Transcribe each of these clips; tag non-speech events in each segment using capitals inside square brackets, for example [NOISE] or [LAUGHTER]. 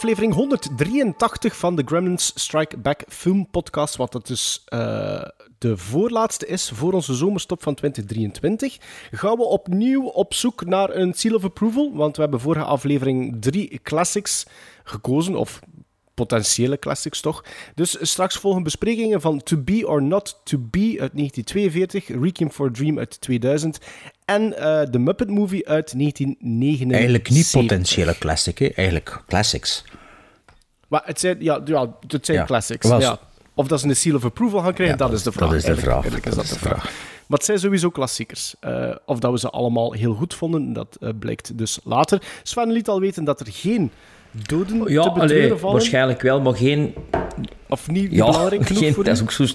aflevering 183 van de Gremlins Strike Back Film Podcast, wat het dus eh, de voorlaatste is voor onze zomerstop van 2023, gaan we opnieuw op zoek naar een seal of approval. Want we hebben vorige aflevering drie classics gekozen, of potentiële classics toch. Dus straks volgen besprekingen van To Be or Not To Be uit 1942, Requiem for Dream uit 2000 en eh The Muppet Movie uit 1979. Eigenlijk niet potentiële classic, hè? eigenlijk classics. Maar het zijn, ja, ja, het zijn Ja. classics. Was- Ja. Of dat ze een seal of approval gaan krijgen, Ja, dat is de vraag. dat is de vraag. eigenlijk Dat is dat de de vraag. Maar het zijn sowieso klassiekers. Eh, of dat we ze allemaal heel goed vonden, dat eh, blijkt dus later. Sven liet al weten dat er geen doden Ja, te allee, vallen. waarschijnlijk wel, maar geen... Of niet Ja, belangrijk genoeg geen, voor dat is ook zo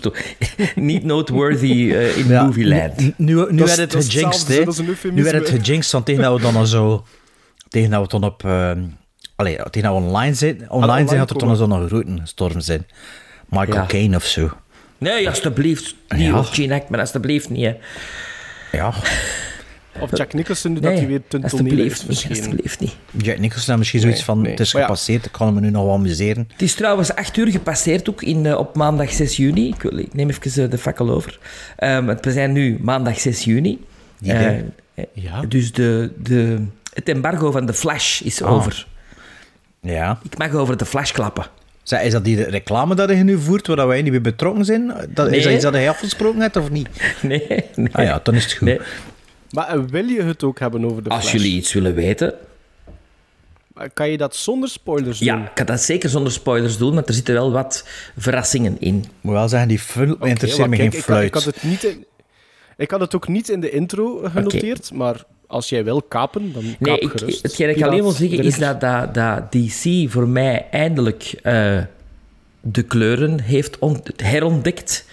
[LAUGHS] Niet noteworthy eh, in Ja, movieland. Nu, nu, nu werd het gejinxed, hetzelfde, hè. Nu werd het gejinxed, want tegen dat we dan al zo... Tegen dat we dan op... eh allee, tegen dat we online zijn, online online zijn, had er dan zo'n grote storm zijn. Michael Ja. Caine of zo. Nee, alsjeblieft. Niet, Ja. of Gene Hackman, alsjeblieft niet. Hè. Ja, Of Jack Nicholson, nu dat hij weer ten tonele is verschenen. alsjeblieft niet. Jack Nicholson had misschien zoiets Nee, van... nee. Het is Maar ja. gepasseerd, ik kan me nu nog wel amuseren. Het is trouwens acht uur gepasseerd ook in, eh, op maandag 6 juni. Ik, wil- ik neem even eh, de fakkel over. Ehm, het- we zijn nu maandag 6 juni. Eh, Ja. Dus de, de, het embargo van de Flash is over. Ja. Ik mag over de Flash klappen. Zeg, is dat die reclame dat je nu voert, waar wij niet bij betrokken zijn? Dat, Is dat iets dat je afgesproken hebt, of niet? [LAUGHS] Nee, nee. Ah ja, dan is het goed. Nee. Maar eh, wil je het ook hebben over de Als Flash? jullie iets willen weten, Maar Kan je dat zonder spoilers doen? Ja, ik kan dat zeker zonder spoilers doen, maar er zitten wel wat verrassingen in. Ik moet wel zeggen, die film Oké, interesseert me geen kijk, ik had- fluit. Ik had, het niet in, ik had het ook niet in de intro genoteerd, maar als jij wil kapen, dan kaap Nee, ik, gerust. hetgeen ik alleen wil zeggen is dat, dat, dat DC voor mij eindelijk eh, de kleuren heeft ont- herontdekt.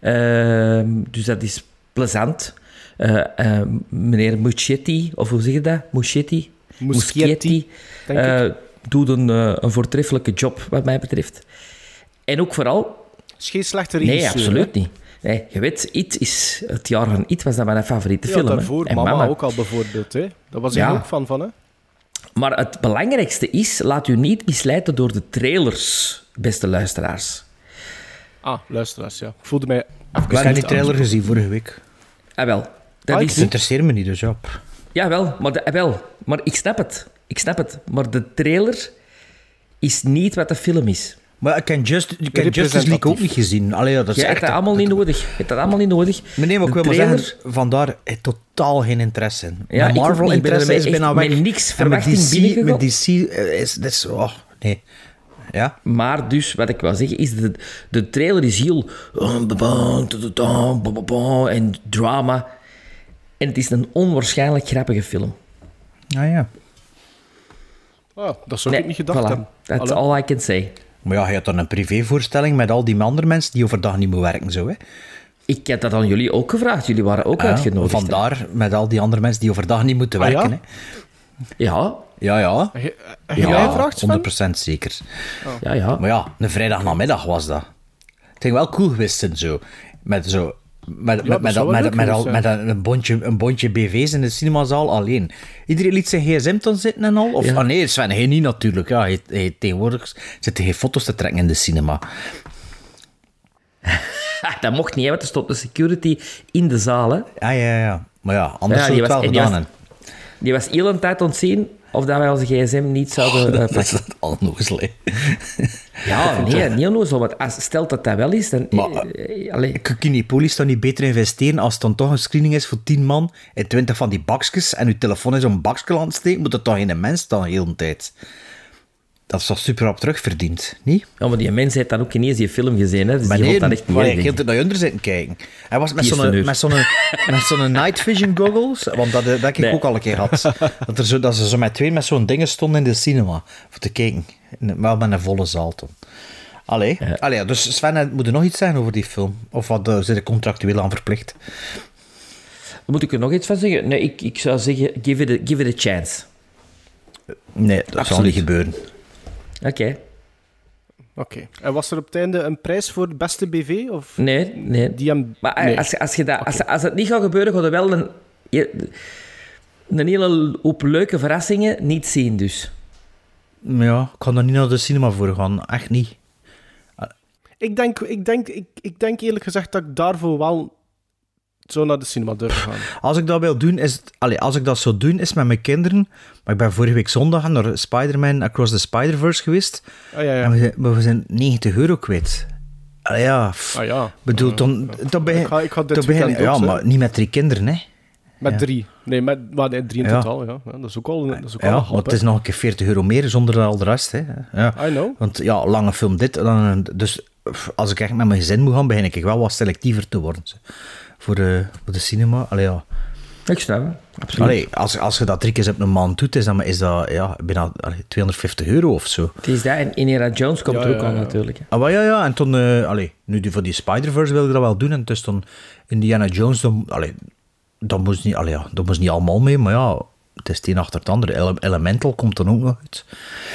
Ehm, dus dat is plezant. Eh, eh, meneer Muschietti, of hoe zeg je dat? Muschietti? Muschietti, denk eh, doet een, een voortreffelijke job, wat mij betreft. En ook vooral Het is geen slechte regisseur. Nee, absoluut hè? niet. Nee, je weet, It is... Het jaar van It was dat mijn favoriete Ja, film. daarvoor En mama, ook al bijvoorbeeld. Hè? Daar was ik Ja. ook van, van hè? Maar het belangrijkste is, laat u niet misleiden door de trailers, beste luisteraars. Ah, luisteraars, ja. Ik voelde mij Ik heb die niet trailer gezien vorige week. Ah, wel. Dat Ah, is... Het interesseert me niet, dus ja. Jawel, maar, de, wel. maar ik snap het. Ik snap het. Maar de trailer is niet wat de film is. Maar ik heb Just, Justice League ook niet gezien. Allee, dat is Je hebt echt... dat allemaal niet nodig. Je hebt dat allemaal niet nodig. Maar nee, maar ik De wil maar trailer- zeggen, vandaar eh, totaal geen interesse in. Ja, ook Marvel er interesse is bijna echt weg. met niks En met verwachting DC, met DC eh, is... Is oh, nee. Ja? Maar dus, wat ik wil zeggen, is de, de trailer is heel... En drama. En het is een onwaarschijnlijk grappige film. Ah ja. Ah, dat zou ik niet gedacht voilà. hebben. That's Allee. all I can say. Maar ja, je had dan een privévoorstelling met al die andere mensen die overdag niet moeten werken, zo hè. Ik heb dat aan jullie ook gevraagd. Jullie waren ook Ja, uitgenodigd. hè? Vandaar met al die andere mensen die overdag niet moeten Ah, ja? werken, hè. Ja, Ja, ja. Heb Ja, jij gevraagd, Sven? 100% zeker. ja, ja. Maar ja, een vrijdagnamiddag was dat. Het ging wel cool geweest zijn, zo. Met zo... Met, met, met, al- een, bondje, een bondje BV's in de cinemazaal alleen. Iedereen liet zijn gsm dan zitten en al? Of, Ja. ah nee, Sven, hij niet natuurlijk. Ja, hij, hij, tegenwoordig zitten geen foto's te trekken in de cinema. Ah, [LAUGHS] dat mocht niet, hè, want er stond de security in de zaal. Hè. Ja, ja, ja. Maar ja, anders Ja, zou het wel gedaan was-. Die was heel een tijd ontzien of dat wij onze gsm niet zouden eh, Dat is dat eens le- Ja, nee, niet onnozel. Want als, stelt dat dat wel is, dan... Maar, eh, eh, je die police dan niet beter investeren als het dan toch een screening is voor 10 man en 20 van die bakjes en je telefoon is een bakje aan het steken, moet het toch geen mens dan de hele tijd? Dat is toch super op terugverdiend, niet? Ja, maar die mens heeft dan ook ineens die film gezien, hè. Dus Maar die nee, dat echt niet maar ik er naar onder zitten kijken. Hij was met zo'n met zo'n met zo'n night vision goggles, want dat, dat heb ik Nee. ook al een keer gehad. Dat, er zo, dat ze zo met twee met zo'n dingen stonden in de cinema voor te kijken. Wel met een volle zaal toen. Allee. Allee, dus Sven, moet er nog iets zeggen over die film? Of wat uh, zit er contractueel aan verplicht? Moet ik er nog iets van zeggen? Nee, ik, ik zou zeggen, give it a, give it a chance. Nee, dat zal niet gebeuren. Oké. Oké. En was er op het einde een prijs voor beste BV? Of Nee, nee. die hem... Maar eh, nee. als, als, je dat, als, als het niet gaat gebeuren, gaat er wel een, je- een hele hoop leuke verrassingen niet zien, dus. Ja, ik kan er niet naar de cinema voor gaan. Echt niet. Ik, denk, ik, denk, ik, ik denk eerlijk gezegd dat ik daarvoor wel zo naar de cinema durf gaan. Als ik dat wil doen, is het, als ik dat zou doen, is met mijn kinderen. Maar ik ben vorige week zondag naar Spider-Man Across the Spider-Verse geweest. Ah ja, ja. En we zijn, maar we zijn 90 euro kwijt. Allee, ja, pff. Ah ja. bedoel, dan, dan Ik ga- ik ga dit begin- Ja, hè. maar niet met drie kinderen, hè. Met Ja. drie. Nee, met, maar nee, drie in Ja. totaal, ja. ja. Dat is ook al, dat is ook al Ja, een maar hap, het is nog een keer 40 euro meer zonder al de rest, hè. Ja. I know. Want ja, lange film dit. Dan, dus als ik echt met mijn gezin moet gaan, begin ik wel wat selectiever te worden. Voor de, voor de cinema. Allee, ja. Ik snap het. Absoluut. Allee, als, als je dat drie keer op een maand doet, is, dan, is dat ja, bijna allee, 250 euro of zo. Het is dat. En Indiana Jones komt Ja, er ook ja, aan, ja. natuurlijk. hè. Ah, maar ja, ja, en toen, eh allee, nu die, voor die Spider-Verse wilde ik dat wel doen. En dus dan Indiana Jones, dan, allee, dat, moest niet, allee, ja, dat moest niet allemaal mee, maar ja, het is het een achter het andere. Ele- Elemental komt dan ook nog uit.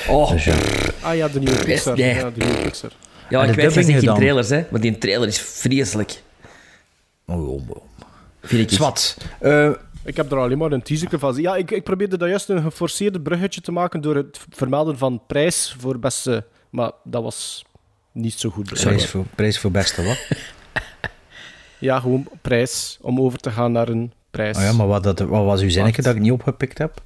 Oh, Dus ja, Ah ja, de nieuwe Pixar. nee. Ja, de nieuwe Pixar. ja, en ik weet dubbing geen gedaan. trailers, hè. Maar die trailer is vreselijk. Oh, oh, oh. Vind ik. Zwat. Eh, Ik heb er alleen maar een teaser van. Ja, ik, ik probeerde daar juist een geforceerd bruggetje te maken door het vermelden van prijs voor beste... Maar dat was niet zo goed. prijs, voor, prijs voor beste wat? [LAUGHS] Ja, gewoon prijs, om over te gaan naar een prijs. Oh ja, maar wat, dat, wat was uw zinnetje dat ik niet opgepikt heb?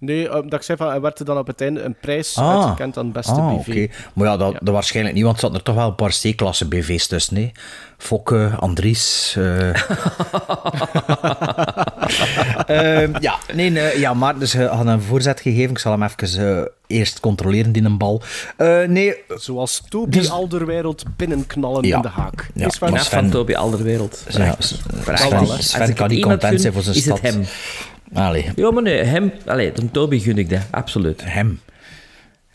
Nee, eh, dat ik zei van, er werd er dan op het einde een prijs Ah. uitgekend aan beste Ah, BV. oké. Maar ja dat, Ja. dat waarschijnlijk niet, want er zaten er toch wel een paar C-klasse BV's tussen. Nee? Fokke, Andries. eh. [LAUGHS] Ehm, ja, nee, nee, ja, maar dus je had een voorzet gegeven. Ik zal hem even eh, eerst controleren, die een bal. Eh, nee, Zoals Toby Dus- Alderwereld binnenknallen Ja. in de haak. Ja, Is waar? Vanaf Sven- van Toby Alderwereld. Ja. Sven-. Sven Als kan niet content zijn voor zijn is het stad. hem. Allee, Ja, maar nee, hem... Allee, de Toby gun ik dat, absoluut. hem.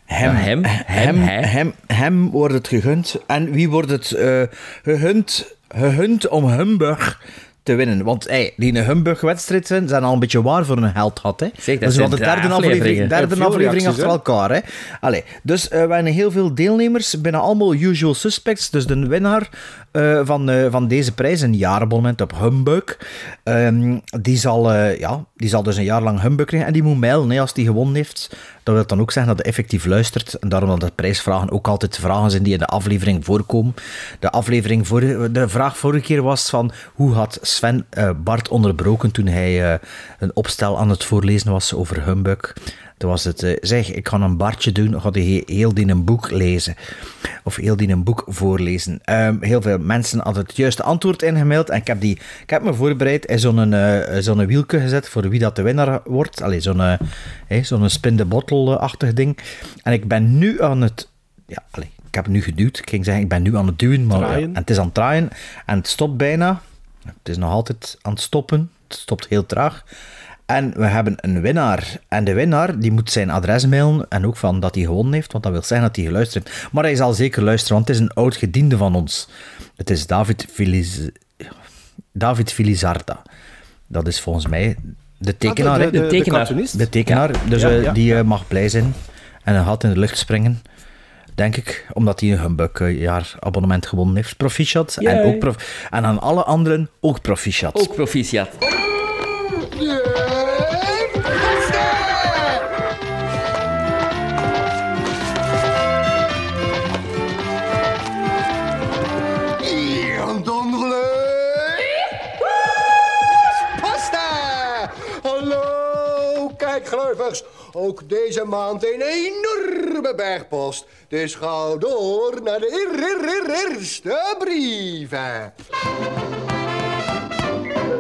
Hem, Ja, hem, hem, hem, hem wordt het gegund. En wie wordt het eh, gegund, gegund om Humburg te winnen? Want hey, die Humburg-wedstrijd zijn, zijn al een beetje waar voor een held had. Hè? Zeg, dat is al de derde aflevering, derde aflevering achter elkaar. Hè? Allee, dus we hebben heel veel deelnemers, bijna allemaal usual suspects. Dus de winnaar eh, van, van deze prijs, een jaarabonnement op Humbug, ehm, die, zal, ja, die zal dus een jaar lang Humbug krijgen. En die moet mailen hè, als die gewonnen heeft. Dat wil dan ook zeggen dat hij effectief luistert. En daarom dat de prijsvragen ook altijd vragen zijn die in de aflevering voorkomen. De, aflevering voor, de vraag vorige keer was van hoe had Sven eh, Bart onderbroken toen hij eh, een opstel aan het voorlezen was over Humbug. Toen was het, eh, zeg, ik ga een Bartje doen, ga hij heel die een boek lezen. Of heel die een boek voorlezen. Ehm, heel veel mensen hadden het juiste antwoord ingemaild. En ik heb, die, ik heb me voorbereid in zo'n eh, zo'n wielke gezet voor wie dat de winnaar wordt. Allee, zo'n hè, zo'n spin the bottle-achtig ding. En ik ben nu aan het... Ja, allee, ik heb het nu geduwd. Ik ging zeggen, ik ben nu aan het duwen. Maar, ja, en het is aan het draaien. En het stopt bijna. Het is nog altijd aan het stoppen. Het stopt heel traag. En we hebben een winnaar. En de winnaar die moet zijn adres mailen. En ook van dat hij gewonnen heeft. Want dat wil zeggen dat hij geluisterd heeft. Maar hij zal zeker luisteren, want het is een oud gediende van ons. Het is David, Filiz... David Filizarda. Dat is volgens mij de tekenaar. hè? de tekenaar. cartoonist. De tekenaar, dus Ja, eh, ja, die eh, mag blij zijn en een gat in de lucht springen. Denk ik, omdat hij een Humbug eh, jaar abonnement gewonnen heeft. Proficiat. En, ook prof en aan alle anderen ook proficiat. Ook proficiat. Ook deze maand een enorme bergpost. Dus ga door naar de eer- eer- eer- eerste brieven.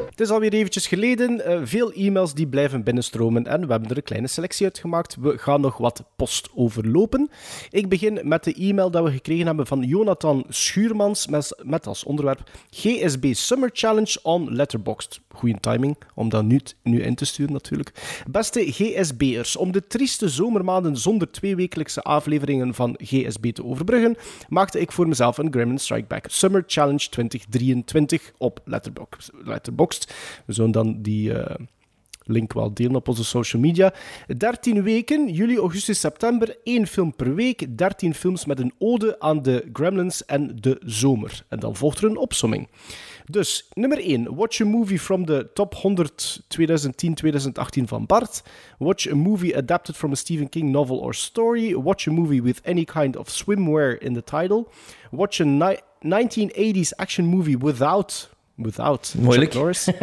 Het is alweer eventjes geleden. eh, veel e-mails die blijven binnenstromen en we hebben er een kleine selectie uit gemaakt. We gaan nog wat post overlopen. Ik begin met de e-mail dat we gekregen hebben van Jonathan Schuurmans met als onderwerp GSB Summer Challenge on Letterboxd. Goeie timing om dat nu, nu in te sturen natuurlijk. Beste GSB'ers, om de trieste zomermaanden zonder twee wekelijkse afleveringen van GSB te overbruggen, maakte ik voor mezelf een Gremlin Strike Back Summer Challenge 2023 op Letterboxd. Letterboxd. We zullen dan die eh, link wel delen op onze social media. 13 weken, juli, augustus, september. één film per week. 13 films met een ode aan de Gremlins en de zomer. En dan volgt er een opsomming. Dus, nummer 1. Watch a movie from the top 100 2010-2018 van Bart. Watch a movie adapted from a Stephen King novel or story. Watch a movie with any kind of swimwear in the title. Watch a ni- 1980s action movie without... Without Moeilijk. Chuck Norris. [LAUGHS]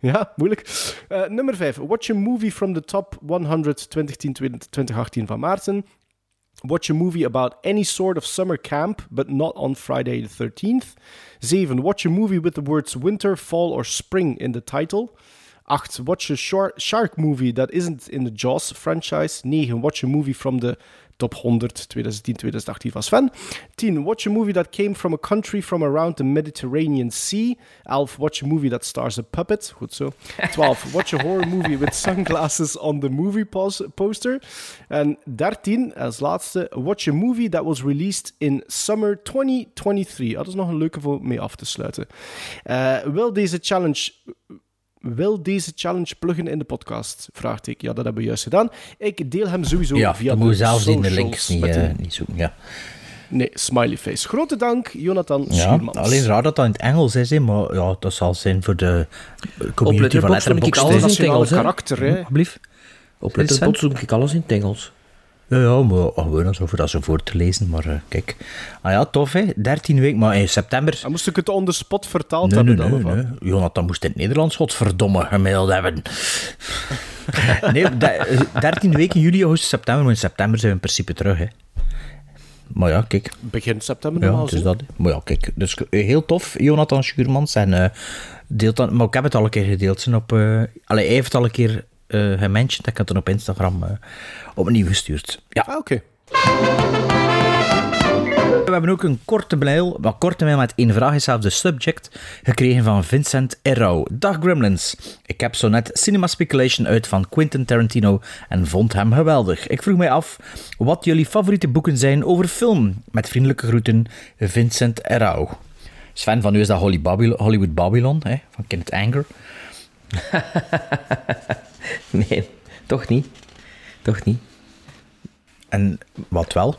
Ja, moeilijk. Eh, nummer 5. Watch a movie from the top 100 2010-2018 van Maarten. Watch a movie about any sort of summer camp, but not on Friday the 13th. 7. Watch a movie with the words winter, fall, or spring in the title. 8. Watch a shor- shark movie that isn't in the Jaws franchise. 9. Watch a movie from the top 100 2010-2018 van Sven. 10. Watch a movie that came from a country from around the Mediterranean Sea. 11. Watch a movie that stars a puppet. Goed zo. 12. [LAUGHS] Watch a horror movie with sunglasses on the movie pos- poster. En 13, als laatste, watch a movie that was released in summer 2023. Ah, dat is nog een leuke voor mee af te sluiten. Eh, wil deze challenge wil deze challenge pluggen in de podcast? Vraagteken. Ja, dat hebben we juist gedaan. Ik deel hem sowieso Ja, via dan de moet je zelfs in de links niet, eh, niet zoeken. Ja. Nee, smiley face. Grote dank, Jonathan Ja, Schuurmans. alleen raar dat dat in het Engels is, hè, maar ja, dat zal zijn voor de Op community van Letterboxd vond ik Letterboxd. alles in het Engels, karakter, hè. Alsjeblieft. Op Letterboxd zoek ik alles in het Engels. Ja, ja, maar oh, gewoon alsof voor dat zo voor te lezen, maar eh, kijk. Ah ja, tof hè, 13 weken, maar in september... Dan moest ik het on the spot vertaald Nee, nee, hebben nee, dan, wat? nee. Jonathan moest in het Nederlands godverdomme gemaild hebben. [LAUGHS] nee, de- eh, 13 weken, juli, augustus, september, maar in september zijn we in principe terug, hè. Maar ja, kijk. Begin september Ja, normaal is zo. dat. Maar ja, kijk. Dus eh, heel tof, Jonathan Schuurmans. En eh, deelt dat, maar ik heb het al een keer gedeeld. Zijn op, eh allee, hij heeft het al een keer eh gementiond. Ik had het op Instagram eh, opnieuw gestuurd. Ja. Ah, oké. We hebben ook een korte mail, wat korte mail met één vraag, is zelfs de subject, gekregen van Vincent Errou. Dag Gremlins. Ik heb zo net Cinema Speculation uit van Quentin Tarantino en vond hem geweldig. Ik vroeg mij af wat jullie favoriete boeken zijn over film. Met vriendelijke groeten, Vincent Errou. Sven, van u is dat Hollywood Babylon, hè, van Kenneth Anger. [LAUGHS] [LAUGHS] Nee, toch niet. Toch niet. En wat wel?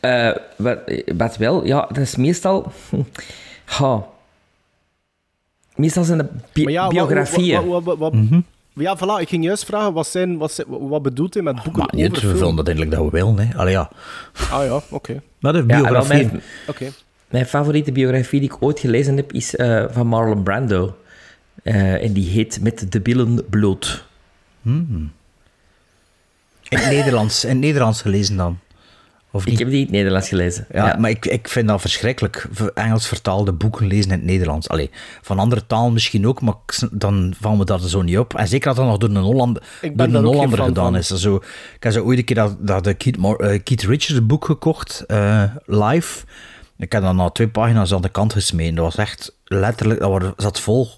Eh, wat, wat wel, ja, dat is meestal... [LAUGHS] Ha. Meestal zijn de bi- Maar ja, wat- biografieën. wat- wat- wat- wat- Ja, voilà, ik ging juist vragen, wat, zijn, wat, zijn, wat bedoelt hij met boeken Maar niet, over we film? vullen dat eindelijk dat we willen. Hè. Allee, ja. Ah ja, oké. Maar de Ja, wel, biografie... mijn, Oké. mijn favoriete biografie die ik ooit gelezen heb, is eh, van Marlon Brando. Eh, en die heet Met de billen bloot. In het Nederlands, in het Nederlands gelezen dan? Of Ik heb die in het Nederlands gelezen. Ja, maar ik, ik vind dat verschrikkelijk. Engels vertaalde boeken lezen in het Nederlands. Allee, van andere talen misschien ook, maar dan vallen we dat zo niet op. En zeker als dat nog door een, Holland, ben door daar een Hollander gedaan van. is. Zo, ik heb zo ooit een keer dat, dat de Keith, eh, Keith Richards boek gekocht, eh, live. Ik heb dat na twee pagina's aan de kant gesmeten. Dat was echt letterlijk, dat was- zat vol.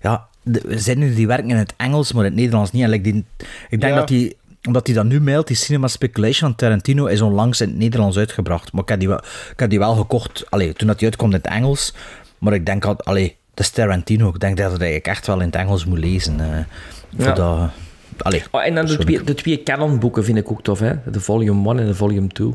Ja, de zinnen die werken in het Engels, maar in het Nederlands niet. En like die, ik denk Ja. dat die omdat hij dat nu mailt, die Cinema Speculation van Tarantino is onlangs in het Nederlands uitgebracht. Maar ik heb die wel, ik heb die wel gekocht, allee, toen dat die uitkomt in het Engels. Maar ik denk, dat, allee, dat is Tarantino. Ik denk dat ik echt wel in het Engels moet lezen. eh voor Ja. dat, allee, Oh, en dan de twee, de twee canonboeken vind ik ook tof, hè. De volume 1 en de volume 2.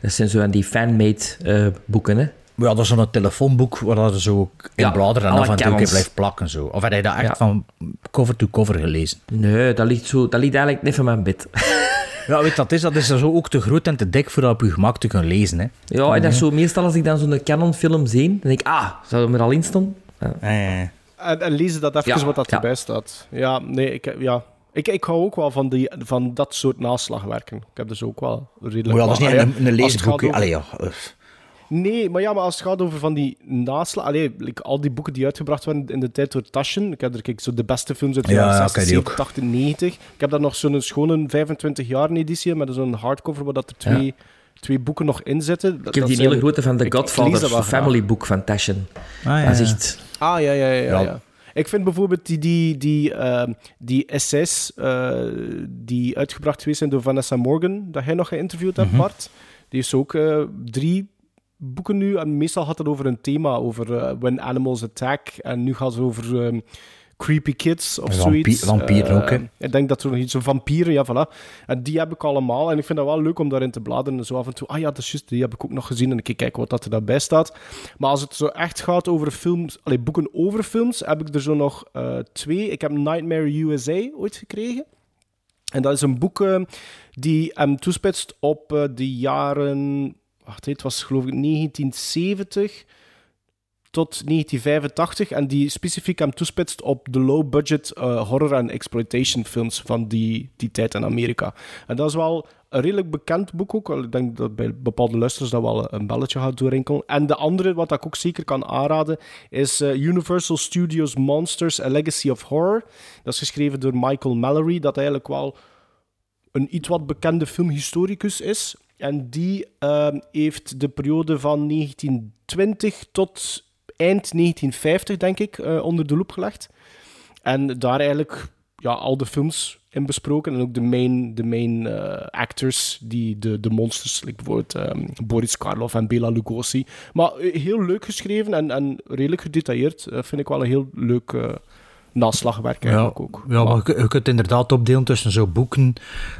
Dat zijn zo aan die fanmade eh, boeken, hè. Maar ja, dat is zo'n telefoonboek waar dat er zo in Ja, bladeren en af en toe blijft plakken. Zo. Of heb je dat echt Ja. van cover to cover gelezen? Nee, dat ligt, zo, dat ligt eigenlijk net van mijn bed. [LAUGHS] Ja, weet je, dat is, dat is zo ook te groot en te dik voor dat op je gemak te kunnen lezen. Hè. Ja, en dat is zo, meestal als ik dan zo'n Canon-film zie, dan denk ik, ah, zou er er al in staan? Ja. Eh, En, en lezen dat even Ja, wat dat ja. erbij staat. Ja, nee, ik, ja. Ik, ik hou ook wel van, die, van dat soort naslagwerken. Ik heb dus ook wel redelijk... maar ja, dat is niet Ah, een, een leesboek. Allee, ja. Nee, maar ja, maar als het gaat over van die naslag... Allee, like, al die boeken die uitgebracht werden in de tijd door Taschen. Ik heb er kijk, zo de beste films uit de Ja, jaren ja, 60, ken die ook. 70, 80, 90. Ik heb daar nog zo'n schone 25 jaar editie met zo'n hardcover waar dat er twee, twee boeken nog in zitten. Ik heb die hele grote van The ik lees Godfather, dat graag. family book van Taschen. Ah, ja, Dat is echt... Ah, ja, ja, ja. ja, Ja. ja. Ik vind bijvoorbeeld die, die, die, ehm, die essays eh, die uitgebracht geweest zijn door Vanessa Morgan, dat jij nog geïnterviewd hebt, Mhm. Bart. Die ze ook eh, drie boeken nu. En meestal gaat het over een thema, over eh, When Animals Attack. En nu gaat het over ehm, Creepy Kids of zoiets. vampieren ook, hè? Eh, Ik denk dat er nog iets van vampieren, ja, voilà. En die heb ik allemaal. En ik vind dat wel leuk om daarin te bladeren. En zo af en toe, ah ja, dat is juist, die heb ik ook nog gezien. En ik kijk wat dat er daarbij staat. Maar als het zo echt gaat over films, allee, boeken over films, heb ik er zo nog eh, twee. Ik heb Nightmare USA ooit gekregen. En dat is een boek eh, die hem toespitst op de jaren... Wacht, het was geloof ik 1970 tot 1985. En die specifiek hem toespitst op de low-budget eh, horror- en exploitation films van die, die tijd in Amerika. En dat is wel een redelijk bekend boek ook. Ik denk dat bij bepaalde luisteraars dat wel een belletje gaat doorrinkelen. En de andere, wat ik ook zeker kan aanraden, is eh, Universal Studios Monsters, A Legacy of Horror. Dat is geschreven door Michael Mallory, dat eigenlijk wel een iets wat bekende filmhistoricus is. En die ehm, heeft de periode van 1920 tot eind 1950, denk ik, eh, onder de loep gelegd. En daar eigenlijk ja, al de films in besproken. En ook de main, de main eh, actors, die, de, de monsters, like bijvoorbeeld ehm, Boris Karloff en Bela Lugosi. Maar eh, heel leuk geschreven en, en redelijk gedetailleerd. Vind ik wel een heel leuk naslagwerk eigenlijk ook. Ja, maar je, je kunt inderdaad opdelen tussen zo boeken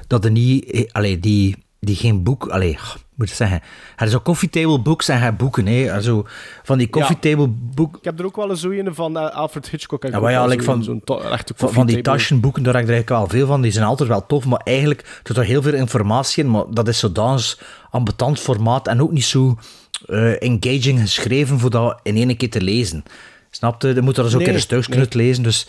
dat er niet, allee, die, die geen boek, allee, moet ik zeggen, er is ook coffee table books en je boeken, hè, zo, van die coffee table boek, Ik heb er ook wel eens zo een van eh, Alfred Hitchcock. ik Ja, ja, like zo van- zo'n van, van die taschenboeken, daar heb ik er eigenlijk wel veel van, die zijn altijd wel tof, maar eigenlijk zit er heel veel informatie in, maar dat is zodanig ambetant formaat en ook niet zo eh, engaging geschreven voor dat in één keer te lezen. Snap je? Je moet er eens ook Nee, in een nee. lezen, dus...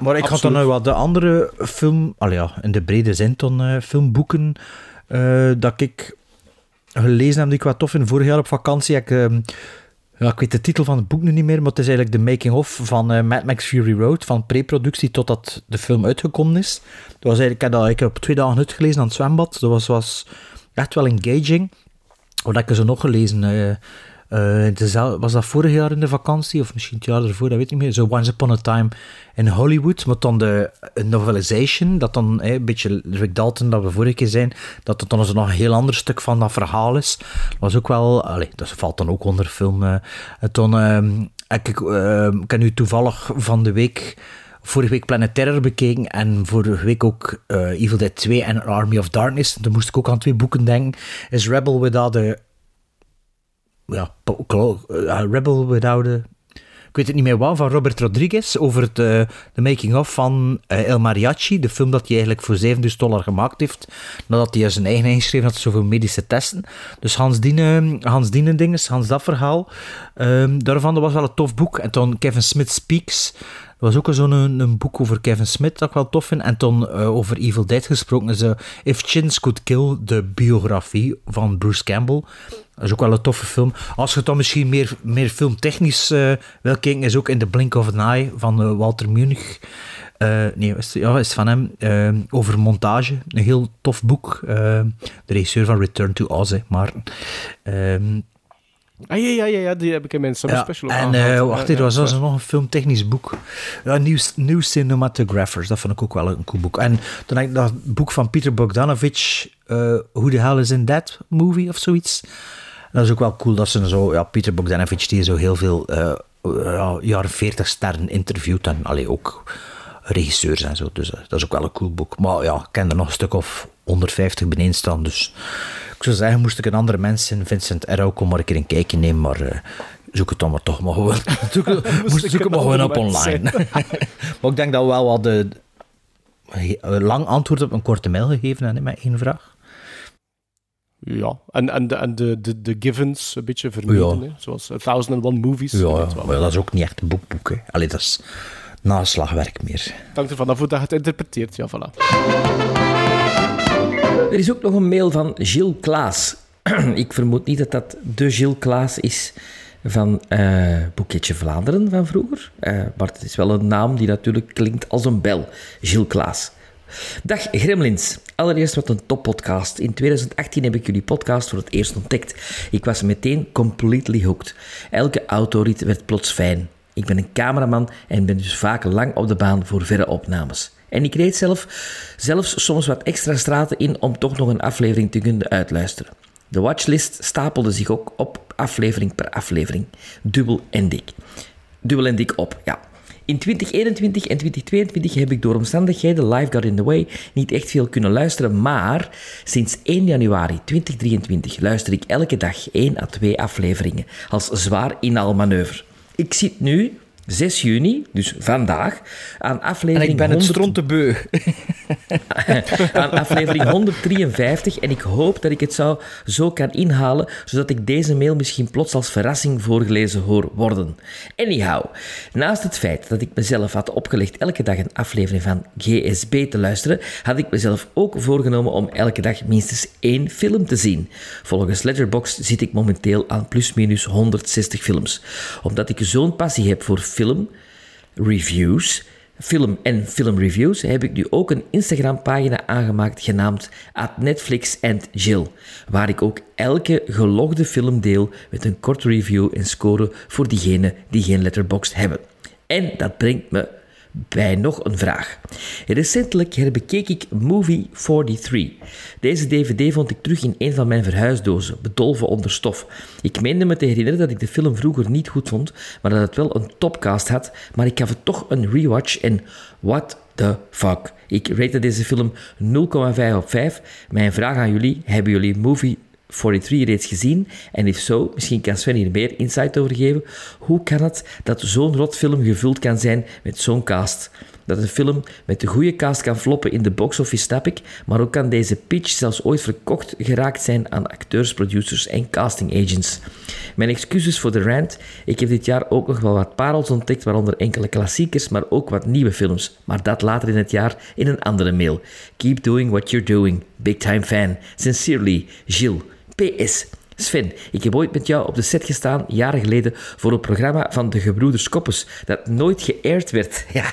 Maar ik had dan nou wat de andere film, al ja, in de brede zin dan eh, filmboeken, eh, dat ik gelezen heb die ik tof vind. Vorig jaar op vakantie heb ik, ehm, ja, ik weet de titel van het boek nu niet meer, maar het is eigenlijk de making-of van eh, Mad Max Fury Road, van pre-productie totdat de film uitgekomen is. Dat was eigenlijk, ik heb dat op twee dagen uitgelezen aan het zwembad. Dat was, was echt wel engaging. Wat heb ik ze nog gelezen? eh, eh, was dat vorig jaar in de vakantie, of misschien het jaar ervoor, dat weet ik niet meer. Zo Once Upon a Time in Hollywood, maar dan de eh, novelization, dat dan een beetje Rick Dalton, dat we vorige keer zijn, dat het dan nog een heel ander stuk van dat verhaal is. Dat was ook wel, allee, dat valt dan ook onder film. eh. Ehm, heb ik, ehm, heb nu toevallig van de week vorige week Planet Terror bekeken en vorige week ook Evil Dead 2 en Army of Darkness. Toen moest ik ook aan twee boeken denken. Is Rebel Without a... Ja, eh, Rebel Without a... Ik weet het niet meer wat, van Robert Rodriguez over het, eh, de making-of van eh, El Mariachi, de film dat hij eigenlijk voor 7000 dollar gemaakt heeft, nadat hij zijn eigen ingeschreven had, zoveel medische testen. Dus Hans Diene, Hans Diene dinges, Hans dat verhaal. Ehm, daarvan, dat was wel een tof boek. En toen Kevin Smith Speaks, dat was ook zo'n een, boek over Kevin Smith dat ik wel tof vind. En toen eh, over Evil Dead gesproken is If Chins Could Kill, de biografie van Bruce Campbell. Dat is ook wel een toffe film. Als je het dan misschien meer, meer filmtechnisch eh wil kijken, is ook In the Blink of an Eye van eh, Walter Munich. Eh, nee, is, ja, is van hem. over montage. Een heel tof boek. De regisseur van Return to Oz, hè, maar... ehm, Ah, ja, ja, ja, ja, die heb ik in mijn summer ja, special en eh, wacht, ja, was er nog een filmtechnisch boek. Ja, New, New Cinematographers, dat vond ik ook wel een cool boek. En toen heb ik dat boek van Peter Bogdanovich, eh Who the Hell is in That Movie of zoiets. Dat is ook wel cool dat ze zo, ja, Peter Bogdanovich die zo heel veel eh, ja, jaren 40 sterren interviewt en allee, ook regisseurs en zo. Dus eh, dat is ook wel een cool boek. Maar ja, ik ken er nog een stuk of 150 beneden staan, dus ik zou zeggen, moest ik een andere mens in Vincent kom maar een keer een kijkje nemen, maar eh, zoek het dan maar toch maar gewoon. [LAUGHS] zoek, moest, het maar gewoon op online. [LAUGHS] maar ik denk dat we wel wat de, lang antwoord op een korte mail gegeven hebben met één vraag. Ja, en, en, de, en de, de, de givens een beetje Ja. hè. zoals A Thousand and One Movies. Ja, maar dat is ook niet echt een boekboek. Hè. Allee, dat is naslagwerk meer. Hangt ervan af hoe dat je het interpreteert, ja, voilà. Er is ook nog een mail van Gilles Klaas. [CLEARS THROAT] Ik vermoed niet dat dat de Gilles Klaas is van eh Boeketje Vlaanderen van vroeger. Eh, maar het is wel een naam die natuurlijk klinkt als een bel. Gilles Klaas. Dag Gremlins. Allereerst wat een toppodcast. In 2018 heb ik jullie podcast voor het eerst ontdekt. Ik was meteen completely hooked. Elke autorit werd plots fijn. Ik ben een cameraman en ben dus vaak lang op de baan voor verre opnames. En ik reed zelf zelfs soms wat extra straten in om toch nog een aflevering te kunnen uitluisteren. De watchlist stapelde zich ook op aflevering per aflevering. Dubbel en dik. Dubbel en dik op, ja. In 2021 en 2022 heb ik door omstandigheden Life Got in the Way niet echt veel kunnen luisteren, maar sinds 1 januari 2023 luister ik elke dag 1 à 2 afleveringen als zwaar inhaalmanoeuvre. Ik zit nu 6 juni, dus vandaag, aan aflevering En ik ben het 100 strontebeu. [LAUGHS] aan aflevering 153 en ik hoop dat ik het zou zo kan inhalen, zodat ik deze mail misschien plots als verrassing voorgelezen hoor worden. Anyhow, naast het feit dat ik mezelf had opgelegd elke dag een aflevering van GSB te luisteren, had ik mezelf ook voorgenomen om elke dag minstens één film te zien. Volgens Letterboxd zit ik momenteel aan plus-minus 160 films. Omdat ik zo'n passie heb voor film, reviews, film en filmreviews, heb ik nu ook een Instagram-pagina aangemaakt genaamd At Netflix and Jill, waar ik ook elke gelogde film deel met een korte review en score voor diegenen die geen letterboxd hebben. En dat brengt me bij nog een vraag. Recentelijk herbekeek ik Movie 43. Deze dvd vond ik terug in een van mijn verhuisdozen, bedolven onder stof. Ik meende me te herinneren dat ik de film vroeger niet goed vond, maar dat het wel een topcast had, maar ik gaf het toch een rewatch en what the fuck. Ik rate deze film 0,5 op 5. Mijn vraag aan jullie, hebben jullie Movie 43 reeds gezien? En if zo, misschien kan Sven hier meer insight over geven. Hoe kan het dat zo'n rotfilm gevuld kan zijn met zo'n cast? Dat een film met de goede cast kan floppen in de box-office, snap ik, maar ook kan deze pitch zelfs ooit verkocht geraakt zijn aan acteurs, producers en casting agents. Mijn excuses voor de rant. Ik heb dit jaar ook nog wel wat parels ontdekt, waaronder enkele klassiekers, maar ook wat nieuwe films. Maar dat later in het jaar in een andere mail. Keep doing what you're doing. Big time fan. Sincerely, Gilles. PS. Sven, ik heb ooit met jou op de set gestaan, jaren geleden, voor een programma van de Gebroeders Koppes, dat nooit geëerd werd. [LAUGHS]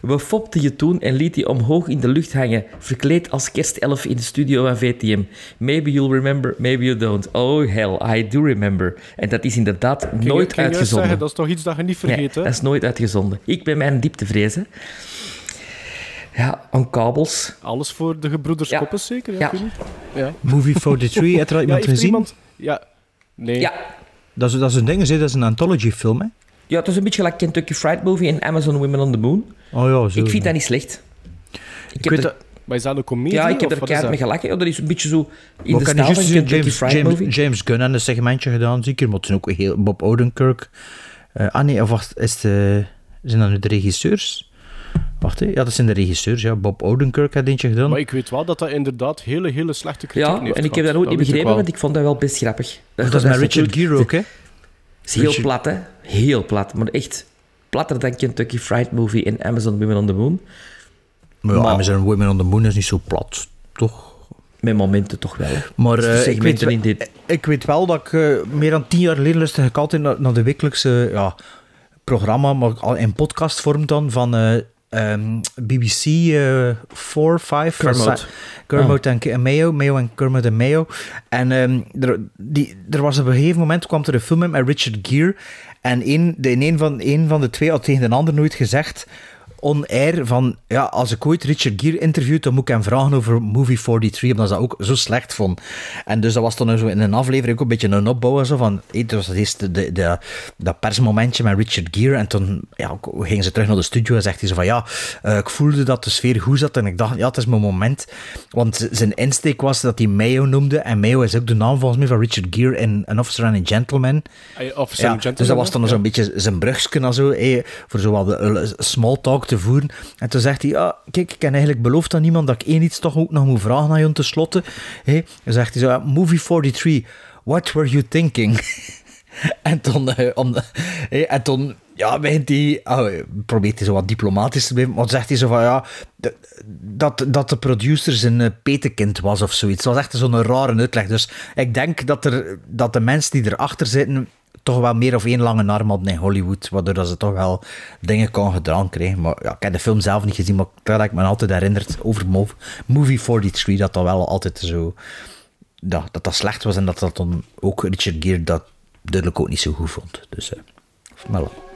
We fopten je toen en liet je omhoog in de lucht hangen, verkleed als kerstelf in de studio van VTM. Maybe you'll remember, maybe you don't. Oh hell, I do remember. En dat is inderdaad nooit uitgezonden. zeggen, dat is toch iets dat je niet vergeet, hè? dat is nooit uitgezonden. Ik ben mijn dieptevrees, hè. Ja, aan kabels. Alles voor de gebroeders Ja. Koppes, zeker? Ja, Ja. ik weet niet. Ja. Movie 43, heb je er al iemand heeft gezien? iemand... Ja. Nee. Ja. Dat is, dat is een ding, hè, dat is een anthology film, hè? ja, het is een beetje like Kentucky Fried Movie en Amazon Women on the Moon. Oh ja, zo. Ik vind dat niet slecht. Ik, Ik heb weet dat... Maar is dat een comedie? ja, ik heb er keihard mee gelachen. Ja, dat is een beetje zo in Maar de stijl van James, Fried James, Movie. James Gunn aan een segmentje gedaan, zeker. Maar het zijn ook heel Bob Odenkirk. Eh, ah nee, of wacht, is het, eh, zijn dat nu de regisseurs? Wacht, hè. ja, dat zijn de regisseurs, ja. Bob Odenkirk had eentje gedaan. Maar ik weet wel dat dat inderdaad hele, hele slechte kritiek Ja, heeft en ik heb dat nooit niet ik begrepen, wel. want ik vond dat wel best grappig. dat is met Richard Gere ook, hè? Het is heel Richard- plat, hè. Heel plat, maar echt platter dan Kentucky Fried Movie en Amazon Women on the Moon. Maar ja, Maar- Amazon Women on the Moon is niet zo plat, toch? Met momenten toch wel. Maar Dus eh, ik, weet, wel- in dit... ik weet wel dat ik eh, meer dan tien jaar geleden lustig ik altijd naar, naar de wekelijkse ja, programma, maar al in podcastvorm dan, van eh, ehm, BBC eh 4, 5. van Kermit. Sa- Kermit en, en Mayo, Mayo en Mayo. En ehm, er, die, er was op een gegeven moment, kwam er een film in met Richard Gere. En een, de, in een, van, een van de twee had tegen de ander nooit gezegd on-air van, ja, als ik ooit Richard Gere interviewt, dan moet ik hem vragen over Movie 43, omdat ze dat ook zo slecht vond. En dus dat was dan zo in een aflevering ook een beetje een opbouw, zo van, hey, was het eerste, de, de, dat persmomentje met Richard Gere, en toen ja, gingen ze terug naar de studio en zegt hij zo van, ja, eh, ik voelde dat de sfeer goed zat, en ik dacht, ja, het is mijn moment, want zijn insteek was dat hij Mayo noemde, en Mayo is ook de naam volgens mij van Richard Gere in An Officer and a Gentleman. Ja, Gentleman, dus dat was dan hè? zo'n beetje zijn brugsken en zo, voor zo wat de, eh, small talk te voeren. En toen zegt hij, ja, kijk, ik heb eigenlijk beloofd aan iemand dat ik één iets toch ook nog moet vragen aan je te slotten. Hé, dan zegt hij zo, ja, movie 43, what were you thinking? [LAUGHS] en toen, eh, om, en toen ja, begint hij, oh, probeert hij zo wat diplomatisch te blijven, maar zegt hij zo van, ja, dat, dat de producer zijn eh, petekind was of zoiets. Dat was echt zo'n rare uitleg. Dus ik denk dat, er, dat de mensen die erachter zitten toch wel meer of één lange arm hadden in Hollywood, waardoor ze toch wel dingen kon gedaan krijgen. Maar ja, ik heb de film zelf niet gezien, maar dat ik me altijd herinnerd over Mov- Movie 43, dat dat wel altijd zo... Dat dat slecht was en dat dat dan ook Richard Gere dat duidelijk ook niet zo goed vond. Dus, voilà.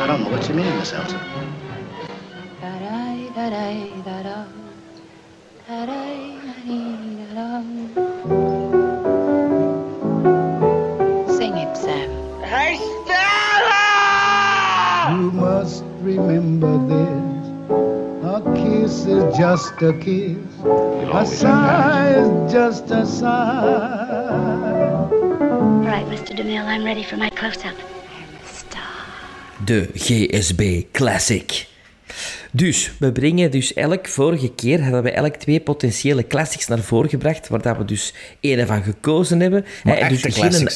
I don't know what you mean, Miss Elsa. Sing it, Sam. You must remember this. A kiss is just a kiss. A sigh is just a sigh. All right, Mr. DeMille, I'm ready for my close-up. De GSB Classic. Dus, we brengen dus elk, vorige keer hadden we elk twee potentiële classics naar voren gebracht, waar dat we dus één van gekozen hebben. Maar dus geen,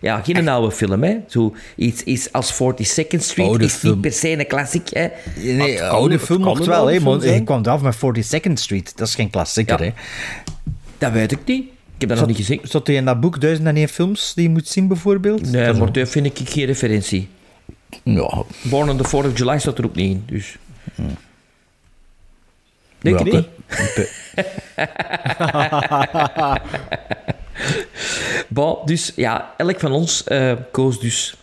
ja, geen oude film, hè. Zo iets, iets als 42nd Street Oude is film. niet per se een classic, hè. Nee, kan- oude film mocht wel, hè, maar je kwam af met 42nd Street. Dat is geen klassieker, Ja. hè. Dat weet ik niet. Ik heb dat nog niet gezien. Zat hij in dat boek 1001 films die je moet zien, bijvoorbeeld? Nee, is maar daar vind ik geen referentie. Ja, Born on the 4th of July staat er ook niet in, dus... Denk Ja, ik niet. [LAUGHS] Bon, dus ja, elk van ons eh, koos dus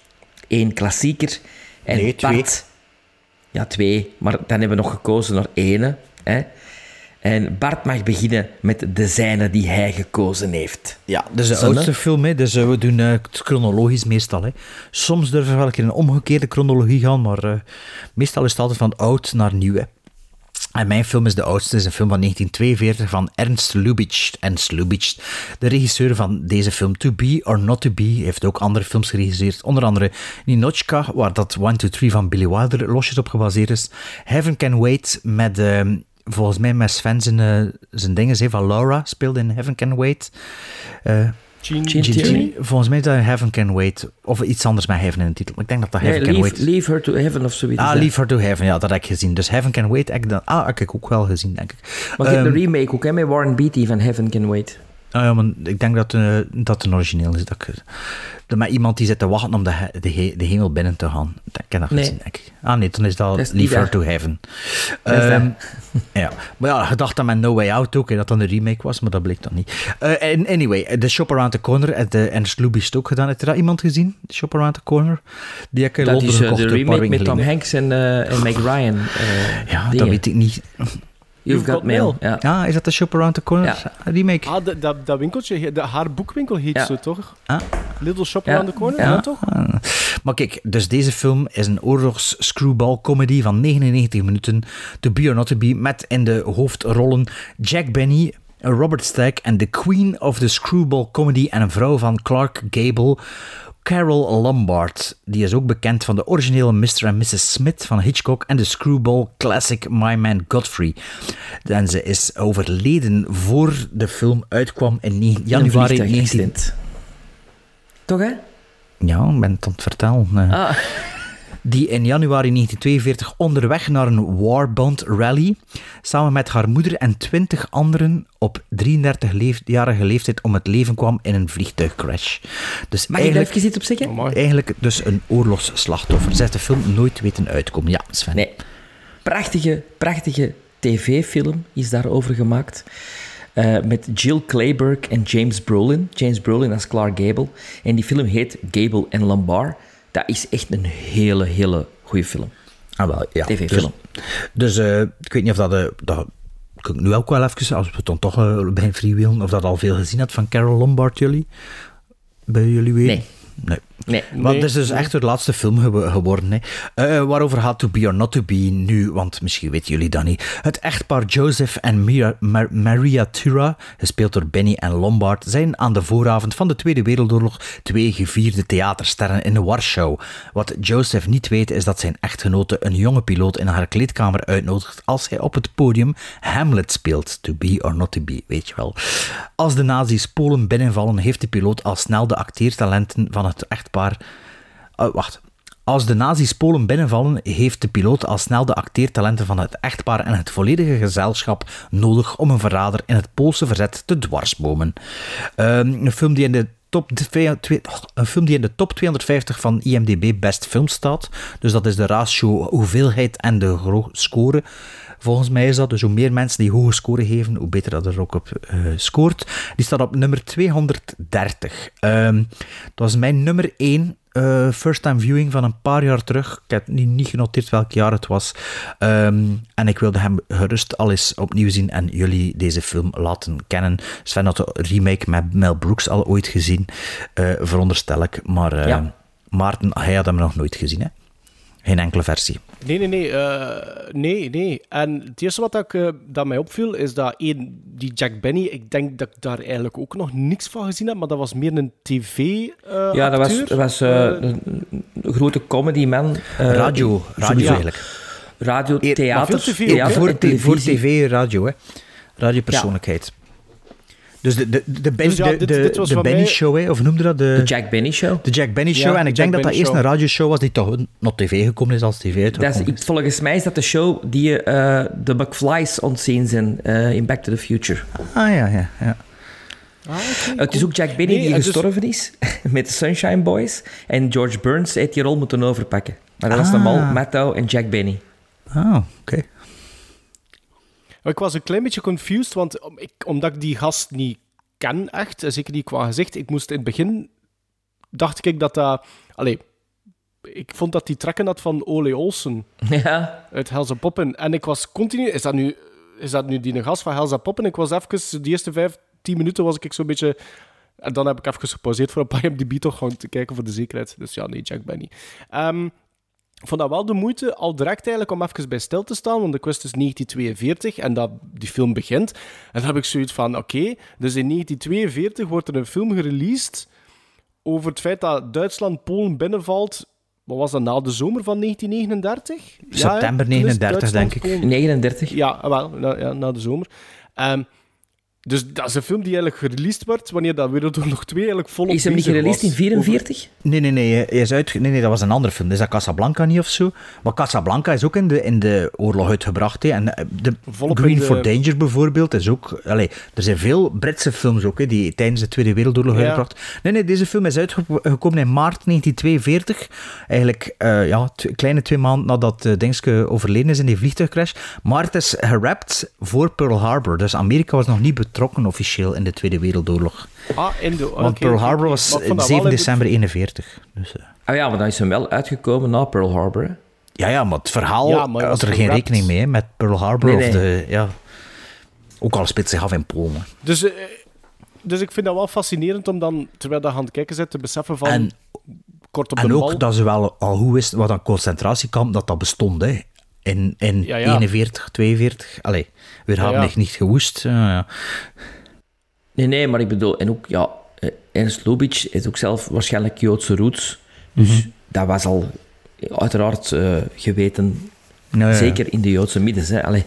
één klassieker. En Nee, twee. Bart- Ja, twee. Maar dan hebben we nog gekozen naar ene. Hè. En Bart mag beginnen met de zijne die hij gekozen heeft. Ja, dat is de Zonne? oudste film, hè, dus eh, we doen eh, het chronologisch meestal. Hè. Soms durven we wel een keer in een omgekeerde chronologie gaan, maar eh, meestal is het altijd van oud naar nieuw. hè. En mijn film is de oudste, het is een film van 1942 van Ernst Lubitsch. Ernst Lubitsch, de regisseur van deze film To Be or Not To Be, heeft ook andere films geregisseerd. Onder andere Ninochka, waar dat 1, 2, 3 van Billy Wilder losjes op gebaseerd is. Heaven Can Wait, met, ehm, volgens mij met Sven zijn, eh, zijn dingen, hè, van Laura, speelde in Heaven Can Wait. Eh, Gene, Gene Gene Tierney? Tierney. Volgens mij is dat Heaven Can Wait. Of iets anders met Heaven in de titel. Maar ik denk dat dat Heaven Nee, Can leave, Wait... leave Her to Heaven of zoiets. Ah. Leave Her to Heaven. Ja, dat heb ik gezien. Dus Heaven Can Wait, heb ik dan... Ah, heb ik ook wel gezien, denk ik. Maar je hebt Ehm, de remake ook, hè, met Warren Beatty van Heaven Can Wait. Ah ja, maar ik denk dat, eh, dat het een origineel is. Dat ik, dat met iemand die zit te wachten om de, he- de, he- de hemel binnen te gaan. Ik heb dat Nee. gezien, denk ik. Ah nee, dan is dat, Dat Leave dat. to Heaven. Dat Ehm, [LAUGHS] ja. Maar ja, je dacht dat met No Way Out ook, hè, dat dat een remake was, maar dat bleek dan niet. Eh, en anyway, The Shop Around the Corner, en de Ernst Lubitsch ook gedaan. Heeft er dat iemand gezien? The Shop Around the Corner? Die heb ik in Dat Londen is eh, gekocht de remake met Tom. Hanks en, eh, en Meg Ryan. eh, Ja, dat weet ik niet. You've Got Mail. Ja. Ja, is dat de Shop Around the Corner Ja. remake? Ah, dat, dat, dat winkeltje, de, haar boekwinkel heet Ja. zo, toch? Ah. Little Shop Ja. Around the Corner, Ja. ja, toch? Ah. Maar kijk, dus deze film is een oorlogs-screwball-comedy van 99 minuten. To Be or Not To Be, met in de hoofdrollen Jack Benny, Robert Stack en de queen of the screwball-comedy en een vrouw van Clark Gable, Carol Lombard. Die is ook bekend van de originele Mr. en Mrs. Smith van Hitchcock en de screwball classic My Man Godfrey. En ze is overleden voor de film uitkwam in januari 19... Vliegtuigaccident. Toch, hè? Ja, ik ben het aan het vertellen. eh. Ah. Die in januari 1942 onderweg naar een Warbond rally samen met haar moeder en 20 anderen op 33-jarige leeftijd om het leven kwam in een vliegtuigcrash. Dus Mag eigenlijk, even iets op zeggen? Amai. eigenlijk dus een oorlogsslachtoffer. Zij heeft de film nooit weten uitkomen. Ja, Sven. Nee. Prachtige, prachtige tv-film is daarover gemaakt. Eh, met Jill Clayburgh en James Brolin. James Brolin als Clark Gable. En die film heet Gable en Lombard. Dat is echt een hele, hele goede film. Ah, wel, ja. TV-film. Dus, dus eh, ik weet niet of dat... eh, dat kan ik nu ook wel even, als we het dan toch eh, bij freewheelen, of dat al veel gezien had van Carol Lombard, jullie? Bij jullie weten? Nee. Nee. Nee. Want het is dus echt de laatste film gewo- geworden. Hè. Eh, waarover gaat To Be or Not To Be nu? Want misschien weten jullie dat niet. Het echtpaar Joseph en Mira- Mar- Maria Tura, gespeeld door Benny en Lombard, zijn aan de vooravond van de Tweede Wereldoorlog twee gevierde theatersterren in Warschau. Wat Joseph niet weet is dat zijn echtgenote een jonge piloot in haar kleedkamer uitnodigt als hij op het podium Hamlet speelt. To Be or Not To Be, weet je wel. Als de nazi's Polen binnenvallen, heeft de piloot al snel de acteertalenten van het echtpaar Oh, wacht. Als de nazi's Polen binnenvallen, heeft de piloot al snel de acteertalenten van het echtpaar en het volledige gezelschap nodig om een verrader in het Poolse verzet te dwarsbomen. Ehm, een, film die in de top een film die in de top 250 van IMDb Best Film staat. Dus dat is de ratio hoeveelheid en de score. Volgens mij is dat, dus hoe meer mensen die hoge score geven, hoe beter dat er ook op eh, scoort. Die staat op nummer 230. Ehm, dat was mijn nummer 1 eh, first time viewing van een paar jaar terug. Ik heb niet, niet genoteerd welk jaar het was. Ehm, en ik wilde hem gerust al eens opnieuw zien en jullie deze film laten kennen. Sven had de remake met Mel Brooks al ooit gezien, eh, veronderstel ik. Maar Ja. Maarten, hij had hem nog nooit gezien, hè? Geen enkele versie. Nee, nee, nee. eh, nee, nee. En het eerste wat ik, eh, dat mij opviel, is dat één, die Jack Benny, ik denk dat ik daar eigenlijk ook nog niks van gezien heb, maar dat was meer een tv eh Ja, dat was, acteur. dat was een, grote comedyman. eh, radio, radio ja. eigenlijk. Radio, theater, maar veel tv ook, theater Ja, voor, voor tv, radio, hè. Radiopersoonlijkheid. Dus de, de, de, Ben- Dus ja, de, dit- de, dit was de van Benny mij- Show, hè, of noemde dat? De, De Jack Benny Show. de Jack Benny Ja, Show. en de ik denk Jack dat dat eerst een radioshow was die toch not tv gekomen is als tv Dat is, uitgekomen is. volgens mij is dat de show die eh, de McFly's ontzien zijn eh, in Back to the Future. Ah ja, ja, ja. ah, Het is ook Jack Benny Nee, die en dus- gestorven is [LAUGHS] met de Sunshine Boys. En George Burns heeft die rol moeten overpakken. Maar dat was Ah. normaal Matto en Jack Benny. Ah, oké. Ik was een klein beetje confused, want ik, omdat ik die gast niet ken echt, zeker niet qua gezicht, ik moest in het begin, dacht ik dat dat... Allee, ik vond dat die trekken had van Ole Olsen [LAUGHS] Ja, uit Helza Poppen. En ik was continu... Is dat nu, is dat nu die gast van Helza Poppen? Ik was even... De eerste vijf, tien minuten was ik zo'n beetje... En dan heb ik even gepauzeerd voor een IMDb toch gewoon te kijken voor de zekerheid. Dus ja, nee, Jack Benny. Ehm, ik vond dat wel de moeite, al direct eigenlijk, om even bij stil te staan. Want ik wist dus 1942 en dat die film begint. En dan heb ik zoiets van, oké, dus in 1942 wordt er een film gereleased over het feit dat Duitsland Polen binnenvalt. Wat was dat, na de zomer van 1939? Ja, hè? September is 39, Duitsland, denk ik. Polen- 39. ja, wel, na, ja, na de zomer. Ehm, dus dat is een film die eigenlijk gereleased wordt wanneer dat Wereldoorlog 2 eigenlijk volop Is hem niet gereleased in was. 44? Nee, nee, nee, hij is uit... nee, nee, dat was een andere film. Is dat Casablanca niet of zo? Maar Casablanca is ook in de, in de oorlog uitgebracht. Hè. En eh, de Volop Green de- for Danger bijvoorbeeld is ook... Allee, er zijn veel Britse films ook, hè, die tijdens de Tweede Wereldoorlog Ja. uitgebracht. Nee, nee, deze film is uitgekomen in maart 1942. Eigenlijk, eh, ja, kleine twee maanden nadat uh, Dingske overleden is in die vliegtuigcrash. Maar het is gerapt voor Pearl Harbor. Dus Amerika was nog niet betrokken officieel in de Tweede Wereldoorlog. Ah, in de... Want Pearl Harbor was Maar ik vond dat 7 wel december 41. Dus, eh, Ah ja, maar dan is hem wel uitgekomen na Pearl Harbor. hè. Ja, ja, maar het verhaal Ja, maar had er geen rekening mee hè, met Pearl Harbor. Nee, Of de, ja. Ook al speelt zich af in Polen. Dus, eh, dus ik vind dat wel fascinerend om dan, terwijl je aan het kijken zit, te beseffen van... En, kort op en de ook bal. dat ze wel al goed wisten wat een concentratiekamp dat dat bestond. Hè. In, in Ja, ja. 41, 42. Allee, we Ja, hebben ja. echt niet gewoest. Ja, ja. Nee, nee, maar ik bedoel... En ook, ja... eh, Ernst Lubitsch is ook zelf waarschijnlijk Joodse roots. Dus Mhm. dat was al uiteraard eh, geweten. Ja, ja, ja. Zeker in de Joodse middens. Hè. Allee.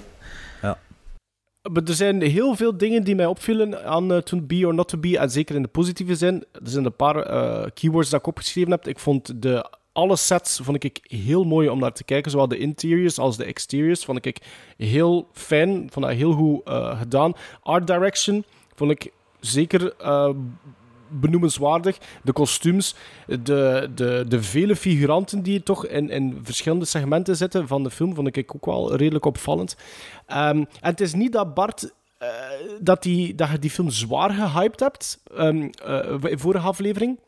Maar er zijn heel veel dingen die mij opvielen aan uh, To Be or Not To Be, en zeker in de positieve zin. Er zijn een paar uh, keywords dat ik opgeschreven heb. Ik vond de, alle sets vond ik heel mooi om naar te kijken, zowel de interiors als de exteriors. Vond ik heel fijn, vond dat heel goed uh, gedaan. Art direction vond ik zeker uh, benoemenswaardig. De kostuums, de, de, de vele figuranten die toch in, in verschillende segmenten zitten van de film, vond ik ook wel redelijk opvallend. Um, en het is niet dat Bart uh, dat, die, dat je die film zwaar gehyped hebt um, in vorige aflevering.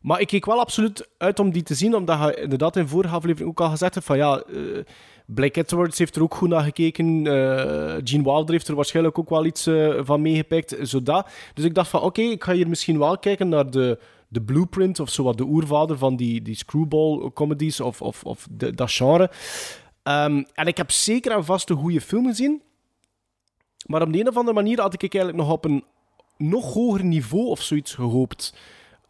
Maar ik keek wel absoluut uit om die te zien, omdat je inderdaad in vorige aflevering ook al gezegd hebt van ja, uh, Blake Edwards heeft er ook goed naar gekeken. Uh, Gene Wilder heeft er waarschijnlijk ook wel iets uh, van meegepikt. Zodat. Dus ik dacht van, oké, ik ga hier misschien wel kijken naar de, de blueprint, of zowat de oervader van die, die screwball comedies, of, of, of de, dat genre. Um, en ik heb zeker en vast een goede film gezien. Maar op de een of andere manier had ik eigenlijk nog op een nog hoger niveau of zoiets gehoopt.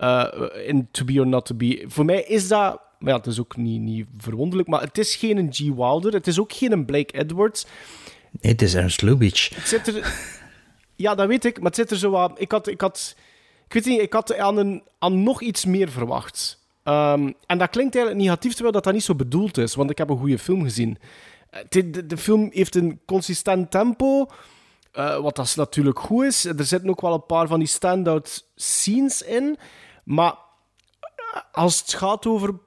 Uh, in To Be or Not To Be. Voor mij is dat maar ja, het is ook niet, niet verwonderlijk, maar het is geen G. Wilder, het is ook geen Blake Edwards. Nee, het is Ernst Lubitsch. Het zit er... Ja, dat weet ik, maar het zit er zo aan... Ik had... Ik, had, ik weet niet, ik had aan, een, aan nog iets meer verwacht. Um, en dat klinkt eigenlijk negatief, terwijl dat, dat niet zo bedoeld is, want ik heb een goede film gezien. De, de, de film heeft een consistent tempo, uh, wat dat natuurlijk goed is. Er zitten ook wel een paar van die standout scenes in, maar als het gaat over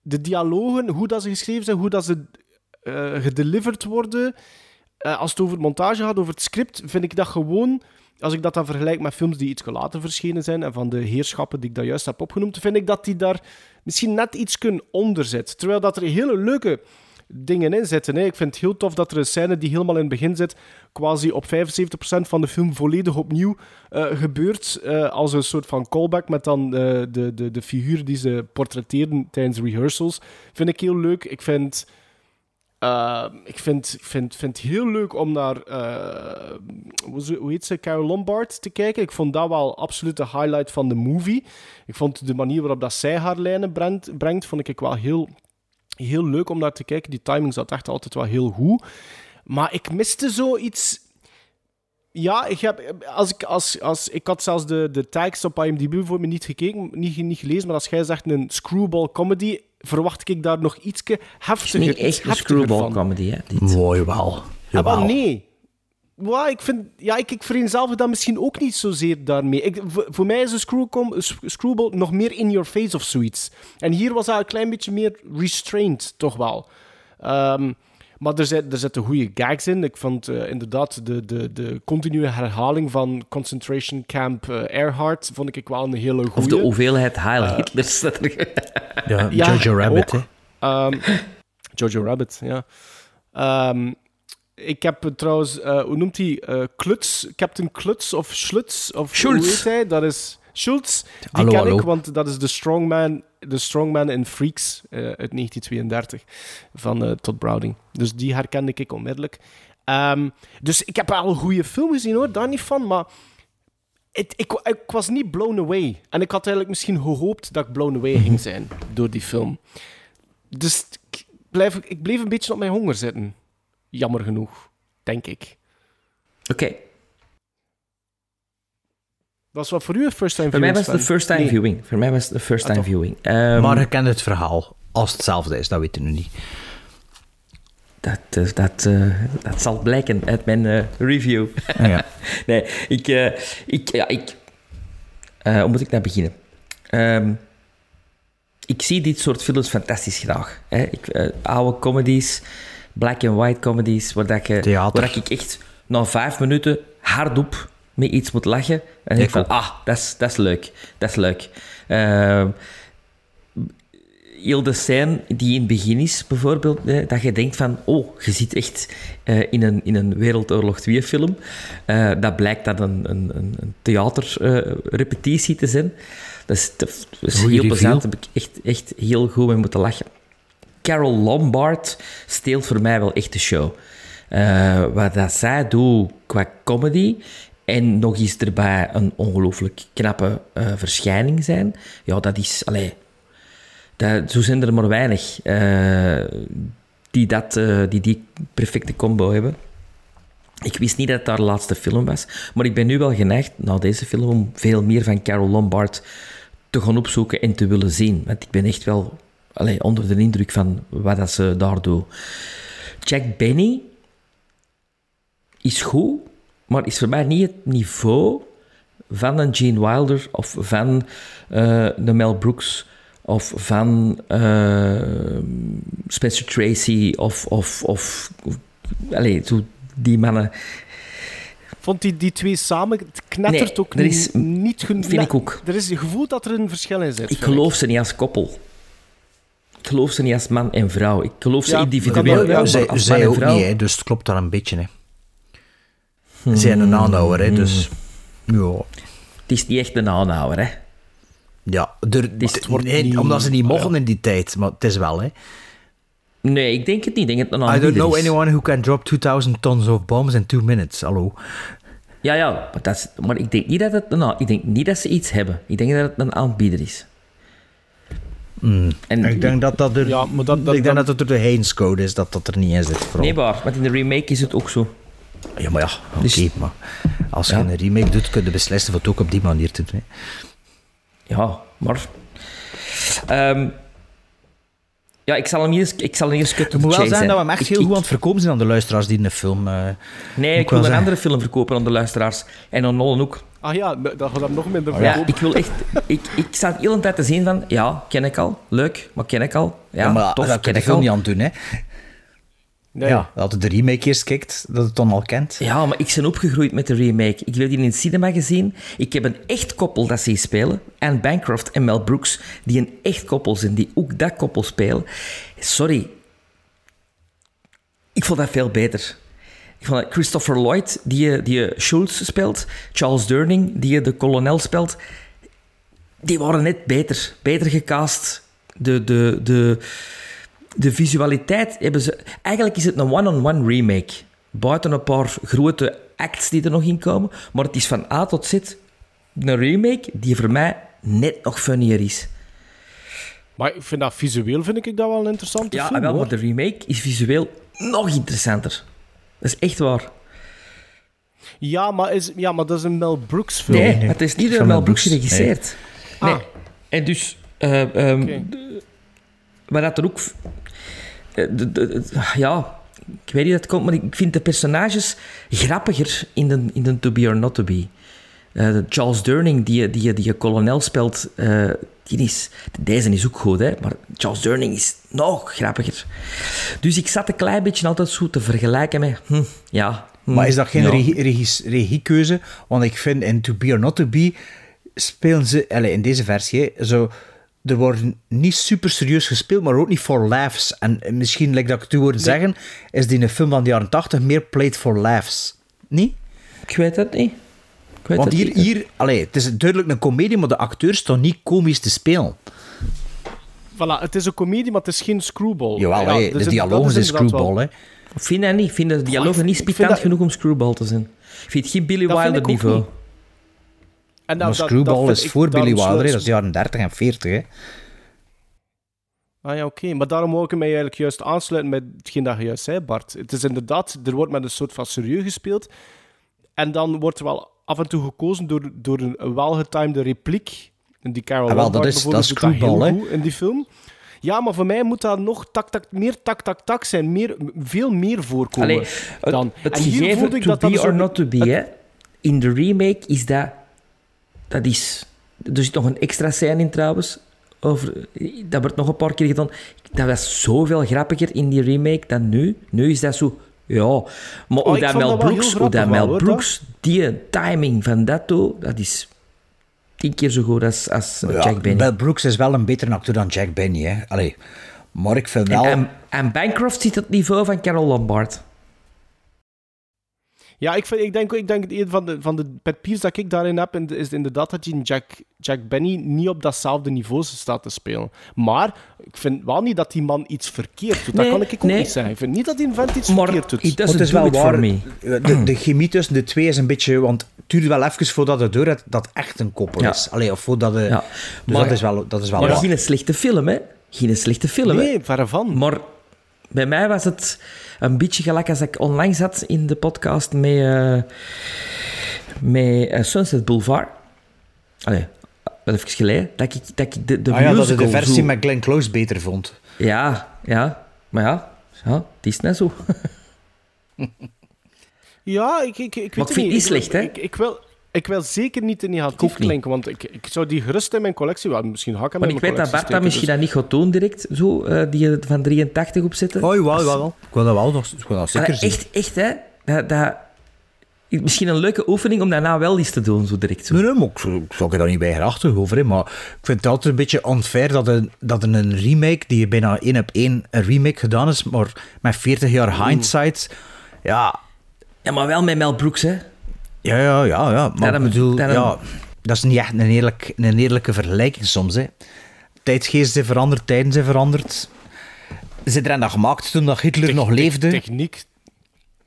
de dialogen, hoe dat ze geschreven zijn, hoe dat ze uh, gedeliverd worden. eh, als het over montage gaat, over het script, vind ik dat gewoon... Als ik dat dan vergelijk met films die iets later verschenen zijn en van de heerschappen die ik daar juist heb opgenoemd, vind ik dat die daar misschien net iets onder zit. Terwijl dat er hele leuke dingen in zitten. Hè. Ik vind het heel tof dat er een scène die helemaal in het begin zit, quasi op 75% van de film volledig opnieuw eh, gebeurt. eh, als een soort van callback met dan eh, de, de, de figuur die ze portretteren tijdens rehearsals. Vind ik heel leuk. Ik vind... ik vind, vind, vind het heel leuk om naar, hoe heet ze, Carol Lombard te kijken. Ik vond dat wel absoluut de highlight van de movie. Ik vond de manier waarop dat zij haar lijnen brengt, brengt vond ik wel heel, heel leuk om naar te kijken. Die timing zat echt altijd wel heel goed. Maar ik miste zoiets... Ja, ik, heb, als ik, als, als, ik had zelfs de, de tags op IMDb voor me niet gekeken, niet, niet gelezen, maar als jij zegt een screwball comedy, verwacht ik daar nog iets Het is heftiger, niet echt een heftiger screwball van. comedy, hè? Dit. Mooi wel. Ah, Jawel. maar nee. Ja, ik, vind, ja, ik, ik vereenzelvig dat misschien ook niet zozeer daarmee. Ik, voor, voor mij is een screwcom, screwball nog meer in your face of zoiets. En hier was hij een klein beetje meer restrained, toch wel. Ehm, maar er, zit, er zitten goede gags in. Ik vond eh, inderdaad de, de, de continue herhaling van Concentration Camp eh, Earhart vond ik wel een hele goede. Of de hoeveelheid Heil Hitlers. dat er- Ja, Ja, Jojo Rabbit, hè. Ehm, Jojo Rabbit, ja. Ehm, ik heb eh, trouwens, eh, hoe noemt hij? Eh, Kluts, Captain Kluts of Schluts? Of Schultz. Hoe heet hij? Dat is Schultz. Die Hallo, ken hallo. ik, want dat is de strongman, de strongman in Freaks uit 1932 van Todd Browning. Dus die herkende ik onmiddellijk. Ehm, dus ik heb wel een goede film gezien hoor, daar niet van, maar ik, ik was niet blown away. En ik had eigenlijk misschien gehoopt dat ik blown away Mhm. ging zijn door die film. Dus ik blijf, ik bleef een beetje op mijn honger zitten. Jammer genoeg, denk ik. Oké, Was wat voor u een first time voor mij viewing, was het de Sven? first time Nee. viewing. Voor mij was het de first Ah, viewing. Ehm, maar je kent het verhaal. Als het hetzelfde is, dat weten we niet. dat, eh, dat, eh, dat zal blijken uit mijn eh, review. Ja. [LAUGHS] nee, ik... eh, ik, ja, ik eh, hoe moet ik nou beginnen? Ehm, ik zie dit soort films fantastisch graag. Hè. Ik, oude comedies, black and white comedies, waar, dat je, Theater. waar ik echt na vijf minuten hardop met iets moet lachen. En denk ik van, ah, dat is, dat is leuk. Dat is leuk. Ehm, heel de scène die in het begin is, bijvoorbeeld, hè, dat je denkt van, oh, je zit echt eh, in, een, in een Wereldoorlog 2 film. Eh, dat blijkt dat een, een, een, theaterrepetitie te zijn. Dat is, dat heel plezant, daar heb ik echt, echt heel goed mee moeten lachen. Carol Lombard steelt voor mij wel echt de show. Eh, wat dat zij doet qua comedy en nog eens erbij een ongelooflijk knappe eh, verschijning zijn, ja, dat is... Allee, dat, zo zijn er maar weinig eh, die, dat, die die perfecte combo hebben. Ik wist niet dat het haar laatste film was, maar ik ben nu wel geneigd, na deze film, om veel meer van Carol Lombard te gaan opzoeken en te willen zien. Want ik ben echt wel allee, onder de indruk van wat dat ze daar doet. Jack Benny is goed, maar is voor mij niet het niveau van een Gene Wilder of van eh de Mel Brooks of van eh, Spencer Tracy of, of, of, of allee, die mannen. Vond die, die twee samen, het knettert Nee, ook er is- niet, genoeg. vind ik ook. Er is een gevoel dat er een verschil in zit. Ik geloof ze niet als koppel. Ik geloof ze niet als man en vrouw. Ik geloof ze Ja, individueel wel, zij als zij ook vrouw... niet, hè, dus het klopt daar een beetje. Hè. Ze zijn een aanhouwer, hè, dus... Ja, Het is niet echt een aanhouwer, hè. ja er, is- het wordt nee, niet- omdat ze niet mochten ja. in die tijd, maar het is wel. Hè. Nee, ik denk het niet. Ik denk het een I don't know is. anyone who can drop 2000 tons of bombs in two minutes. Hallo. Ja, ja, maar, dat is, maar ik denk niet dat het een, aan- ik denk niet dat ze iets hebben. Ik denk dat het een aanbieder is. En, Ik denk dat dat er, Ja, maar dat- dat- ik denk dat- dat het door de Haynes Code is, dat dat er niet in zit. Vooral. Nee, maar, want in de remake is het ook zo. Ja, maar ja, oké. Dus- maar als Ja. je een remake doet, kun je beslissen of het ook op die manier te doen. Hè. Ja, maar... Ehm, ja, ik zal hem hier eens, ik zal hem hier eens Het moet wel zijn dat we hem echt Ik- heel ik- goed aan het verkopen zijn aan de luisteraars die in de film... eh, Nee, ik wil een zeggen. andere film verkopen aan de luisteraars. En aan Nolan ook. Ah ja, dat gaat hem nog minder Ja, verkopen. ik wil echt... Ik, ik sta de hele tijd te zien van... Ja, ken ik al. Leuk, maar ken ik al. Ja, ja, maar tof, dat ken ik al. niet aan doen, hè. Nee. Ja, dat het de remake eerst kijkt, dat het dan al kent. Ja, maar ik ben opgegroeid met de remake. Ik heb die in het cinema gezien. Ik heb een echt koppel dat ze hier spelen. Anne Bancroft en Mel Brooks, die een echt koppel zijn, die ook dat koppel spelen. Sorry. Ik vond dat veel beter. Ik vond dat Christopher Lloyd, die, die Schultz speelt, Charles Durning, die de kolonel speelt, die waren net beter. Beter gecast. De, de, de, de visualiteit hebben ze... Eigenlijk is het een one-on-one remake. Buiten een paar grote acts die er nog in komen. Maar het is van A tot Z een remake die voor mij net nog funnier is. Maar ik vind dat visueel vind ik dat wel een interessante Ja, film, wel, maar de remake is visueel nog interessanter. Dat is echt waar. Ja, maar, is, ja, maar dat is een Mel Brooks film. Nee, het is niet door Mel Brooks geregisseerd. Nee. Ah. En dus... eh, ehm, Oké. Maar dat er ook... eh, de- de- de- ja, ik weet niet dat het komt, maar ik vind de personages grappiger in de, in de To Be or Not To Be. Eh, Charles Durning, die, die, die je kolonel speelt, eh, die is, deze is ook goed, hè, maar Charles Durning is nog grappiger. Dus ik zat een klein beetje altijd zo te vergelijken met... Hm, ja, hm, Maar is dat geen ja. regie, regiekeuze? Want ik vind in To Be or Not To Be spelen ze, allez, in deze versie, zo, er wordt niet super serieus gespeeld, maar ook niet for laughs. En misschien, like dat ik het u hoorde zeggen, is die een film van de jaren 80 meer played for laughs. Niet? Ik weet het niet. Want het hier, niet. hier allez, het is duidelijk een komedie, maar de acteurs staan niet komisch te spelen. Voilà, het is een comedie, maar het is geen screwball. Jawel, Ja, dus de dialogen zijn screwball. Hè. Ik vind dat niet. Ik vind de dialogen niet spitant dat- genoeg om screwball te zijn. Ik vind het geen Billy Dat vind Wilder niveau. niet. En Maar dat- dat- Screwball dat is ik voor Billy Wilder, dat is de jaren 30 en 40. Hè. Ah ja, oké. Maar daarom wou ik mij eigenlijk juist aansluiten met hetgeen dat je juist zei, Bart. Het is inderdaad, er wordt met een soort van serieus gespeeld. En dan wordt er wel af en toe gekozen door, door een welgetimede repliek. En die Carol Ah, wel, dat is- bijvoorbeeld dat is doet heel Screwball, hè. goed in die film. Ja, maar voor mij moet dat nog tak, tak, meer tak, tak, tak zijn. Meer, veel meer voorkomen Allee, het, dan. het en hier gegeven voelde ik to dat dat be zo- or not to be, hè, in de remake is dat... Dat is... Er zit nog een extra scène in trouwens. Over, dat wordt nog een paar keer gedaan. Dat was zoveel grappiger in die remake dan nu. Nu is dat zo... Ja, maar hoe Oh, dat Mel Brooks, hoe dat Mel Brooks die timing van dat doet, dat is tien keer zo goed als, als Ja, Jack Benny. Mel Brooks is wel een betere acteur dan Jack Benny. Hè. Allee, maar ik vind wel... En, en, en Bancroft zit op het niveau van Carol Lombard. Ja, ik, vind, ik denk, ik denk dat een van de, van de pet peeves dat ik daarin heb, is inderdaad dat die Jack, Jack Benny niet op datzelfde niveau staat te spelen. Maar ik vind wel niet dat die man iets verkeerd doet. Nee, dat kan ik ook nee. niet zeggen. Ik vind niet dat die vent iets Maar verkeerd doet. het is wel waar. me. De, de chemie tussen de twee is een beetje... Want het duurt wel even voordat het door dat dat echt een koppel Ja. is. Allee, of voordat... De, Ja. Dus Maar- dat is wel, dat is wel Maar waar. geen slechte film, hè. Geen slechte film, hè. Nee, verre van. Maar bij mij was het een beetje gelijk als ik online zat in de podcast met, eh, met eh, Sunset Boulevard. Allee, wel even geleden. Dat ik, dat ik de, de Ah ja, dat de versie zo- met Glenn Close beter vond. Ja, ja. Maar ja, ja het is net zo. [LAUGHS] [LAUGHS] Ja, ik, ik, ik weet Maar ik het vind het niet Ik- slecht, hè? Ik, ik, wil, ik wil zeker niet te Ik negatief klinken, want ik, ik zou die gerust in mijn collectie... wel misschien ga ik hem Maar in ik weet dat Bart dat misschien steken, dat niet gaat doen direct, zo, eh, die je van 83 opzetten. Oh, jawel, jawel. Ik wil dat wel nog ik wil dat zeker Maar zien. echt, echt, hè. Dat, dat, misschien een leuke oefening om daarna wel eens te doen, zo direct. Zo. Nee, nee, maar ik, zou- ik zou er dan niet bij over. Hè, maar ik vind het altijd een beetje unfair dat een, dat een remake, die bijna één op één een remake gedaan is, maar met 40 jaar hindsight. Ja, Ja, maar wel met Mel Brooks, hè. Ja, ja, ja. ja. Maar Daarom- bedoel, daarom- ja, dat is niet echt een, eerlijk, een eerlijke vergelijking soms. Hè. Tijdsgeest zijn veranderd, tijden zijn veranderd. Ze zijn er aan gemaakt toen dat Hitler nog leefde. Techniek...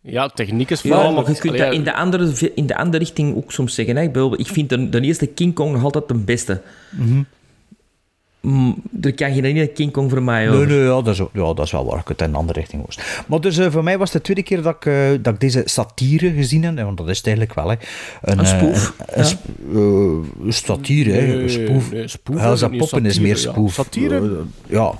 Ja, techniek is Ja, vooral... maar je kunt dat in de, andere, in de andere richting ook soms zeggen. Hè. Ik, bedoel, ik vind de, de eerste King Kong nog altijd de beste. Mm, er kan geen ene King Kong voor mij Nee, over. nee, ja, dat, is, ja, dat is wel waar. Ik het in een andere richting was. Maar dus eh, voor mij was het de tweede keer dat ik, eh, dat ik deze satire gezien heb. Want dat is het eigenlijk wel. Hè. Een, Een eh, spoof, Een, een sp- eh, een satire. hè. Nee, Een spoof. nee, spoof is niet, Poppen is satire, meer ja. spoof. Satire? Eh, ja.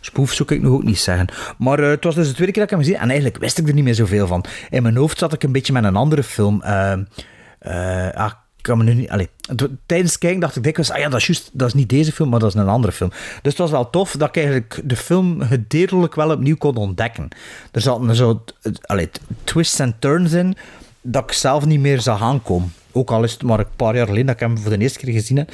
Spoof zou ik nog ook niet zeggen. Maar eh, het was dus de tweede keer dat ik hem gezien En eigenlijk wist ik er niet meer zoveel van. In mijn hoofd zat ik een beetje met een andere film. eh, ah, kan me nu niet... Allee, het- tijdens kijken dacht ik dikwijls, ah ja, dat is dat is niet deze film, maar dat is een andere film. Dus het was wel tof dat ik eigenlijk de film gedeeltelijk wel opnieuw kon ontdekken. Er zaten zo allee, twists en turns in dat ik zelf niet meer zag aankomen. Ook al is het maar een paar jaar geleden dat ik hem voor de eerste keer gezien heb.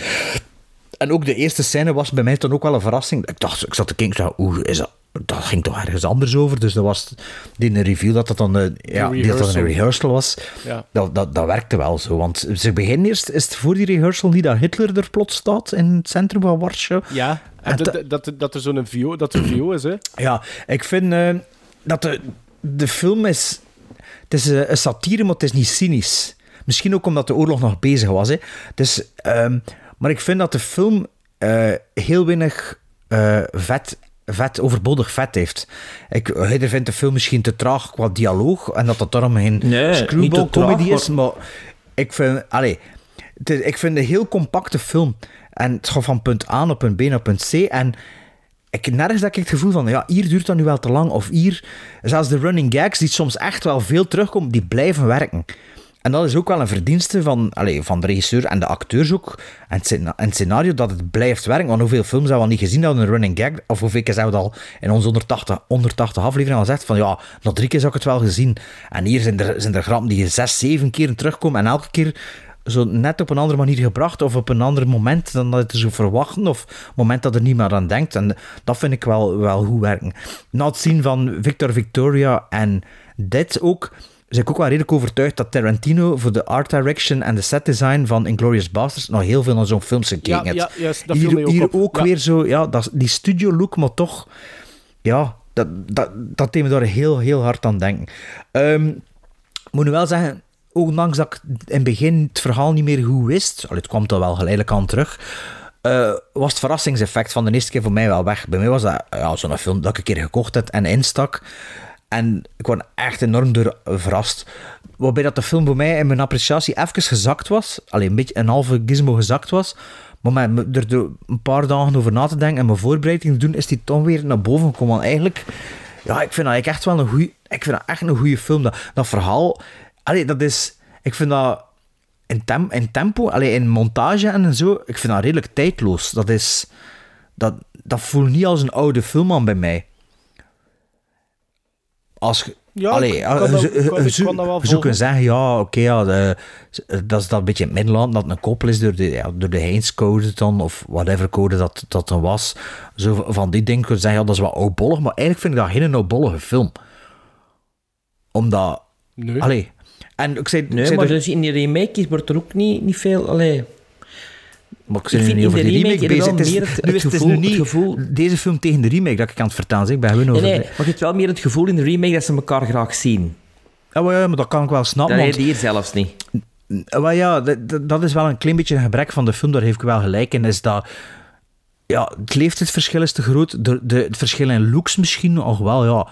En ook de eerste scène was bij mij dan ook wel een verrassing. Ik dacht, ik zat te kijken, oeh, is dat, dat ging toch ergens anders over. Dus dat was die een review dat dat dan, eh, ja, dat een rehearsal. was. Ja. Dat, dat, dat werkte wel zo. Want ze beginnen eerst, is het voor die rehearsal niet dat Hitler er plots staat in het centrum van Warschau? Ja, en dat, dat, dat er zo'n VO, dat er VO is, hè. Ja, ik vind eh, dat de, de film is... Het is eh, een satire, maar het is niet cynisch. Misschien ook omdat de oorlog nog bezig was. Hè. Ehm, maar ik vind dat de film heel weinig vet, vet, overbodig vet heeft. Ik, hij vindt de film misschien te traag qua dialoog en dat dat daarom geen Nee, screwball traag, comedy is, maar- ik vind... Het is- ik vind een heel compacte film. En het gaat van punt A naar punt B naar punt C. En ik, nergens heb ik het gevoel van, ja, hier duurt dat nu wel te lang. Of hier, zelfs de running gags, die soms echt wel veel terugkomen, die blijven werken. En dat is ook wel een verdienste van, allez, van de regisseur en de acteurs ook. En het, scena- en het scenario, dat het blijft werken. Want hoeveel films hebben we al niet gezien dat een running gag... Of hoeveel keer hebben we het al in onze 180, 180 afleveringen al gezegd van, ja, nog drie keer zou ik het wel gezien. En hier zijn er, zijn er grappen die zes, zeven keer terugkomen. En elke keer zo net op een andere manier gebracht of op een ander moment dan dat je zou verwachten of moment dat er niemand aan denkt. En dat vind ik wel, wel goed werken. Na het zien van Victor Victoria en dit ook, ben ik ook wel redelijk overtuigd dat Tarantino voor de art direction en de set design van Inglourious Basterds nog heel veel naar zo'n films gekeken Ja, heeft. ja, juist, dat viel hier ook hier op. ook Ja. weer zo, ja, dat, die studio look, maar toch, ja, dat, dat, dat deed me daar heel, heel hard aan denken. Ik moet nu wel zeggen, ondanks dat ik in het begin het verhaal niet meer goed wist, allee, het kwam er wel geleidelijk aan terug, eh, was het verrassingseffect van de eerste keer voor mij wel weg. Bij mij was dat ja, zo'n film dat ik een keer gekocht heb en instak. En ik was echt enorm door verrast. Waarbij dat de film voor mij in mijn appreciatie even gezakt was. Alleen een beetje een halve gizmo gezakt was. Maar met me- er een paar dagen over na te denken en mijn voorbereiding te doen, is die toch weer naar boven gekomen. Eigenlijk, ja, ik vind dat echt wel een goeie, ik vind dat echt een goede film. Dat, dat verhaal, allee, dat is, ik vind dat in, in tempo, allee, in montage en zo, ik vind dat redelijk tijdloos. Dat is, dat, dat voelt niet als een oude film aan bij mij. Als je- Ja, Allee, ik ja, kan dat- je- ik kan- je ik zou- kan dat wel je zou kunnen zeggen, ja, oké, ja, de- dat is dat een beetje in het middenland, dat een koppel is door de, ja, door de Heinz-code dan, of whatever code dat, dat dan was. Zo van die dingen kun je zeggen, ja, dat is wat oudbollig, maar eigenlijk vind ik dat geen oudbollige film. Omdat, Nee. allee, en ik zei, ik Nee, zei maar dus in die remake wordt er ook niet, niet veel... Allee, Maar ik nu vind niet over de remake, remake bezig. Het is, het- nu is gevoel- nu niet het gevoel- deze film tegen de remake dat ik aan het vertellen ben. Ik ben gewoon over nee, maar je hebt wel meer het gevoel in de remake dat ze elkaar graag zien. Ja, maar, ja, maar dat kan ik wel snappen. Dat want- heb je hier zelfs niet. Maar ja, dat, dat- dat is wel een klein beetje een gebrek van de film, daar heeft ik wel gelijk in, is dat... Ja, het leeftijdsverschil is te groot. De, de, het verschil in looks misschien nog wel, ja.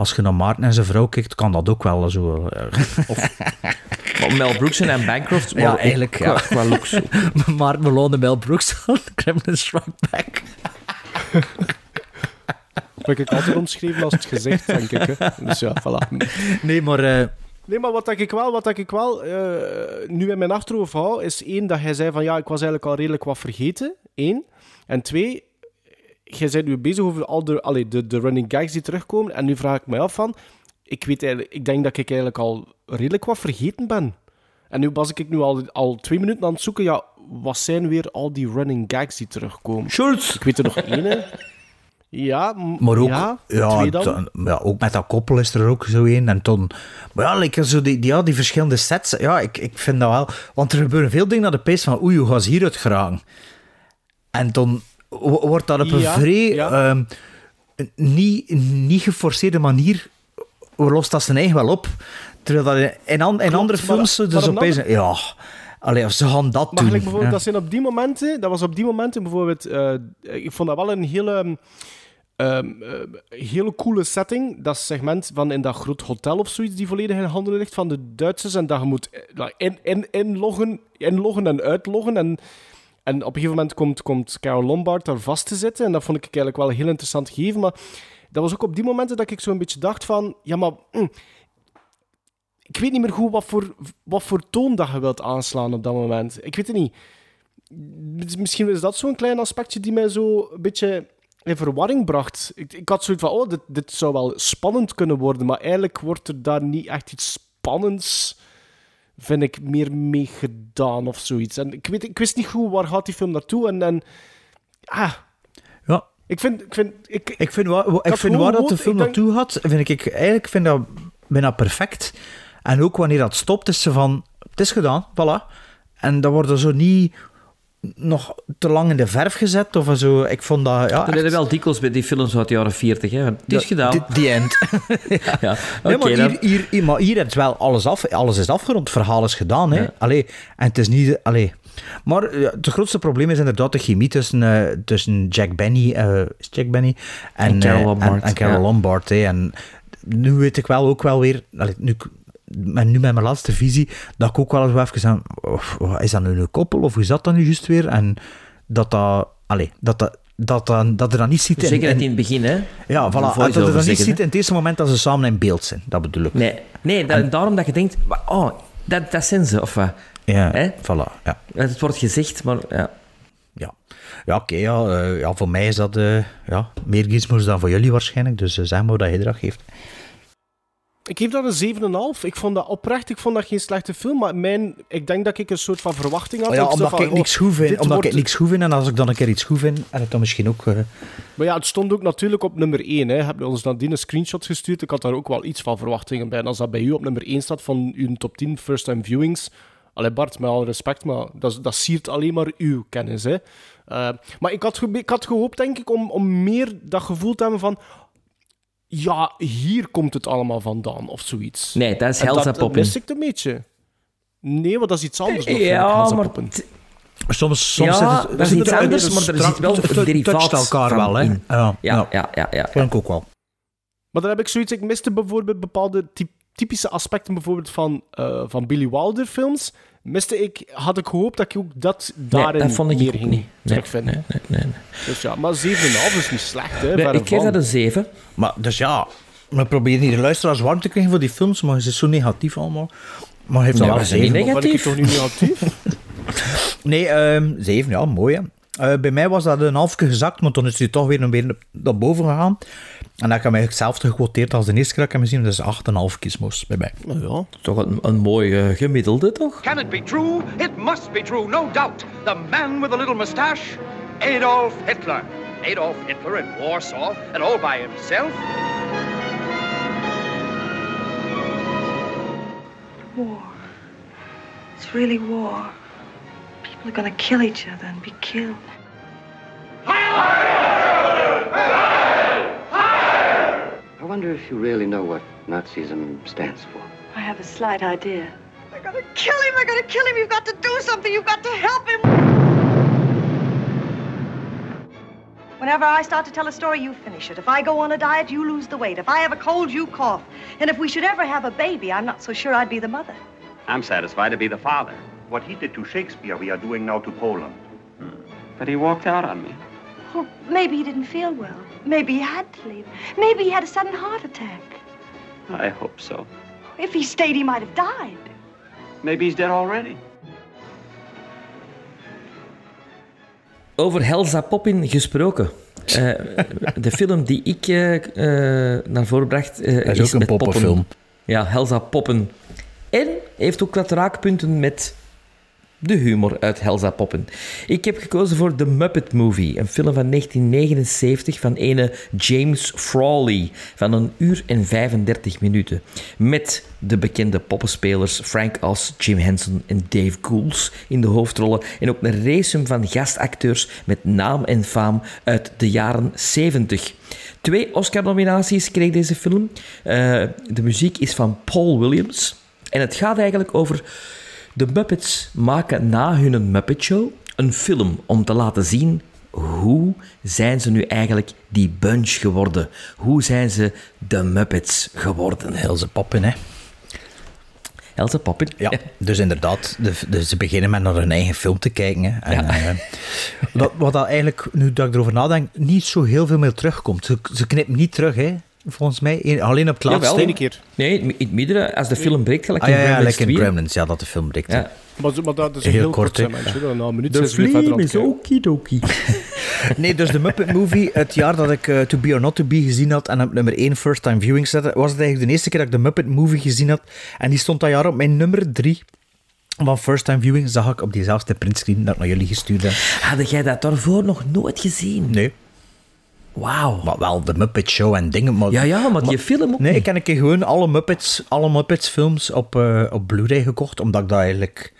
Als je naar Maarten en zijn vrouw kijkt, kan dat ook wel zo... eh, [LAUGHS] Maar Mel Brooks en Bancroft... Ja, maar ook eigenlijk, ja. Qua, qua looks. [LAUGHS] Maarten Malone en Mel Brooks van Criminal Strike Back. Dat heb ik altijd omschreven als het gezicht, denk ik. Hè. Dus ja, voilà. Nee, maar... eh, Nee, maar wat ik wel, wat ik wel eh, nu in mijn achterhoofd hou, is één, dat jij zei van ja, ik was eigenlijk al redelijk wat vergeten. Eén. En twee, jij bent nu bezig over al de, allee, de, de running gags die terugkomen. En nu vraag ik me af van, ik, weet eigenlijk, ik denk dat ik eigenlijk al redelijk wat vergeten ben. En nu was ik nu al, al twee minuten aan het zoeken, ja, wat zijn weer al die running gags die terugkomen? Schultz! Ik weet er nog één. Ja, Maar ook, ja, ja, twee dan. dan- ja, ook met dat koppel is er ook zo een. En toen, maar ja, like, zo die, die, ja, die verschillende sets, ja, ik, ik vind dat wel. Want er gebeuren veel dingen naar de pees van, oei, hoe gaan ze hieruit geraken? En dan wordt dat op een Ja, vrij ja. ehm, niet, niet geforceerde manier, lost dat zijn eigen wel op. Terwijl dat in, in, an- in Klopt, andere films, maar dus een opeens, ja, allee, of ze gaan dat Maar doen. bijvoorbeeld, ja. dat zijn op die momenten, dat was op die momenten bijvoorbeeld, eh, ik vond dat wel een hele, ehm, eh, hele coole setting. Dat segment van in dat groot hotel of zoiets, die volledig in handen ligt van de Duitsers. En dat je moet eh, in, in, inloggen, inloggen en uitloggen. En, en op een gegeven moment komt, komt Carol Lombard daar vast te zitten. En dat vond ik eigenlijk wel heel interessant gegeven. Maar dat was ook op die momenten dat ik zo een beetje dacht van, ja maar... hm, ik weet niet meer goed wat voor, wat voor toon dat je wilt aanslaan op dat moment. Ik weet het niet. Misschien is dat zo'n klein aspectje die mij zo een beetje in verwarring bracht. Ik, ik had zoiets van, oh, dit, dit zou wel spannend kunnen worden, maar eigenlijk wordt er daar niet echt iets spannends, vind ik, meer mee gedaan of zoiets. En ik, weet, ik wist niet goed waar gaat die film naartoe en... en ah, Ja, ik vind... Ik vind, ik, ik vind, waar, ik vind waar dat de film ik denk- naartoe had, vind ik eigenlijk vind dat bijna perfect. En ook wanneer dat stopt, is ze van, het is gedaan, voilà. En dan wordt er zo niet nog te lang in de verf gezet of zo. Ik vond dat, ja, Dat echt- deden wel dikwijls bij die films uit de jaren 40. Hè. Het is gedaan. Die, end. [LAUGHS] ja. Nee, maar, hier, hier, hier- maar hier is wel alles af. Alles is afgerond. Het verhaal is gedaan. Hè. Ja. Allee, en het is niet... Allee. Maar ja, het grootste probleem is inderdaad de chemie tussen, eh, tussen Jack Benny, eh, Jack Benny en, En Carol eh, Lombard, En, en Carol. Lombard. Hè. En nu weet ik wel ook wel weer... Allee, nu, en nu met mijn laatste visie, dat ik ook wel eens even aan... oh, Is dat nu een koppel of hoe is dat dan nu juist weer? En dat dat... Allee, dat dat... Dat, dat, dat er dan niet ziet in, Zeker in- in het begin, hè? ja, voilà, dat er dan niet zeggen, ziet in het eerste moment dat ze samen in beeld zijn. Dat bedoel ik. Nee, nee da- daarom dat je denkt... Oh, dat, dat zijn ze, of wat? Ja, Hè? voilà. Ja, Het wordt gezegd, maar... Ja. ja. ja oké. ja, eh, ja, voor mij is dat eh, ja, meer gizmos dan voor jullie waarschijnlijk. Dus eh, zeg maar dat je dat geeft. Ik geef dat een 7,5. Ik vond dat oprecht, ik vond dat geen slechte film, maar mijn, ik denk dat ik een soort van verwachting had. Oh ja, Ik omdat ik van, niks oh, goed vind. dit Omdat wordt- ik niks goed vind. En als ik dan een keer iets goed vind, en het dan misschien ook... eh, Maar ja, het stond ook natuurlijk op nummer 1. Hè. Heb je ons nadien een screenshot gestuurd? Ik had daar ook wel iets van verwachtingen bij. En als dat bij u op nummer 1 staat van uw top 10 first-time viewings... Allee Bart, met alle respect, maar dat, dat siert alleen maar uw kennis. Hè. Eh, maar ik had, ge- ik had gehoopt, denk ik, om, om meer dat gevoel te hebben van... Ja, hier komt het allemaal vandaan, of zoiets. Nee, dat is Helza dat mist ik een beetje. Nee, want dat is iets anders. nog, Ja, maar... Soms, soms Ja, het, dat is iets er- anders, maar er zit wel het- een derivaat elkaar wel, hè. Ja, Ja, ja. ja, ja. ja. Vond ik ook wel. Maar dan heb ik zoiets, ik miste bijvoorbeeld bepaalde typ- typische aspecten bijvoorbeeld van, eh, van Billy Wilder films. Miste ik, had ik gehoopt dat ik ook dat Nee, daarin dat vond ik meer ook ging niet. Nee, nee, nee, nee, nee. Dus ja, maar 7,5 is niet slecht, hè. Nee, ik geef dat een 7. Maar dus ja, we proberen hier de luisteraars warm te krijgen voor die films, maar het is zo negatief allemaal. Maar heeft Ja, wel we een zijn niet zeven. Ben ik negatief. toch niet negatief? [LAUGHS] Nee, ehm zeven, ja, mooi hè. Eh, bij mij was dat een halfje gezakt, maar toen is hij toch weer een beetje naar boven gegaan. En dat heb ik eigenlijk zelf gequoteerd als de eerste keer dat ik hem gezien. Dus 8,5 gizmos bij mij. nou ja. Toch een, een mooi eh, gemiddelde, toch? Can it be true? It must be true, no doubt. The man with the little mustache? Adolf Hitler. Adolf Hitler in Warsaw and all by himself? War. It's really war. People are gonna kill each other and be killed. I wonder if you really know what Nazism stands for. I have a slight idea. They're gonna kill him! They're gonna kill him! You've got to do something! You've got to help him! Whenever I start to tell a story, you finish it. If I go on a diet, you lose the weight. If I have a cold, you cough. And if we should ever have a baby, I'm not so sure I'd be the mother. I'm satisfied to be the father. What he did to Shakespeare, we are doing now to Poland. Hmm. But he walked out on me. Well, maybe he didn't feel well. Maybe he had to leave. Maybe he had a sudden heart attack. I hope so. If he stayed, he might have died. Maybe he's dead already. Over Helza Poppin gesproken. Eh, de film die ik eh, eh, naar voren bracht... eh, Dat is ook een met poppenfilm. poppen. Ja, Helza Poppen. En heeft ook wat raakpunten met de humor uit Helza Poppen. Ik heb gekozen voor The Muppet Movie, een film van 1979 van ene James Frawley, van een uur en 35 minuten. Met de bekende poppenspelers Frank Oz, Jim Henson en Dave Gools in de hoofdrollen. En ook een race van gastacteurs met naam en faam uit de jaren 70. Twee Oscar-nominaties kreeg deze film. Eh, de muziek is van Paul Williams. En het gaat eigenlijk over de Muppets maken na hun Muppet Show een film om te laten zien hoe zijn ze nu eigenlijk die bunch geworden. Hoe zijn ze de Muppets geworden. Heel ze poppen, hè. Else Poppin. Ja, dus inderdaad, de, de- ze beginnen met naar hun eigen film te kijken. Hè. En, eh, dat, wat dat eigenlijk, nu dat ik erover nadenk, niet zo heel veel meer terugkomt. Ze, ze knippen niet terug, hè. Volgens mij. Eén- alleen op het laatste. Jawel. Eén keer. Nee, in het midden, als de film breekt, gelijk Ah in ja, ja, Gremlins like in 2. Gremlins, ja, dat de film breekt. Ja. Maar, maar dat is een Heel heel, kort, kort hè. een minuut De het is okidoki. [LAUGHS] Nee, dus de Muppet Movie, het jaar dat ik eh, To Be or Not To Be gezien had en op nummer 1 First Time Viewing zette, was het eigenlijk de eerste keer dat ik de Muppet Movie gezien had. En die stond dat jaar op mijn nummer 3 van First Time Viewing. Zag ik op diezelfde printscreen dat ik naar jullie gestuurd heb. Had jij dat daarvoor nog nooit gezien? Nee. Wauw. Maar wel de Muppet Show en dingen. Maar, Ja, ja, maar die film ook Nee, niet. ik heb een keer gewoon alle Muppets, alle Muppets films op, eh, op Blu-ray gekocht, omdat ik dat eigenlijk...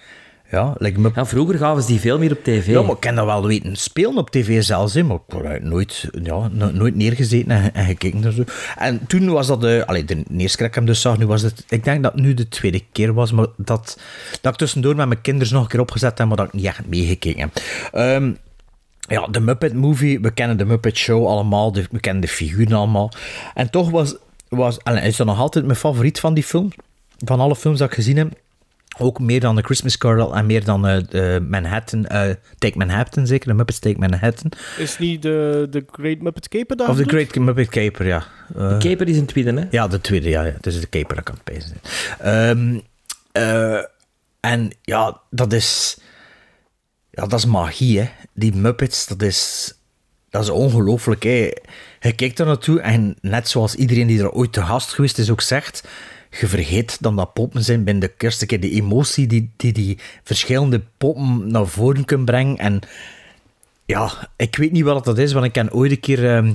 Ja, like Mupp- Ja, vroeger gaven ze die veel meer op tv. ja, maar ik ken dat wel weten spelen op tv zelfs, hè, maar ik heb nooit, ja, no- nooit neergezeten en, en gekeken. En, zo. en toen was dat de... Allee, de eerste keer dat ik hem dus zag, nu was het... Ik denk dat het nu de tweede keer was, maar dat, dat ik tussendoor met mijn kinderen nog een keer opgezet heb, maar dat ik niet echt meegekeken heb. Ehm, ja, de Muppet Movie, we kennen de Muppet Show allemaal, de- we kennen de figuren allemaal. En toch was, was is dat nog altijd mijn favoriet van die film, van alle films dat ik gezien heb. Ook meer dan The Christmas Carol en meer dan eh, de Manhattan, eh, Take Manhattan zeker, de Muppets Take Manhattan. Is niet de, de Great Muppet Caper daar? Of The? Great Muppet Caper, ja. Eh, Caper is een tweede, hè? ja, de tweede, ja. ja. Het is de Caper dat ik aan het ben. Ehm, eh, en ja, dat is... Ja, dat is magie, hè. Die Muppets, dat is... Dat is ongelooflijk, hè. Je kijkt er naartoe en net zoals iedereen die er ooit te gast geweest is ook zegt... Je vergeet dan dat poppen zijn binnen de eerste keer. De emotie die, die die verschillende poppen naar voren kunnen brengen. En ja, ik weet niet wat dat is, want ik ken ooit een keer... ehm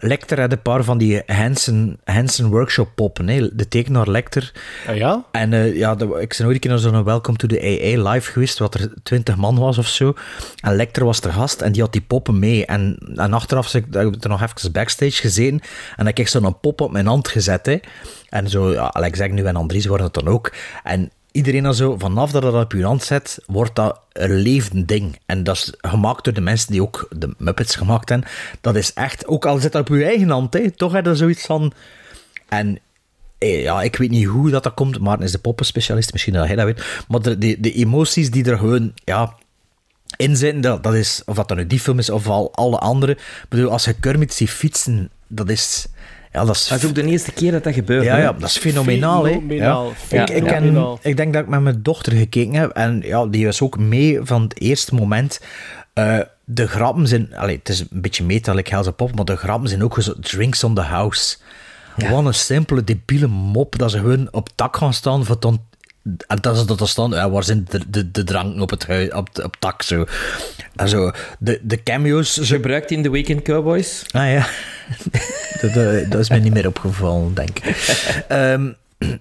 Lecter had een paar van die Hansen, Hansen Workshop poppen, hè. de tekenaar Lecter. Ah, ja? En eh, ja, ik ben ooit een keer naar zo'n Welcome to the AA live geweest, wat er twintig man was of zo. En Lecter was ter gast en die had die poppen mee. En, en achteraf heb ik ik er nog even backstage gezien en dan heb ik zo'n pop op mijn hand gezet. Hè. En zo, ja, ik zeg nu en Andries worden het dan ook. En iedereen dan zo, vanaf dat dat op je hand zet, wordt dat een levend ding. En dat is gemaakt door de mensen die ook de Muppets gemaakt hebben. Dat is echt, ook al zit dat op je eigen hand, hè, toch heb je zoiets van... En eh, ja, ik weet niet hoe dat, dat komt. Maarten is de poppenspecialist, misschien dat hij dat weet. Maar de, de, de emoties die er gewoon ja, in zitten, dat, dat is, of dat dan nu die film is of al alle andere. Ik bedoel, als je Kermit ziet fietsen, dat is... Ja, dat is... Dat is ook de eerste keer dat dat gebeurt. Ja, ja, dat is fenomenaal. hè. Fenomenaal. Ja. Ik, ik, Fenomenaal. ik denk dat ik met mijn dochter gekeken heb en ja, die was ook mee van het eerste moment. Eh, de grappen zijn, allee, het is een beetje meta, like Hells Pop, maar de grappen zijn ook zo drinks on the house. Wat een simpele, debiele mop dat ze gewoon op het dak gaan staan voor dan en dat is dat er staan, ja, waar zijn de, de, de dranken op het, hui- op, op het dak zo. En zo, de, de cameo's. Gebruikt in The Weekend Cowboys. Ah ja, dat, dat, dat is mij niet meer opgevallen, denk ik. [LAUGHS] Ehm,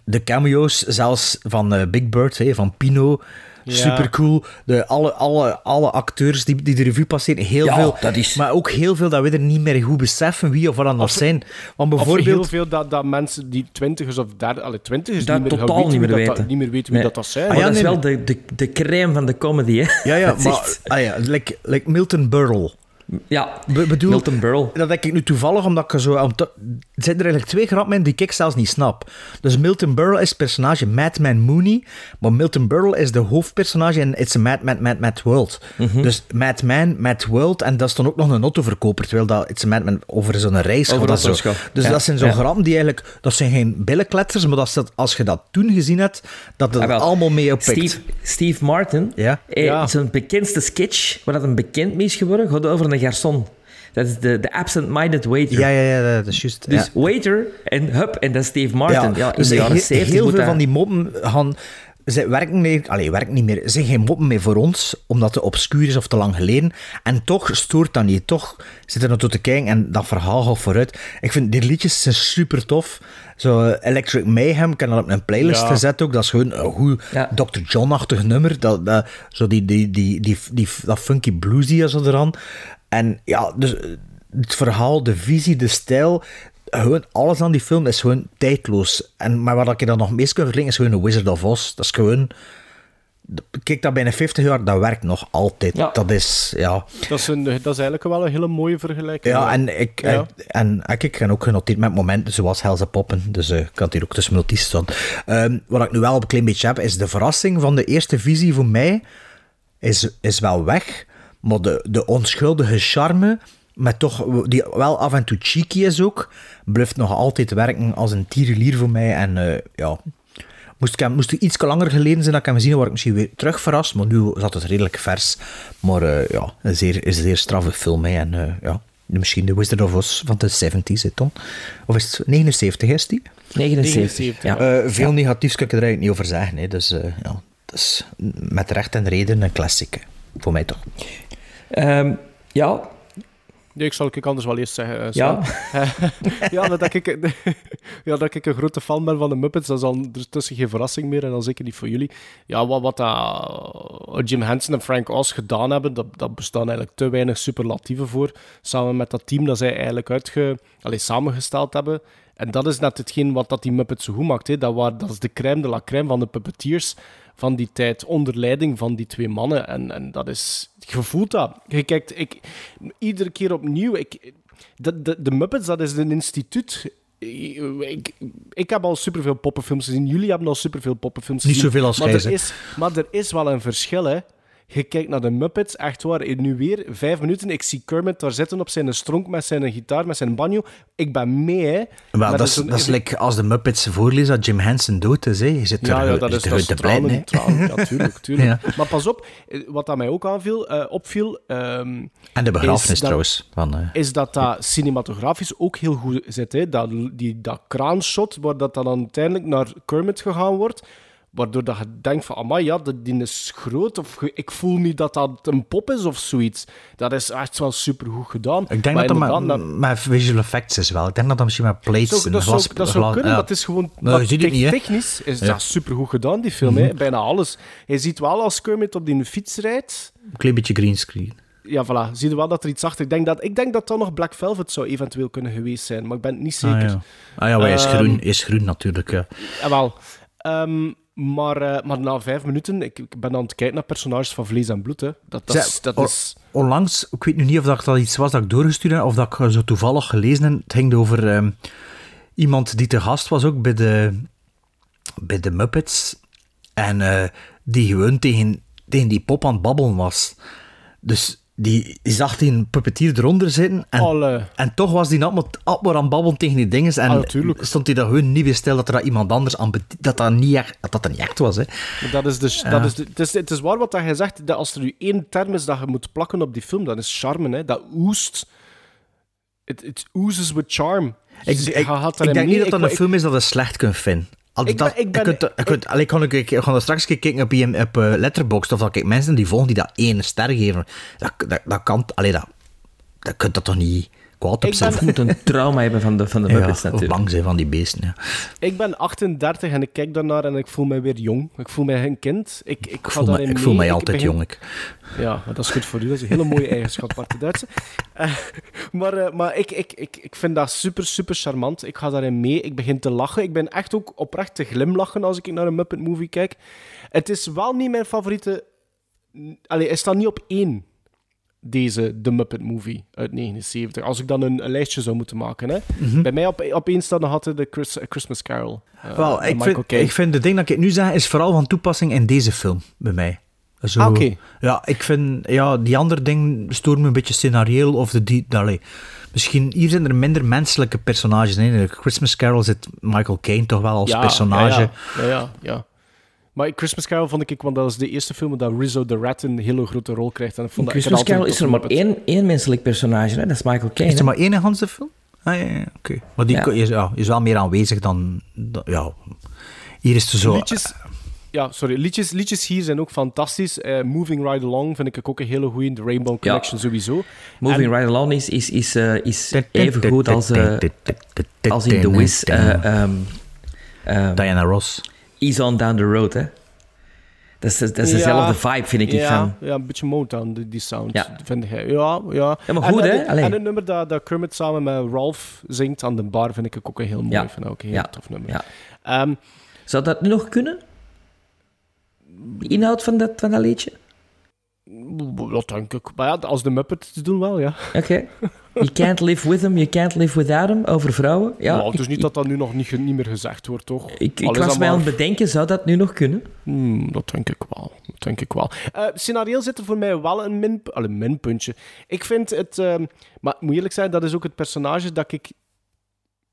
de cameo's, zelfs van eh, Big Bird, hè, van Pino, Ja. super cool. De, alle, alle, alle acteurs die, die de revue passeren, heel Ja, veel. dat is- Maar ook heel veel dat we er niet meer goed beseffen wie of wat dan dat zijn. Want Of heel bijvoorbeeld. veel dat, dat mensen die twintigers of derde, alle twintigers Dat niet meer totaal weten niet wie meer dat, weten. niet meer weten wie Nee. dat, dat zijn. Maar Ah, ja, dat is nee, wel de, de, de crème van de comedy, hè? Ja, ja, [LAUGHS] Dat is maar. Ah ja, like, like Milton Berle. Ja, Be- bedoel, Milton Berle. Dat denk ik nu toevallig, omdat ik zo... Er zijn er eigenlijk twee grappen in die ik zelfs niet snap. Dus Milton Berle is het personage Madman Mooney, maar Milton Berle is de hoofdpersonage in It's a Mad, Mad, Mad, Mad World. Mhm. Dus Madman, Mad World, en dat is dan ook nog een autoverkoper, terwijl dat It's a Mad Man over zo'n reis Over gaat. dat zo. Dus Ja, dat zijn zo'n ja. grappen die eigenlijk... Dat zijn geen billenkletters, maar dat is dat, als je dat toen gezien hebt, dat het Ah, allemaal mee oppikt. Steve, Steve Martin, Ja. eh, Ja. zijn bekendste sketch, waar dat een bekend mee is geworden, gaat over een garçon. Dat is de, de absent-minded waiter. Ja, ja, ja, dat is juist. Dus ja. waiter en hup, en dat is Steve Martin. Ja, in dus de jaren heel, 70 heel moet veel dat- van die moppen gaan... Ze werken, meer, allee, werken niet meer. Ze zijn geen moppen meer voor ons, omdat het obscuur is of te lang geleden. En toch stoort dat niet. Toch zit er naartoe te kijken en dat verhaal gaat vooruit. Ik vind die liedjes zijn super tof. Zo eh, Electric Mayhem, ik heb dat op een playlist Ja. gezet ook. Dat is gewoon een goed Ja. Dr. John-achtig nummer. Dat, dat, zo die, die, die, die, die, dat funky bluesy zo eraan. En ja, dus eh, het verhaal, de visie, de stijl, gewoon alles aan die film is gewoon tijdloos. En, maar wat ik dan nog meest kan vergelijken is gewoon een Wizard of Oz. Dat is gewoon... Kijk, dat bijna 50 jaar, dat werkt nog altijd. Ja. Dat is, ja... Dat, is een, dat is eigenlijk wel een hele mooie vergelijking. Ja, en ik, Ja. eh, en ik, ik heb ook genoteerd met momenten zoals Helse Poppen. Dus eh, ik had hier ook tussen notities staan. Ehm, wat ik nu wel een klein beetje heb, is de verrassing van de eerste visie voor mij is, is wel weg. Maar de, de onschuldige charme maar toch, die wel af en toe cheeky is ook, blijft nog altijd werken als een tierenlier voor mij. En eh, ja, moest ik hem, moest het iets langer geleden zijn dat ik hem gezien word ik misschien weer terug verrast. Maar nu zat het redelijk vers. Maar eh, ja, een zeer, een zeer straffe film. Hè. En uh, ja, misschien de Wizard of Oz van de 70s, hè, Tom? Of is het 79, is die? 79, ja. Uh, veel ja. negatiefs kan ik er eigenlijk niet over zeggen. Hè. Dus ja, dat is met recht en reden een klassieke. Voor mij toch. Um, ja, Nee, ik zal ik anders wel eerst zeggen. Uh, ja? [LAUGHS] ja, dat ik, [LAUGHS] ja, dat ik een grote fan ben van de Muppets, dat is al tussen geen verrassing meer en dan zeker niet voor jullie. Ja, wat, wat uh, Jim Henson en Frank Oz gedaan hebben, dat, dat bestaan eigenlijk te weinig superlatieven voor. Samen met dat team dat zij eigenlijk uitge, allez, samengesteld hebben. En dat is net hetgeen wat dat die Muppets zo goed maakt. Hè. Dat, waar, dat is de crème de la crème van de puppeteers van die tijd, onder leiding van die twee mannen. En, en dat is... Je voelt dat. Je kijkt, ik, iedere keer opnieuw... Ik, de, de, de Muppets, dat is een instituut... Ik, ik heb al superveel poppenfilms gezien. Jullie hebben al superveel poppenfilms gezien. Niet zoveel als maar er is, Maar er is wel een verschil, hè. Je kijkt naar de Muppets, echt waar. Nu weer, vijf minuten, ik zie Kermit daar zitten op zijn stronk met zijn gitaar, met zijn banjo. Ik ben mee, hè. Wel, dat is, dat is like als de Muppets voorlezen dat Jim Henson dood is, hè. Je zit ja, er, ja, dat is, dat is te pleiten, Ja, tuurlijk, [LAUGHS] tuurlijk. ja. Maar pas op, wat dat mij ook aanviel, uh, opviel... Um, en de begrafenis dat, trouwens. Van, uh, is dat dat cinematografisch ook heel goed zit, hè. Dat, die, dat kraanshot, waar dat dan uiteindelijk naar Kermit gegaan wordt waardoor dat je denkt van, amai, ja, die is groot, of ik voel niet dat dat een pop is of zoiets. Dat is echt wel supergoed gedaan. Ik denk maar dat dat met, met, visual effects is wel. Ik denk dat dat misschien met plates en dat glas... Zou, dat zou kunnen, ja. het is gewoon... Nou, niet, technisch is ja. dat supergoed gedaan, die film. Mm -hmm. hè. Bijna alles. Je ziet wel als Kermit op die fiets rijdt... Een klein beetje greenscreen. Ja, voilà. Zie je wel dat er iets achter... Ik denk dat, ik denk dat dat nog Black Velvet zou eventueel kunnen geweest zijn, maar ik ben het niet zeker. Ah ja, ah, ja hij is, groen, um, is groen natuurlijk, ja. Jawel. Um, maar, uh, maar na vijf minuten, ik, ik, ben aan het kijken naar personages van vlees en bloed. Hè. Dat, dat, is, dat is... Onlangs, ik weet nu niet of dat, dat iets was dat ik doorgestuurd heb, of dat ik zo toevallig gelezen heb. Het ging over um, iemand die te gast was ook bij de, bij de Muppets. En uh, die gewoon tegen, tegen die pop aan het babbelen was. Dus die, die zag die een puppetier eronder zitten. En, en toch was die allemaal aan het babbelen tegen die dingen. En ah, stond hij daar gewoon niet weer stil dat er dat iemand anders aan dat dat niet echt, dat dat niet echt was. Hè. Dat is dus, ja. dat is de, het, is, het is waar wat hij zegt. Dat als er nu één term is dat je moet plakken op die film, dat is charme. Hè. Dat oest. It oozes with charm. Ik, ik, ik denk niet dat dat een film is dat je slecht kunt vinden. Ik ben, ik ben, kunt, ik, kunt, ik, kan, ik, ik ga straks kijken op, op, op uh, Letterboxd of dat ik mensen die volgen die dat één ster geven. Dat, dat, dat kan... Allee, dat, dat kunt dat toch niet kwaad op zijn? Je moet een trauma hebben van de, van de Muppets ja, natuurlijk. Bang zijn van die beesten, ja. Ik ben 38 en ik kijk daarnaar en ik voel mij weer jong. Ik voel mij geen kind. Ik, ik, ik voel, me, ik voel mij altijd begin... jong. Ik. Ja, dat is goed voor u. Dat is een hele mooie eigenschap, Bart de Duitse. Uh, maar uh, maar ik, ik, ik, ik vind dat super, super charmant. Ik ga daarin mee. Ik begin te lachen. Ik ben echt ook oprecht te glimlachen als ik naar een Muppet Movie kijk. Het is wel niet mijn favoriete... Allee, hij staat niet op één deze The Muppet Movie uit 79. Als ik dan een, een lijstje zou moeten maken. Hè. Mm -hmm. Bij mij op, op één staat nog altijd de Chris, Christmas Carol. Uh, ik, vind, ik vind de ding dat ik nu zeg is vooral van toepassing in deze film bij mij. Zo, ah, okay. Ja, ik vind ja, die andere ding stoort me een beetje scenarioel of de die. Allee, misschien hier zijn er minder menselijke personages in. In Christmas Carol zit Michael Caine toch wel als ja, personage. Ja, ja, ja, ja. Maar Christmas Carol vond ik, want dat is de eerste film dat Rizzo the Rat een hele grote rol krijgt. En ik vond in Christmas Carol is er maar één, één menselijk personage, hè? dat is Michael Caine. Is er maar één in de film? Ah ja, ja oké. Okay. Maar die ja. Is, ja, is wel meer aanwezig dan... Ja, hier is er zo... Liedjes, ja, sorry. Liedjes, liedjes hier zijn ook fantastisch. Uh, Moving Right Along vind ik ook een hele goeie. The Rainbow Connection ja. sowieso. Moving en, Right Along is, is, is, uh, is even goed als, uh, als in The Wiz. Um, um, Diana Ross. Ease on Down the Road, hè. Dat is, dat is dezelfde ja, vibe, vind ik. Ja, van. ja, een beetje Motown, die, die sound, ja. vind ik. Ja, ja. ja maar goed, en, hè? En, en het nummer dat, dat Kermit samen met Ralph zingt aan de bar, vind ik ook een heel mooi. Ja. Vind ik ook een heel tof nummer. Um, Zou dat nog kunnen? De inhoud van dat, van dat liedje? Dat denk ik. Maar ja, als de Muppets doen wel, ja. Oké. Okay. You can't live with them, you can't live without them, over vrouwen. Ja, nou, het is niet dat dat nu nog niet, niet meer gezegd wordt, toch? Ik, ik was mij maar... aan het bedenken, zou dat nu nog kunnen? Hmm, dat denk ik wel. Dat denk ik wel. Uh, scenario zit er voor mij wel een, min, een minpuntje. Ik vind het... Uh, maar moet eerlijk zijn, dat is ook het personage dat ik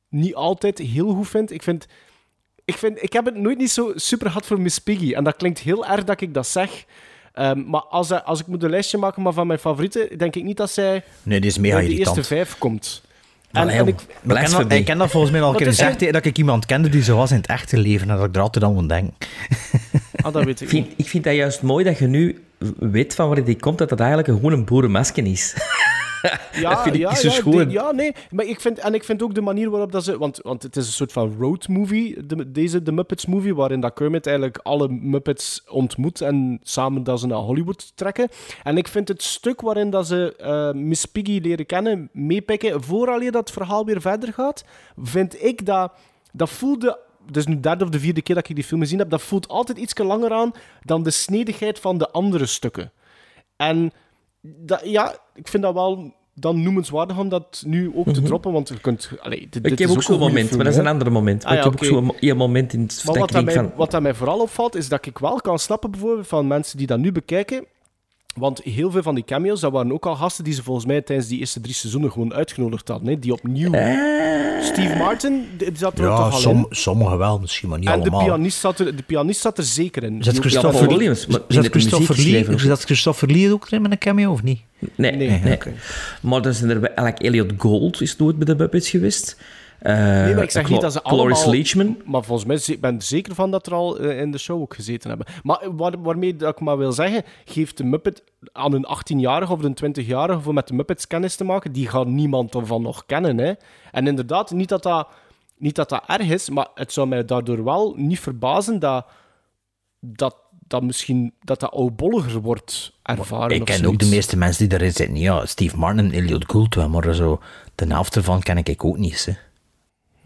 niet altijd heel goed vind. Ik vind... Ik, vind, ik heb het nooit niet zo super gehad voor Miss Piggy. En dat klinkt heel erg dat ik dat zeg. Um, maar als, als ik moet een lijstje maken maar van mijn favorieten, denk ik niet dat zij nee, die is mega de eerste vijf komt. En, en ik, ken dat, ik ken dat volgens mij al een keer gezegd, dat ik iemand kende die zo was in het echte leven en dat ik er altijd aan moet denken. Ah, dat weet ik, ik, vind, ik vind dat juist mooi dat je nu weet van waar die komt, dat dat eigenlijk gewoon een boerenmasker is. [LAUGHS] Ja, ja, ja, nee. Maar ik vind, en ik vind ook de manier waarop dat ze... Want, want het is een soort van road movie, de, deze de Muppets movie, waarin dat Kermit eigenlijk alle Muppets ontmoet en samen dat ze naar Hollywood trekken. En ik vind het stuk waarin dat ze uh, Miss Piggy leren kennen, meepikken, vooraleer dat verhaal weer verder gaat, vind ik dat... Dat voelde dus nu de derde of de vierde keer dat ik die film gezien heb, dat voelt altijd iets langer aan dan de snedigheid van de andere stukken. En dat, ja, ik vind dat wel dan noemenswaardig om dat nu ook te mhm. droppen, want je kunt... Allee, dit, ik heb ook zo'n moment, maar dat is een ander moment. Ah, ik heb ook zo'n moment in het Maar wat, dat mij, wat dat mij vooral opvalt, is dat ik wel kan snappen bijvoorbeeld van mensen die dat nu bekijken, want heel veel van die cameo's, dat waren ook al gasten die ze volgens mij tijdens die eerste drie seizoenen gewoon uitgenodigd hadden. Hè? Die opnieuw... Eh. Steve Martin, die zat er ja, toch al som, in. Sommigen wel, misschien, maar niet en allemaal. En de pianist, zat er, de pianist zat er zeker in. Zat Christopher, Williams, zat Christopher, Lee, zat Christopher Lee ook erin met een cameo, of niet? Nee, nee. nee. nee. Okay. Maar dan zijn er eigenlijk Elliot Gold is nooit bij de Muppets geweest. Uh, nee, maar ik zeg niet dat ze Cloris allemaal... Leachman. Maar volgens mij ben ik zeker van dat er al uh, in de show ook gezeten hebben. Maar waar, waarmee dat ik maar wil zeggen, geeft de Muppet aan een 18-jarige of een 20-jarige voor met de Muppets kennis te maken, die gaat niemand ervan nog kennen. Hè? En inderdaad, niet dat dat, niet dat dat erg is, maar het zou mij daardoor wel niet verbazen dat dat, dat misschien dat dat oudbolliger wordt ervaren. Ik ken ook de meeste mensen die erin zitten. Ja, Steve Martin en Elliot Gould, maar zo, de helft ervan ken ik ook niet. Hè.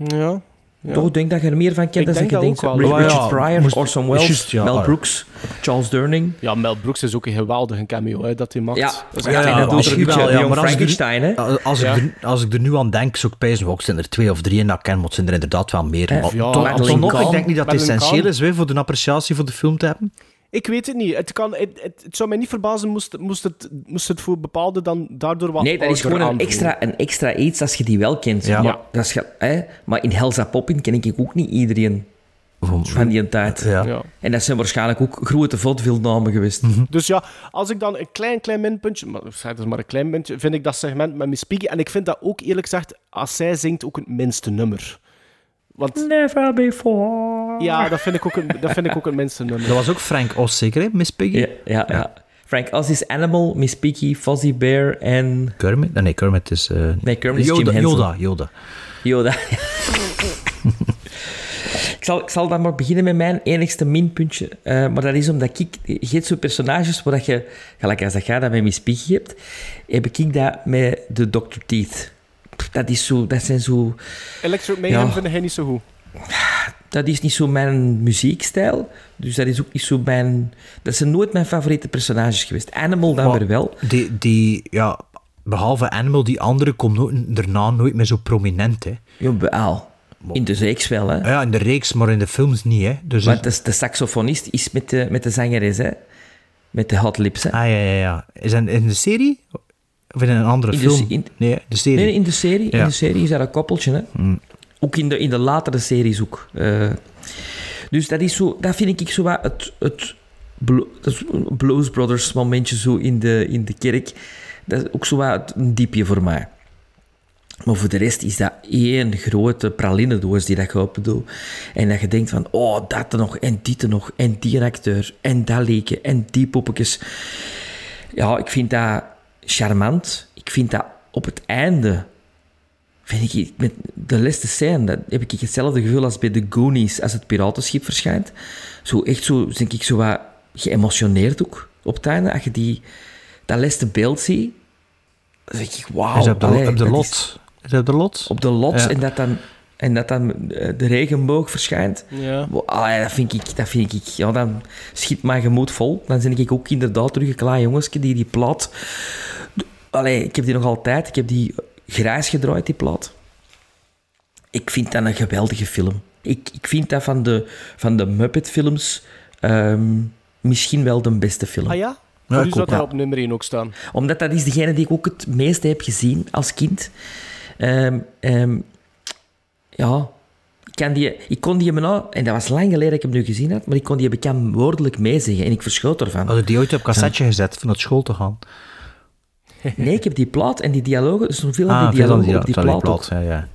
Ja. Ja. Toch, ik denk dat je er meer van kent dan je denkt. Richard ja, Pryor, moest, Orson Welles, Mel Brooks, Charles Durning. Ja, Mel Brooks is ook een geweldige cameo hè, dat hij maakt. Ja, dat is ja, dat doet een beetje ja, Frankenstein. Hè? Als, ik er, als ik er nu aan denk, zou ik pijzen, ook zijn er twee of drie en dat ken, maar zijn er inderdaad wel meer. Maar ja, toch, nog, ik denk niet dat het essentieel is voor de appreciatie van de film te hebben. Ik weet het niet. Het, kan, het, het, het, zou mij niet verbazen moest, moest, het, moest het voor bepaalde dan daardoor wat Nee, dat is gewoon een extra, een extra iets als je die wel kent. Ja. Maar, dat is, hè, maar in Helza Poppin ken ik ook niet iedereen van die tijd. Ja. ja. En dat zijn waarschijnlijk ook grote vaudeville-namen geweest. Mm -hmm. Dus ja, als ik dan een klein, klein minpuntje... Maar, zeg maar een klein puntje, vind ik dat segment met Miss Piggy... En ik vind dat ook, eerlijk gezegd, als zij zingt, ook het minste nummer. Want, Never before. Ja, dat vind ik ook een, dat vind ik ook een nummer. Dat was ook Frank Oz, zeker, hè? Miss Piggy? Ja, ja, ja. Frank Oz is Animal, Miss Piggy, Fuzzy Bear en... Kermit? Nee, Kermit is... Uh... Nee, Kermit Yoda, is Jim Henson. Yoda, Yoda. Yoda, [LAUGHS] ik, zal, ik zal dan maar beginnen met mijn enigste minpuntje. Uh, maar dat is omdat ik... Je hebt zo'n personages waar je... Gelijk als dat jij dat met Miss Piggy hebt, heb ik dat met de Dr. Teeth dat is zo, dat zijn zo... Electro Mayhem ja, vind jij niet zo goed? Dat is niet zo mijn muziekstijl. Dus dat is ook niet zo mijn... Dat zijn nooit mijn favoriete personages geweest. Animal dan maar weer wel. Die, die, ja, behalve Animal, die andere komt nooit, daarna nooit meer zo prominent, hè. Ja, wel. In de reeks wel, hè. Ja, in de reeks, maar in de films niet, hè. Dus Want de, de saxofonist is met de, met de zangeres, hè. Met de hot lips, hè. Ah, ja, ja, ja. Is dat in de serie? Of in een andere in film? In, nee, de serie. Nee, in de serie, ja. in de serie is dat een koppeltje. Hè? Mm. Ook in de, in de latere series ook. Uh, dus dat, is zo, dat vind ik zo wat het, het Blues Brothers momentje zo in de, in de kerk. Dat is ook zo wat een diepje voor mij. Maar voor de rest is dat één grote pralinendoos die dat je open doet. En dat je denkt van, oh, dat er nog, en dit er nog, en die acteur, en dat leken, en die poppetjes. Ja, ik vind dat charmant. Ik vind dat op het einde, vind ik, met de laatste scène, dat heb ik hetzelfde gevoel als bij de Goonies, als het piratenschip verschijnt. Zo echt zo, denk ik, zo wat geëmotioneerd ook op het einde. Als je die, dat laatste beeld ziet, dan denk ik, wauw. Is op de, op de lot? Is, op de lot? Op de lot, en dat dan... En dat dan de regenboog verschijnt. Ja. Ah, dat vind ik, dat vind ik, ja, dan schiet mijn gemoed vol. Dan ben ik ook inderdaad terug een klein jongensje die die plaat Allee, ik heb die nog altijd. Ik heb die grijs gedraaid, die plaat. Ik vind dat een geweldige film. Ik, ik vind dat van de, van de Muppet-films... Um, misschien wel de beste film. Ah ja? U zou dat op nummer 1 ook staan. Omdat dat is degene die ik ook het meeste heb gezien als kind. Ehm, ehm, ja, ik, kan die, ik kon die me nou, en dat was lang geleden dat ik hem nu gezien had, maar ik kon die bekend woordelijk meezeggen en ik verschoot ervan. Had je die ooit op cassetje gezet van naar school te gaan? [LAUGHS] Nee, ik heb die plaat en die dialogen, dus veel Ah, die veel dialogen op die plaat, ook. ja, ja.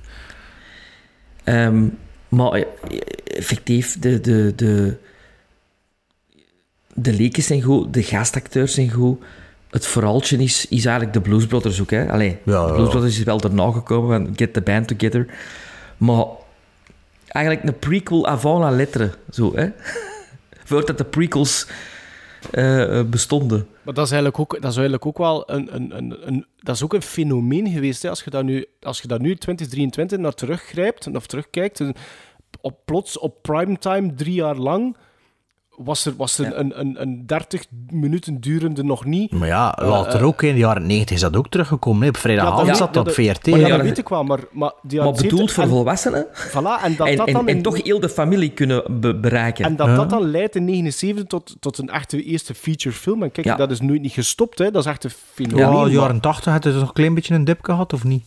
Ehm, maar eh, effectief, de, de, de, de leken zijn goed, de gastacteurs zijn goed. Het verhaaltje is, is eigenlijk de Blues Brothers ook. Hè? Allee, Ja, de. Blues Brothers is wel daarna gekomen van Get the Band Together. Maar eigenlijk een prequel avant la lettre. Zo, hè? [LAUGHS] Voordat de prequels eh, eh, bestonden. Maar dat is eigenlijk ook, dat is eigenlijk ook wel een, een, een, een, dat is ook een fenomeen geweest. Hè? Als, je dat nu, als je dat nu 2023 naar teruggrijpt of terugkijkt, op, plots op primetime drie jaar lang was er, was er een, een, een 30 minuten durende nog niet. Maar ja, later eh, ook in de jaren 90 is dat ook teruggekomen. hè. Op vrijdagavond zat ja, dat op VRT. Maar ja, dat weet ik wel, maar... Maar, die Maar jaren bedoeld 70 voor en- volwassenen. Voilà, en dat en, dat dan en in- toch heel de familie kunnen be- bereiken. En dat dat dan leidt in 79 tot, tot een echte eerste feature film. En kijk, Ja. dat is nooit niet gestopt, hè. dat is echt een fenomeen. Ja, de maar- jaren 80 had het toch een klein beetje een dip gehad, of niet?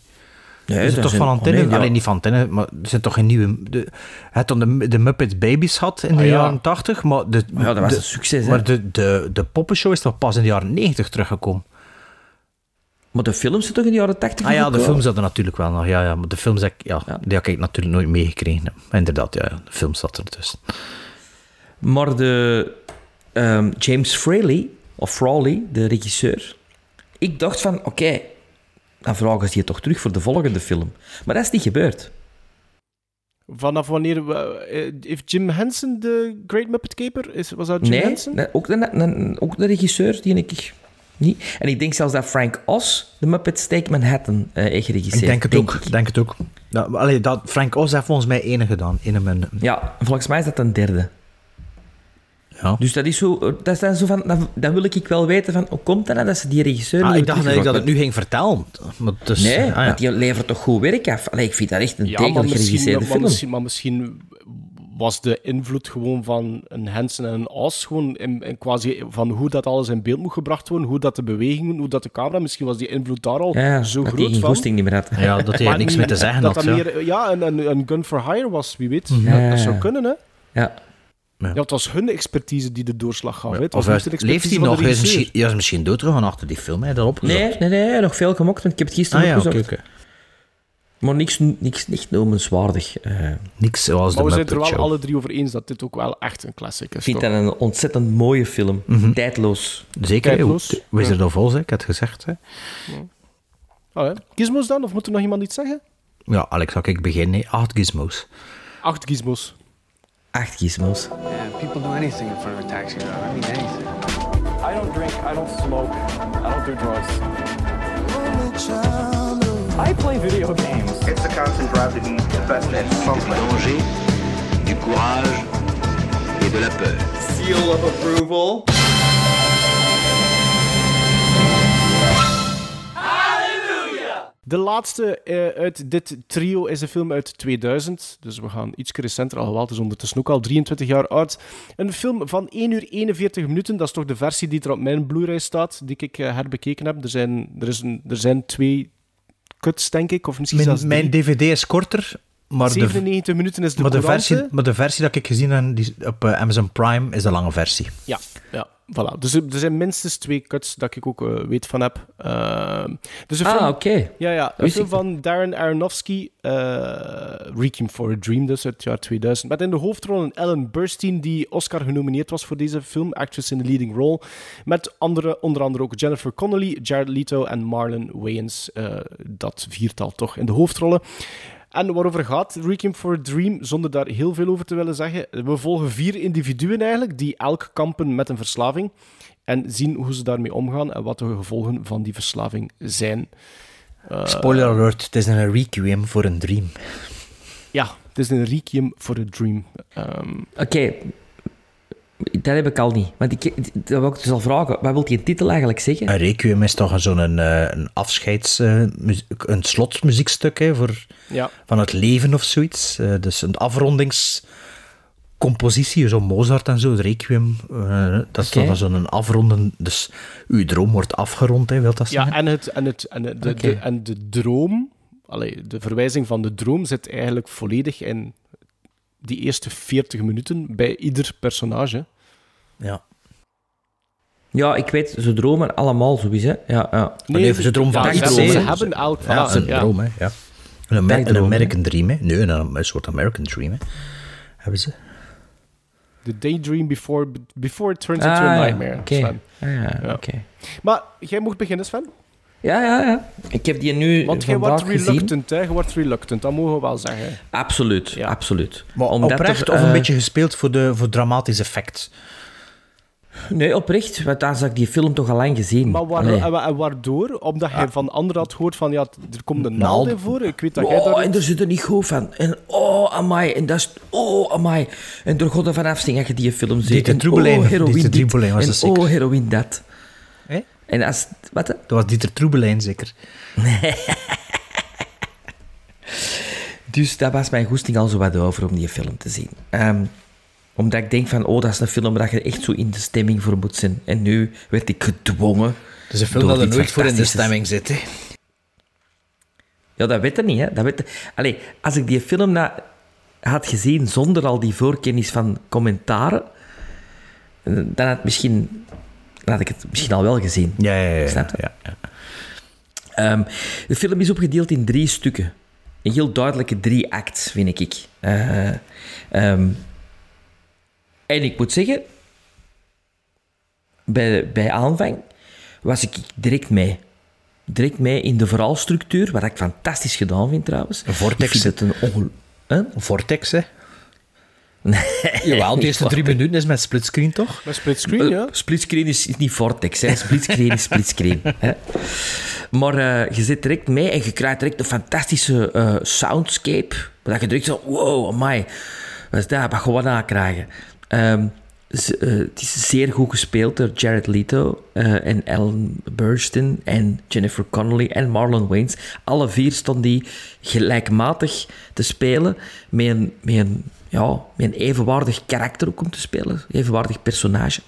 Nee, dat toch van antenne? ja. Alleen niet van antenne, maar er zijn toch geen nieuwe... De, het dan de, de Muppet Babies had in de Ah, ja. jaren 80, maar... De, Ja, dat was een succes, hè. Maar de, de, de poppenshow is toch pas in de jaren 90 teruggekomen? Maar de films zijn toch in de jaren 80 Ah ja, de films hadden natuurlijk wel nog. Ja, ja, maar de films heb ik, ja, die heb ik natuurlijk nooit meegekregen. Inderdaad, ja, ja, de films zat er dus. Maar de ehm, James Fraley, of Frawley, de regisseur, ik dacht van, oké, dan vragen ze je toch terug voor de volgende film. Maar dat is niet gebeurd. Vanaf wanneer... we- eh, heeft Jim Henson de Great Muppet Caper? Is, was dat Jim nee, Henson? nee, ook, de, de- ook de regisseur, die ik niet. En ik denk zelfs dat Frank Oz de Muppets Take Manhattan eh heeft geregisseerd. Ik denk het ook. Ik denk het ook. Nou, allee, dat, Frank Oz heeft volgens mij ene gedaan. Ene men, Ja, volgens mij is dat een derde. Ja. Dus dat is zo, dat is dan zo van, dan, dan wil ik wel weten van, hoe komt dat nou dat ze die regisseur Ah, niet ik dacht dat ik dat het nu ging vertellen. Maar dus, Nee, ah, ja. want die levert toch goed werk af. Allee, ik vind dat echt een Ja, degelijk maar misschien, geregisseerde maar, film. misschien, maar misschien was de invloed gewoon van een Henson en een Oz gewoon in, in quasi van hoe dat alles in beeld moet gebracht worden, hoe dat de bewegingen, hoe dat de camera, misschien was die invloed daar al Ja, zo dat die groot geen van. goesting niet meer had. Ja, dat hij Maar niks meer te zeggen dat had. dat Ja. meer, ja, een, een, een gun for hire was, wie weet. Ja. Dat zou kunnen, hè. Ja. Ja, het was hun expertise die de doorslag gaf. hè. Het was Of niet hij- leeft hij nog? Hij is misschien, ja, is misschien doodgegaan achter die film. Hij dat opgezocht. Nee, nee, nee, nog veel gemokt, want ik heb het gisteren Ah ja, oké, opgezocht. oké. Maar niks, niks, niks noemenswaardig. Eh, Niks zoals Maar de we zijn het er wel Show. alle drie over eens dat dit ook wel echt een classic is. ik vind dat een ontzettend mooie film. Mhm. Tijdloos. Zeker, Tijdloos. we zijn Ja. er vol, hè. ik had het gezegd. Hè. Oh, hè. Gizmos dan? Of moet er nog iemand iets zeggen? Ja, Alex, zal ik beginnen? Acht gizmos. Acht gizmos. Acht gizmos. Yeah, people do anything in front of a taxi driver. I mean, anything. I don't drink, I don't smoke, I don't do drugs. I play video games. It's the constant drive to be the best at something. danger, du courage et de la peur. Seal of approval. De laatste eh, uit dit trio is een film uit 2000. Dus we gaan iets recenter, alhoewel het is ondertussen ook al 23 jaar oud. Een film van 1 uur 41 minuten. Dat is toch de versie die er op mijn Blu-ray staat, die ik eh, herbekeken heb. Er zijn, er, is een, er zijn twee cuts, denk ik. Of misschien Mijn, zelfs mijn. DVD is korter, maar de, 97 minuten is de maar, de versie, maar de versie dat ik gezien heb die op eh, Amazon Prime is de lange versie. Ja, ja, voilà. Dus er zijn minstens twee cuts dat ik ook eh, weet van heb. Ehm, dus Ah, oké. Ja, ja. Een film van Darren Aronofsky, eh Requiem for a Dream, dus uit het jaar 2000. Met in de hoofdrol Ellen Burstyn, die Oscar genomineerd was voor deze film, actress in the leading role. Met andere, onder andere ook Jennifer Connelly, Jared Leto en Marlon Wayans. eh, dat viertal toch in de hoofdrollen. En waarover gaat Requiem for a Dream, zonder daar heel veel over te willen zeggen? We volgen vier individuen eigenlijk, die elk kampen met een verslaving. En zien hoe ze daarmee omgaan en wat de gevolgen van die verslaving zijn. Eh, Spoiler alert, het is een requiem voor een dream. Ja, het is een Requiem for a Dream. Ehm, Oké, dat heb ik al niet. Want ik, dat wil ik dus al vragen. Wat wil die titel eigenlijk zeggen? Een requiem is toch zo'n een, eh, een afscheids... eh, een slotmuziekstuk hè, voor, Ja. van het leven of zoiets. Eh, dus een afrondings... compositie, zo Mozart en zo, het Requiem, eh, dat is Oké. dan zo'n afronden, dus uw droom wordt afgerond, hè, wil dat Ja, zeggen? en, het, en, het, en, de, en de droom, allee, de verwijzing van de droom zit eigenlijk volledig in die eerste 40 minuten bij ieder personage. Ja. Ja, ik weet, ze dromen allemaal sowieso. Ja, ja. Nee, ze dromen van ja, iets, ze, hè. ze hebben elk... Ja, een ja. hè. Een, Amer- een American Dream, hè. Nee, een, een soort American Dream, hè. Hebben ze. The daydream before, before it turns Ah, into a ja, nightmare, oké. Sven. Ah, ja, oké. Maar jij mocht beginnen, Sven. Ja, ja, ja. Ik heb die nu Want vandaag wordt reluctant, hè. Je wordt reluctant, dat mogen we wel zeggen. Absoluut, absoluut. Maar Omdat oprecht er, of een eh, beetje gespeeld voor, de, voor dramatisch effect? Nee, oprecht. Want daar heb ik die film toch al lang gezien. Maar waar, en waardoor? Omdat hij van anderen had gehoord van, ja, er komt een Naald. naald in voor. Ik weet dat jij Oh, daar... en er zit er niet goed van. En oh, amai. En dat is... Oh, amai. En gaat er vanaf zingen als je die film ziet. En Troebelijn, Oh, heroïne dit. En oh, heroïne dat. En als... Wat? Dat was Dieter Troebelijn zeker. [LAUGHS] Dus dat was mijn goesting al zo wat over om die film te zien. Ehm, omdat ik denk van, oh, dat is een film waar je echt zo in de stemming voor moet zijn. En nu werd ik gedwongen. Is een film dat er nooit voor in de stemming zit, hè. Ja, dat weet je niet, hè. Dat weet Allee, als ik die film na... had gezien zonder al die voorkennis van commentaren, dan had, misschien, dan had ik het misschien al wel gezien. Ja, ja, ja. Snap je? ja, ja. Ehm, de film is opgedeeld in drie stukken. Een heel duidelijke drie acts, vind ik. Eh, ehm, en ik moet zeggen, bij, bij aanvang was ik direct mee. Direct mee in de verhaalstructuur, wat ik fantastisch gedaan vind trouwens. Een vortex. Ik vind het een ongel... Huh? Een vortex, hè. Nee, Jawel, de [LAUGHS] eerste drie minuten is met splitscreen, toch? Met splitscreen, ja. Eh, Splitscreen is, is niet Vortex, hè. Splitscreen is splitscreen. [LAUGHS] hè. Maar eh, je zit direct mee en je krijgt direct een fantastische eh, soundscape. Dat je direct zo, wow, amai. Wat is dat? Wat gaan we nou krijgen? Ehm, ze- eh, het is zeer goed gespeeld door Jared Leto eh, en Ellen Burstyn en Jennifer Connelly en Marlon Wayans. Alle vier stonden die gelijkmatig te spelen met een, met een, ja, met een evenwaardig karakter ook om te spelen. Evenwaardig personage.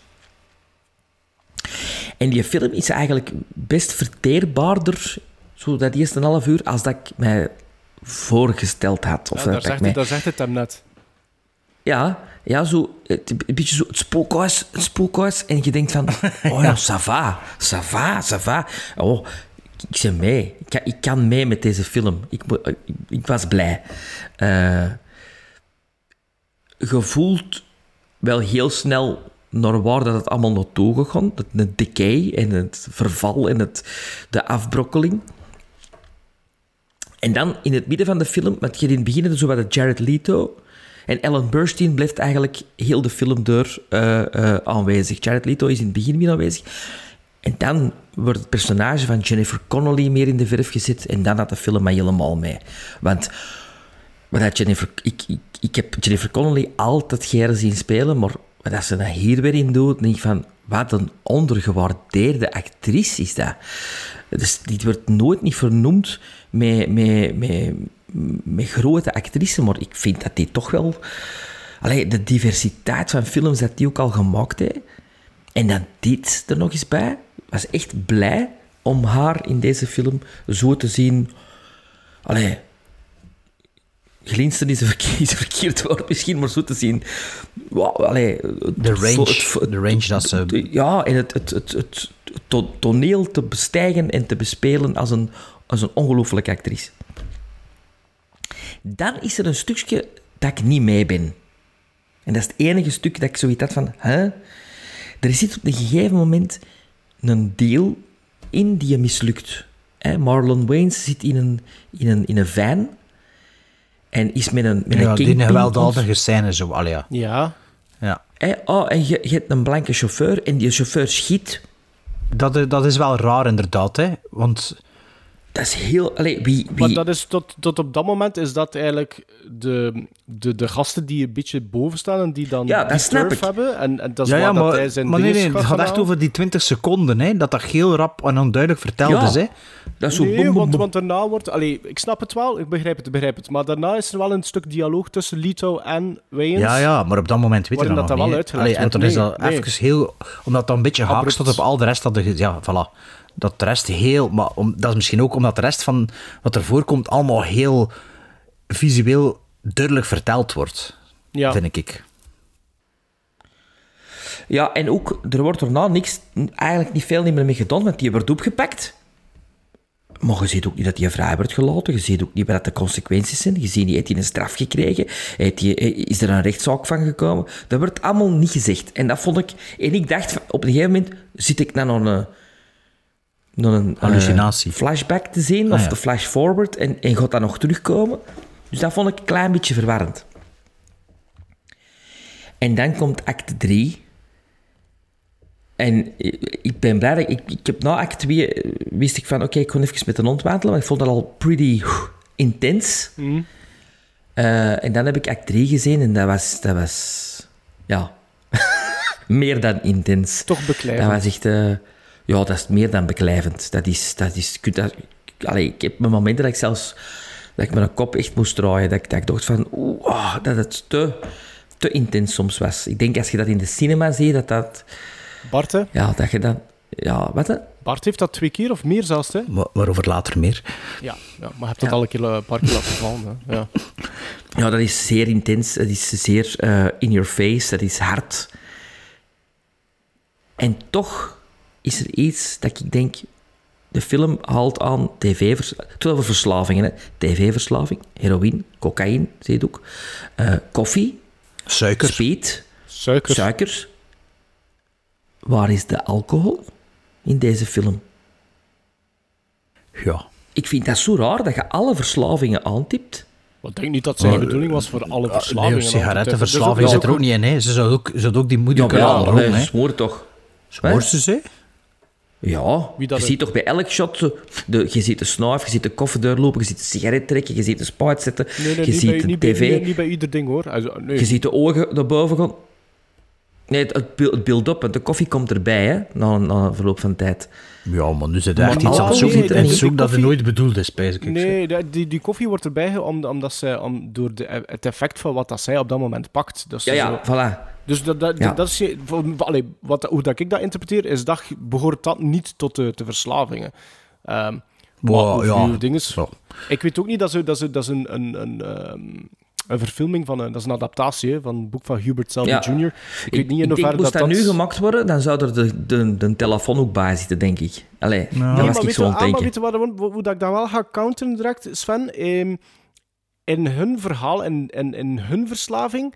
En die film is eigenlijk best verteerbaarder, zo dat eerste half uur, als dat ik mij voorgesteld had. Of Ja, dat zegt mij- het, daar zegt het hem net. ja, ja zo, het, een beetje zo het spookhuis, het spookhuis. En je denkt van, [LAUGHS] oh ja, ça va, ça va, ça va. Oh, ik, ben mee. Ik kan, ik kan mee met deze film. Ik, ik, ik was blij. Eh, voelt wel heel snel naar waar dat het allemaal naartoe gegaan. Het de decay en het verval en het, de afbrokkeling. En dan in het midden van de film, met je in het begin hebt zo wat Jared Leto. En Ellen Burstyn blijft eigenlijk heel de film door eh, eh, aanwezig. Jared Leto is in het begin weer aanwezig. En dan wordt het personage van Jennifer Connelly meer in de verf gezet. En dan had de film maar helemaal mee. Want wat dat Jennifer, ik, ik, ik heb Jennifer Connelly altijd graag zien spelen, maar dat ze dat hier weer in doet, denk ik van, wat een ondergewaardeerde actrice is dat. Dus die wordt nooit niet vernoemd met, met, met, met grote actrices, maar ik vind dat die toch wel... Allee, de diversiteit van films dat die ook al gemaakt heeft. En dan dit er nog eens bij. Was echt blij om haar in deze film zo te zien... Allee, glinsteren is een verkeerd, verkeerd woord misschien, maar zo te zien. Wauw, allee, het- De range, het- de range dat ze... ja, en het, het, het, het to- toneel te bestijgen en te bespelen als een, als een ongelooflijke actrice. Dan is er een stukje dat ik niet mee ben. En dat is het enige stuk dat ik zoiets had van... Hè? Er zit op een gegeven moment een deel in die je mislukt. Hè? Marlon Wayans zit in een, in een, in een van en is met een, met Ja, een die kingpin gewelddadige scène zo, allee, ja. Ja. Ja. Oh, en je, je hebt een blanke chauffeur en die chauffeur schiet. Dat, i- dat is wel raar, inderdaad, hè. Want dat is heel... Allee, wie, wie... Maar dat is tot, tot op dat moment is dat eigenlijk de, de, de gasten die een beetje boven staan en die dan Ja, dat die snap turf ik. hebben. En, en dat is ja, ja, waar dat maar, hij zijn maar nee, nee, het gaat echt over die 20 seconden, hè, dat dat heel rap en onduidelijk verteld Ja. is. Hè. Dat is zo... Nee, boem, boem, want, daarna wordt... Allee, ik snap het wel, ik begrijp het, ik begrijp het. Maar daarna is er wel een stuk dialoog tussen Lito en Wayans. Ja, ja, maar op dat moment weet je dat, dat nog dan niet. wel Allee, en dan is dat nee. even heel... Omdat dat een beetje haak Abrupt. staat op al de rest dat... De, ja, voilà. Dat de rest heel... Maar om, dat is misschien ook omdat de rest van wat er voorkomt allemaal heel visueel duidelijk verteld wordt. Ja. Vind ik. Ja, en ook, er wordt daarna niks, eigenlijk niet veel niet meer mee gedaan, want die wordt opgepakt. Maar je ziet ook niet dat hij vrij wordt gelaten. Je ziet ook niet wat de consequenties zijn. Je ziet niet, heeft hij een straf gekregen? Heeft hij, is er een rechtszaak van gekomen? Dat wordt allemaal niet gezegd. En dat vond ik... En ik dacht, op een gegeven moment zit ik naar een... Naar een Hallucinatie. eh, flashback te zien, Ah, of ja. de flash forward, en, en gaat dat nog terugkomen. Dus dat vond ik een klein beetje verwarrend. En dan komt act 3. En ik ben blij dat ik, ik heb na act 2 eh, wist ik van oké, ik kon even met een hond wandelen, maar ik vond dat al pretty intens. Mhm. Eh, en dan heb ik act 3 gezien en dat was, dat was ja, [LAUGHS] meer dan intens. Toch beklijvend. Dat was echt, eh, ja, dat is meer dan beklijvend. Dat is, dat is, dat, allee, ik heb mijn momenten dat ik zelfs, dat ik mijn kop echt moest draaien, dat ik, dat ik dacht van, oeh, ah, dat het te, te intens soms was. Ik denk als je dat in de cinema ziet, dat dat, Bart, hè? ja, dat je dan, ja, wat hè? Bart heeft dat twee keer of meer zelfs, hè? Wa- Waarover later meer. Ja, ja maar je hebt dat al een, keer, eh, een paar keer laten vallen. Hè? Ja. Ja, dat is zeer intens. Dat is zeer eh, in your face. Dat is hard. En toch is er iets dat ik denk... De film haalt aan tv-verslaving. Het gaat over verslavingen. hè. TV-verslaving, heroïne, cocaïne, het ook. Eh, koffie, Suiker. speed, Suiker. suiker. Waar is de alcohol in deze film? Ja. Ik vind dat zo raar dat je alle verslavingen aantipt. Ik denk niet dat zijn Maar, bedoeling was voor alle Nee, verslavingen. sigarettenverslaving zit er ook niet in. Hè. Ze zou ook, ze zou ook die moeder Ja, kunnen ja, nee, hè. smoor toch. Smoort ze ze? Ja, je er- ziet toch bij elk shot, de, je ziet de snuif, je ziet de koffer doorlopen, je ziet de sigaret trekken, je ziet de spuit zetten, Nee, nee, je ziet bij, de niet, bij, tv, niet, niet bij ieder ding, hoor. Also, nee. je ziet de ogen naar boven gaan. Nee, het, het het want de koffie komt erbij, hè, na, na een verloop van tijd. Ja, maar nu zit er echt iets aan het zoeken. zit er en niet. zoek dat er koffie- nooit bedoeld is, spijs ik. Nee, die, die, die koffie wordt erbij ge- om, omdat ze, om, door de, het effect van wat dat zij op dat moment pakt. Dus Ja, ja, zo- voilà. Dus dat, dat, Ja. dat is, allee, wat, hoe dat ik dat interpreteer, is dat behoort dat niet tot de, de verslavingen. Ehm Wow, maar ja. dingen-. Ik weet ook niet dat ze, dat ze, dat ze een, een, een, ehm, een verfilming van een, dat is een adaptatie hè, van een boek van Hubert Selby Ja. Jr. Ik, weet niet in denk, hoeverre moest dat dat, dat... nu gemaakt worden, dan zou er de, de, de telefoon ook bij zitten, denk ik. Allee, dat maar was ik weet zo aan het ah, maar denken. weet je wat, hoe, hoe dat ik dat wel ga counteren direct, Sven? Ehm, in hun verhaal en in, in hun verslaving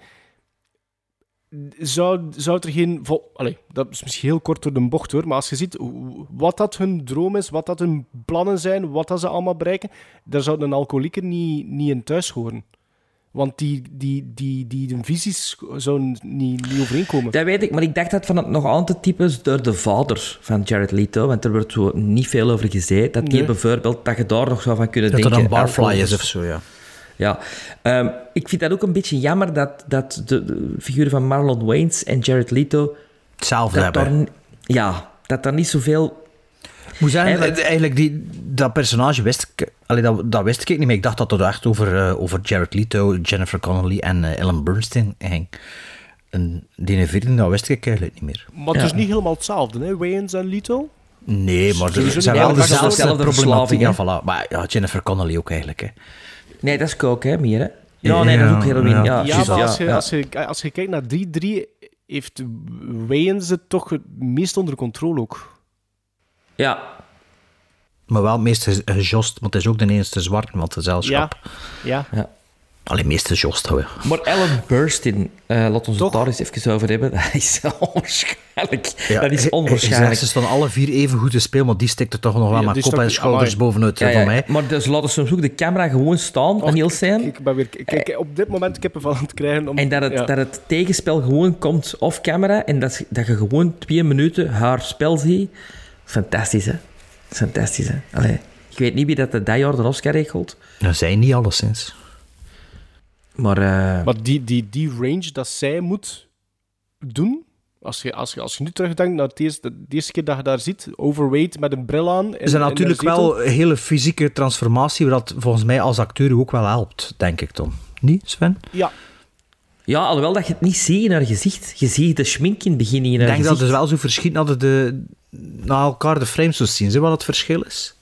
zou, zou er geen... Vol, allee, dat is misschien heel kort door de bocht hoor, maar als je ziet wat dat hun droom is, wat dat hun plannen zijn, wat dat ze allemaal bereiken, daar zou een alcoholieker niet, niet in thuis horen. Want die, die, die, die, die visies zouden niet, niet overeenkomen. Dat weet ik, maar ik dacht dat van het nog aan te typen is door de vader van Jared Leto, want er wordt zo niet veel over gezegd. Dat die Nee. bijvoorbeeld, dat je daar nog zou van kunnen Dat er denken. een barfly is of zo, ja. Ja, Ehm, ik vind dat ook een beetje jammer dat, dat de, de figuren van Marlon Wayans en Jared Leto... Hetzelfde dat hebben. daar ja, dat daar niet zoveel... Het- dat- eigenlijk die, dat personage wist ik... Allee, dat, dat wist ik niet, maar ik dacht dat het echt over, eh, over Jared Leto, Jennifer Connelly en eh, Ellen Bernstein ging. En die vierde, dat wist ik eigenlijk niet meer. Maar het is niet helemaal hetzelfde, hè? Wayans en Leto. Nee, maar ze zijn wel dezelfde problematiek. Ja, voilà. Maar ja, Jennifer Connelly ook eigenlijk. Hè. Nee, dat is coke, hè, meer, hè? Ja, nee, dat is ook heroïne. Ja, Ja, maar als je, ja. Als, je, als je kijkt naar 3-3, heeft Wayans het toch het meest onder controle ook. Ja, Maar wel het meest ge- gejost, want het is ook de enige zwart van het Ja, gezelschap. ja. Alleen meest gejost, hoor. Maar Ellen Burstyn, eh laat ons Toch? het daar eens even over hebben. [LAUGHS] Dat is onwaarschijnlijk. Ja, dat is onwaarschijnlijk. Ze staan alle vier even goed te spelen, maar die stikt er toch nog wel Ja, met die kop en schouders amai. bovenuit Ja, ja, van mij. Maar dus laten soms ook de camera gewoon staan en heel zijn. Ik ben weer ik, ik, op dit moment kippenvel aan het krijgen. Om, En dat het, ja. dat het tegenspel gewoon komt off camera en dat, dat je gewoon twee minuten haar spel ziet. Fantastisch, hè? Fantastisch, hè? Allee, Ik weet niet wie dat de dat jaar de Oscar regelt. Dat zijn niet alleszins. Maar, uh... maar die, die, die range dat zij moet doen, als je, als je, als je nu terugdenkt naar het eerste, de eerste keer dat je daar ziet, overweight met een bril aan. is natuurlijk wel een hele fysieke transformatie, wat volgens mij als acteur ook wel helpt, denk ik dan. Niet, Sven? Ja. Ja, alhoewel dat je het niet ziet in haar gezicht. Je ziet de schmink in het begin in haar Ik denk gezicht. dat het wel zo verschiet dat de, na elkaar de frames zo zien. Zie wat het verschil is?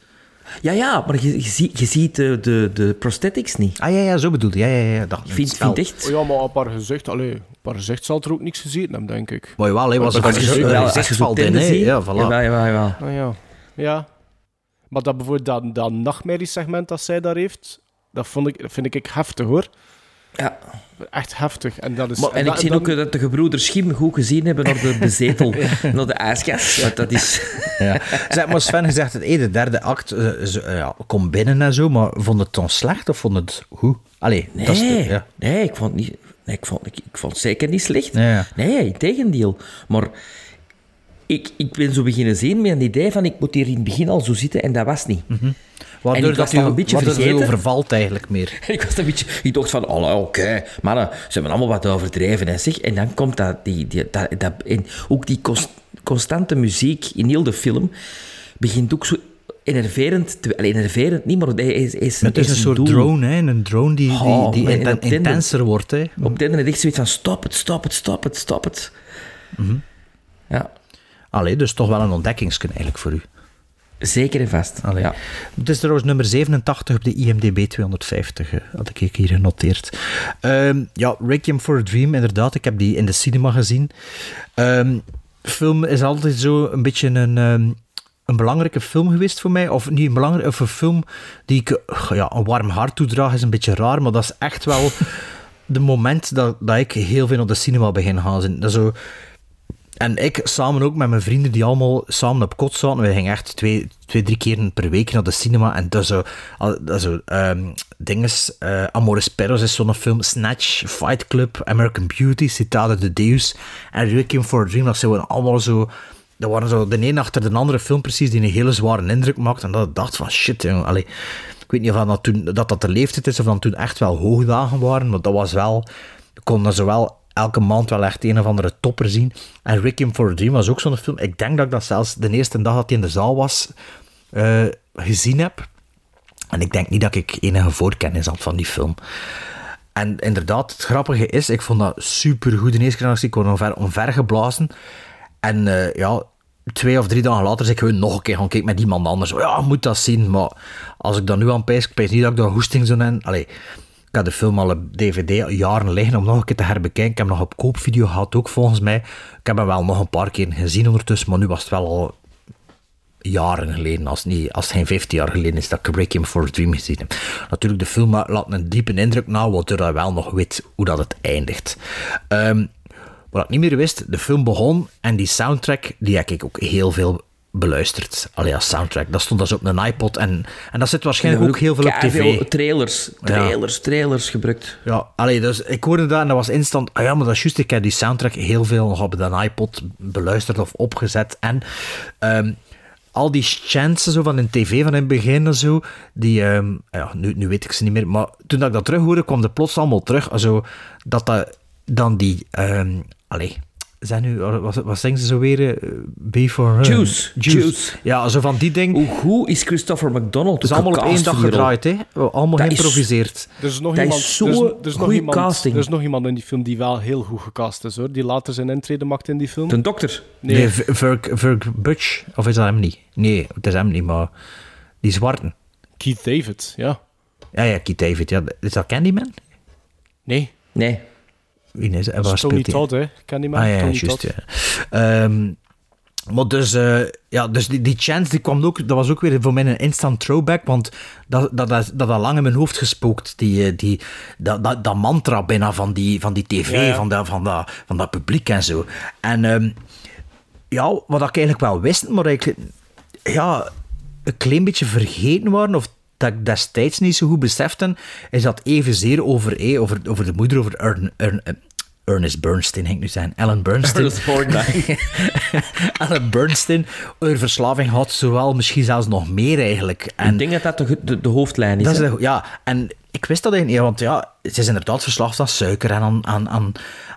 Ja, ja, maar je, je, ziet, je ziet de, de, de prosthetics niet. Ah ja, ja zo bedoelde ja, ja, ja. Dat, ik vind, vind echt... Oh, ja, maar op haar gezicht, allee, op haar gezicht zal er ook niks gezien hebben, denk ik. Maar jawel, hij was als, als, je, als, als je valt in, hè. Ja, voilà. Ja, ja, ja. Ah, ja. ja. Maar dat bijvoorbeeld dat, dat nachtmerriesegment dat zij daar heeft, dat, vond ik, dat vind ik heftig, hoor. Ja. Echt heftig. En, dat is, maar, en, ik zie dan... ook dat de gebroeders Schiem goed gezien hebben [LAUGHS] naar de bezetel, naar de ijskast. Ja, dat is... ja. Zeg maar, Sven, je zegt het, hey, de derde act uh, zo, uh, ja, kom binnen en zo, maar vond het dan slecht of vond het goed? Allee, nee, dat is de, ja. nee, ik vond, niet, nee, ik, vond, ik, ik vond het zeker niet slecht. Nee, ja. nee in tegendeel. Maar ik, ik ben zo beginnen zien met een idee van ik moet hier in het begin al zo zitten en dat was niet. Mm -hmm. Waardoor en ik was dat u, een beetje vergeten. overvalt eigenlijk meer. [LAUGHS] ik was een beetje... Ik dacht van, oh, oké, okay. mannen, ze hebben allemaal wat overdreven. En, zeg, en dan komt dat... Die, die, dat, dat en ook die const, constante muziek in heel de film begint ook zo enerverend... Te, enerverend niet, maar hij is, is Het is een, een soort doel. drone, hè? Een drone die, oh, die, die inten, intenser wordt. Hè? Op het einde echt zoiets van, stop het, stop het, stop het, stop het. Mm -hmm. Ja. Allee, dus toch wel een ontdekkingskunde eigenlijk voor u. Zeker en vast. Allee. Ja. Het is trouwens nummer 87 op de IMDb 250, had ik hier genoteerd. Um, ja, Requiem for a Dream, inderdaad. Ik heb die in de cinema gezien. Um, film is altijd zo een beetje een, um, een belangrijke film geweest voor mij. Of niet een belangrijke, of een film die ik ja, een warm hart toedraag, is een beetje raar, maar dat is echt wel [LAUGHS] de moment dat, dat ik heel veel op de cinema begin gaan zien. Dat is zo... En ik samen ook met mijn vrienden die allemaal samen op kot zaten. We gingen echt twee, twee drie keer per week naar de cinema. En dat zo, dat zo um, dinges. Uh, Amores Perros is zo'n film. Snatch, Fight Club, American Beauty, Citate de Deus. En Requiem for a Dream. Dat zijn allemaal zo... Dat waren zo de een achter de andere film precies die een hele zware indruk maakt. En dat ik dacht van shit, jongen. Ik weet niet of dat, toen, dat dat de leeftijd is of dan toen echt wel hoogdagen waren. Maar dat was wel... Ik kon dat zowel elke maand wel echt een of andere topper zien. En Requiem for a Dream was ook zo'n film. Ik denk dat ik dat zelfs de eerste dag dat hij in de zaal was uh, gezien heb. En ik denk niet dat ik enige voorkennis had van die film. En inderdaad, het grappige is, ik vond dat super goed. De eerste keer ik kon omver, geblazen. En uh, ja, twee of drie dagen later zeg ik gewoon nog een keer gaan kijken met iemand anders. Oh ja, moet dat zien. Maar als ik dat nu aan pijs, ik pijs niet dat ik daar hoesting zou hebben. Allee, ik had de film al op DVD jaren liggen om nog een keer te herbekijken. Ik heb hem nog op koopvideo gehad ook volgens mij. Ik heb hem wel nog een paar keer gezien ondertussen, maar nu was het wel al jaren geleden, als, niet, als het geen 15 jaar geleden is dat ik Requiem for a Dream gezien heb. Natuurlijk, de film laat een diepe indruk na, waardoor je wel nog weet hoe dat het eindigt. Um, wat ik niet meer wist, de film begon en die soundtrack, die heb ik ook heel veel beluisterd. Allee, als soundtrack. Dat stond dus op een iPod en, en dat zit waarschijnlijk ook heel veel op tv. Veel trailers, trailers, ja. trailers gebruikt. Ja, allee, dus ik hoorde dat en dat was instant. Ah ja, maar dat is juist. Ik heb die soundtrack heel veel nog op een iPod beluisterd of opgezet. En um, al die chances zo van een tv van in het begin en zo, die, um, ja, nu, nu weet ik ze niet meer, maar toen dat ik dat terug hoorde, kwam de plots allemaal terug. Also, dat dat dan die, um, allee, zijn nu, wat, wat zeggen ze zo weer? Before her. Juice. Juice. Juice. Ja, zo van die dingen. Hoe goed is Christopher McDonald? Het is allemaal op één dag gedraaid, hè? Allemaal dat geïmproviseerd. Er is nog dat iemand, is zo er is, er is nog iemand, casting. Er is nog iemand in die film die wel heel goed gecast is, hoor. Die later zijn intrede maakt in die film. De dokter. Nee, nee Virg Butch. Of is dat hem niet? Nee, het is hem niet, maar die zwarte. Keith David, ja. Ja, ja, Keith David. Ja. Is dat Candyman? Nee. Nee. Wie is is Tony Todd, hè? Candyman. Ah ja, Tony juist, Todd. ja. Um, maar dus, uh, ja, dus die, die chance die kwam ook, dat was ook weer voor mij een instant throwback, want dat, dat, dat, dat had lang in mijn hoofd gespookt, die, die, dat, dat, dat mantra bijna van die, van die tv, ja, ja. Van, dat, van, dat, van dat publiek en zo. En um, ja, wat ik eigenlijk wel wist, maar ik ja, een klein beetje vergeten waren, of dat ik destijds niet zo goed besefte, is dat evenzeer over, eh, over, over de moeder, over Ern, Ern, Ernest Bernstein, ging ik nu zijn. Alan Bernstein. Alan [LAUGHS] Bernstein over verslaving had, zowel misschien zelfs nog meer eigenlijk. En ik denk dat dat de, de, de hoofdlijn is. dat is de- ja, en ik wist dat eigenlijk niet, want ja, ze is inderdaad verslaafd aan suiker en aan, aan,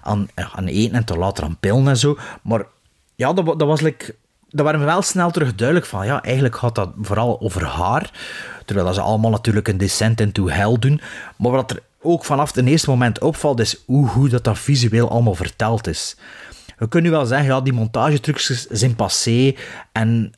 aan, aan, eten en tot later aan pillen en zo. Maar ja, dat, dat was like, dat waren we wel snel terug duidelijk van, ja, eigenlijk gaat dat vooral over haar. Terwijl ze allemaal natuurlijk een descent into hell doen. Maar wat er ook vanaf het eerste moment opvalt, is hoe goed dat, dat visueel allemaal verteld is. We kunnen nu wel zeggen, ja, die montagetrucs zijn passé, en,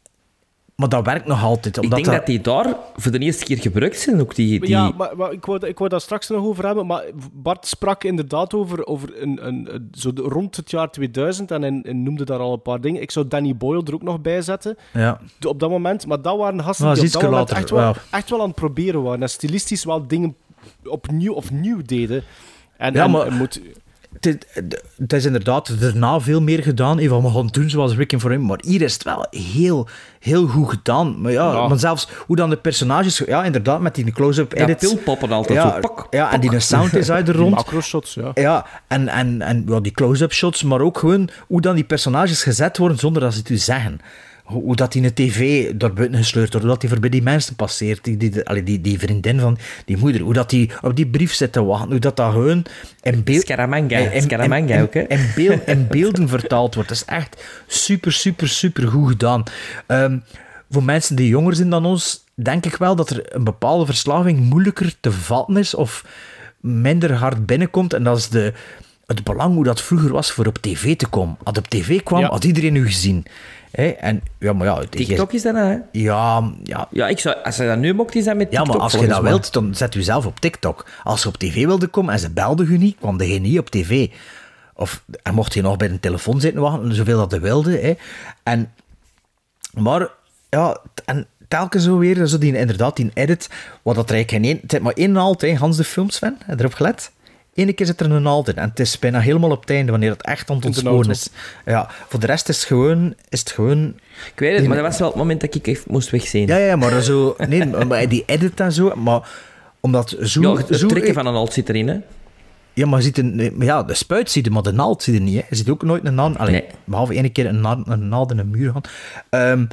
maar dat werkt nog altijd. Ik Omdat denk dat die daar voor de eerste keer gebruikt zijn. Ook die, die... Ja, maar, maar ik, wou, ik wou daar straks nog over hebben. Maar Bart sprak inderdaad over, over een, een, een- zo rond het jaar 2000 en hij noemde daar al een paar dingen. Ik zou Danny Boyle er ook nog bij zetten. Ja. Op dat moment. Maar dat waren gasten Nou, die dat op dat moment echt wel, ja. echt wel aan het proberen waren. En stilistisch wel dingen opnieuw of nieuw deden. En, Ja, en- maar- en moet, Het is, inderdaad daarna veel meer gedaan. Even we gaan doen zoals Rick for Him. Maar hier is het wel heel, heel goed gedaan. Maar ja, Ja. maar zelfs hoe dan de personages... Ja, inderdaad, met die close-up Ja, edits. pilpoppen altijd ja, zo, pak, Ja, en die sound is uit de [LAUGHS] die rond. macro-shots, ja. Ja, en, en, en ja, die close-up shots, maar ook gewoon hoe dan die personages gezet worden zonder dat ze het u zeggen. Hoe, hoe dat in de tv door buiten gesleurd wordt, hoe dat die voorbij die mensen passeert, die, die, die, die vriendin van die moeder, hoe dat die op die brief zit te wachten, hoe dat dat gewoon in beeld... Scaramanga, Scaramanga in- ook, hè. In, beeld, in [LAUGHS] beelden vertaald wordt. Dat is echt super, super, super goed gedaan. Ehm, voor mensen die jonger zijn dan ons, denk ik wel dat er een bepaalde verslaving moeilijker te vatten is of minder hard binnenkomt. En dat is de, het belang hoe dat vroeger was voor op tv te komen. Als op tv kwam, Ja. had iedereen u gezien. En, ja, maar ja, TikTok is dat, hè? Ja, ja. Ja, ik zou, als hij dat nu mocht, is dat met Ja, TikTok. maar als je dat wilt, dan zet u zelf op TikTok. Als je op tv wilde komen en ze belden u niet, kwam je niet op tv. Of en mocht je nog bij een telefoon zitten wachten, zoveel dat je wilde. Hè. En, maar, ja, en telkens zo weer, zo die, inderdaad, die edit, wat dat er eigenlijk geen één... Het is maar één naald, hè, Hans de films. Heb je erop gelet? Eén keer zit er een naald in. En het is bijna helemaal op het einde, wanneer het echt aan het is. Ja, voor de rest is het gewoon... Is het gewoon Ik weet het, maar dat was wel het moment dat ik even moest wegzien. ja, ja, maar zo... Nee, [LAUGHS] maar die edit en zo, maar omdat zo... Ja, het zo trekken van een alt zit erin, hè. Ja, maar, je ziet een, ja, de spuit zie je, maar de naald zie je niet. Hè. Je ziet ook nooit een naald... Allee, Nee. Behalve één keer een naald, een naald in een muur gaan. Ehm,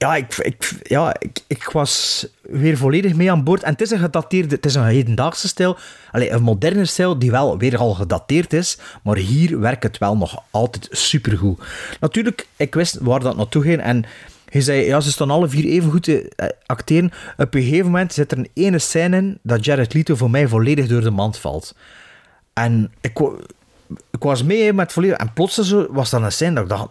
ja, ik, ik, ja ik, ik was weer volledig mee aan boord. En het is een gedateerde... Het is een hedendaagse stijl. Allee, een moderne stijl die wel weer al gedateerd is. Maar hier werkt het wel nog altijd supergoed. Natuurlijk, ik wist waar dat naartoe ging. En hij zei, ja, ze staan alle vier even goed te eh, acteren. Op een gegeven moment zit er een ene scène in dat Jared Leto voor mij volledig door de mand valt. En ik, ik was mee met volledig... En plots was dat een scène dat ik dacht...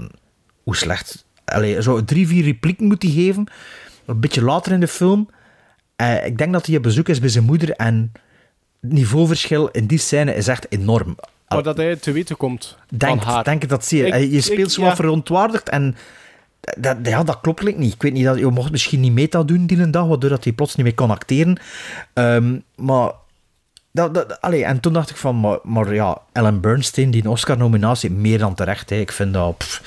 Hoe slecht... Allee, zo drie, vier replieken moet hij geven. Een beetje later in de film. Eh, ik denk dat hij op bezoek is bij zijn moeder. En het niveauverschil in die scène is echt enorm. Maar dat hij te weten komt Denk, van haar. denk ik dat zie je. Ik- je ik- speelt zo ja. wat verontwaardigd en dat, ja, dat klopt niet. Ik weet niet, dat, je mocht misschien niet meta doen die een dag, waardoor dat hij plots niet meer kon acteren. Ehm, maar, dat, dat, allee, en toen dacht ik van, maar, maar ja, Ellen Bernstein, die een Oscar-nominatie, meer dan terecht. Hè. Ik vind dat, pff,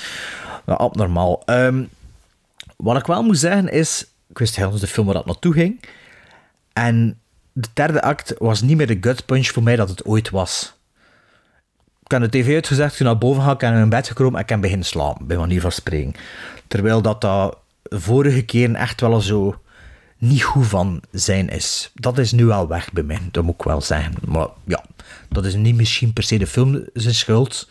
dat abnormaal. Ehm, wat ik wel moet zeggen is, ik wist de film waar dat naartoe ging. En de derde act was niet meer de gut punch voor mij dat het ooit was. Ik heb de tv uitgezet, ik ben naar boven gaan, ik in mijn bed gekomen en ik ben beginnen slapen, bij manier van spreken. Terwijl dat dat vorige keer echt wel zo niet goed van zijn is. Dat is nu wel weg bij mij, dat moet ik wel zeggen. Maar ja, dat is niet misschien per se de film zijn schuld.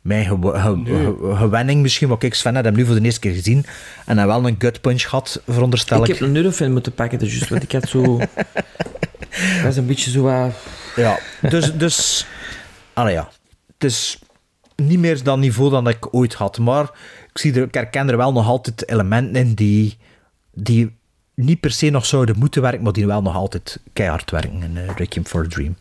Mijn gew- ge- Nee. ge- gewenning misschien, wat ik Sven heb hem nu voor de eerste keer gezien en hij wel een gut punch gehad, veronderstel Ik ik. heb een Eurofilm moeten pakken, dus juist, want ik had zo... Dat [LAUGHS] was een beetje zo... wat- Ja, dus, dus allee, ja. het is niet meer dat niveau dan ik ooit had, maar ik, zie er, ik herken er wel nog altijd elementen in die, die niet per se nog zouden moeten werken, maar die wel nog altijd keihard werken in uh, Requiem for a Dream.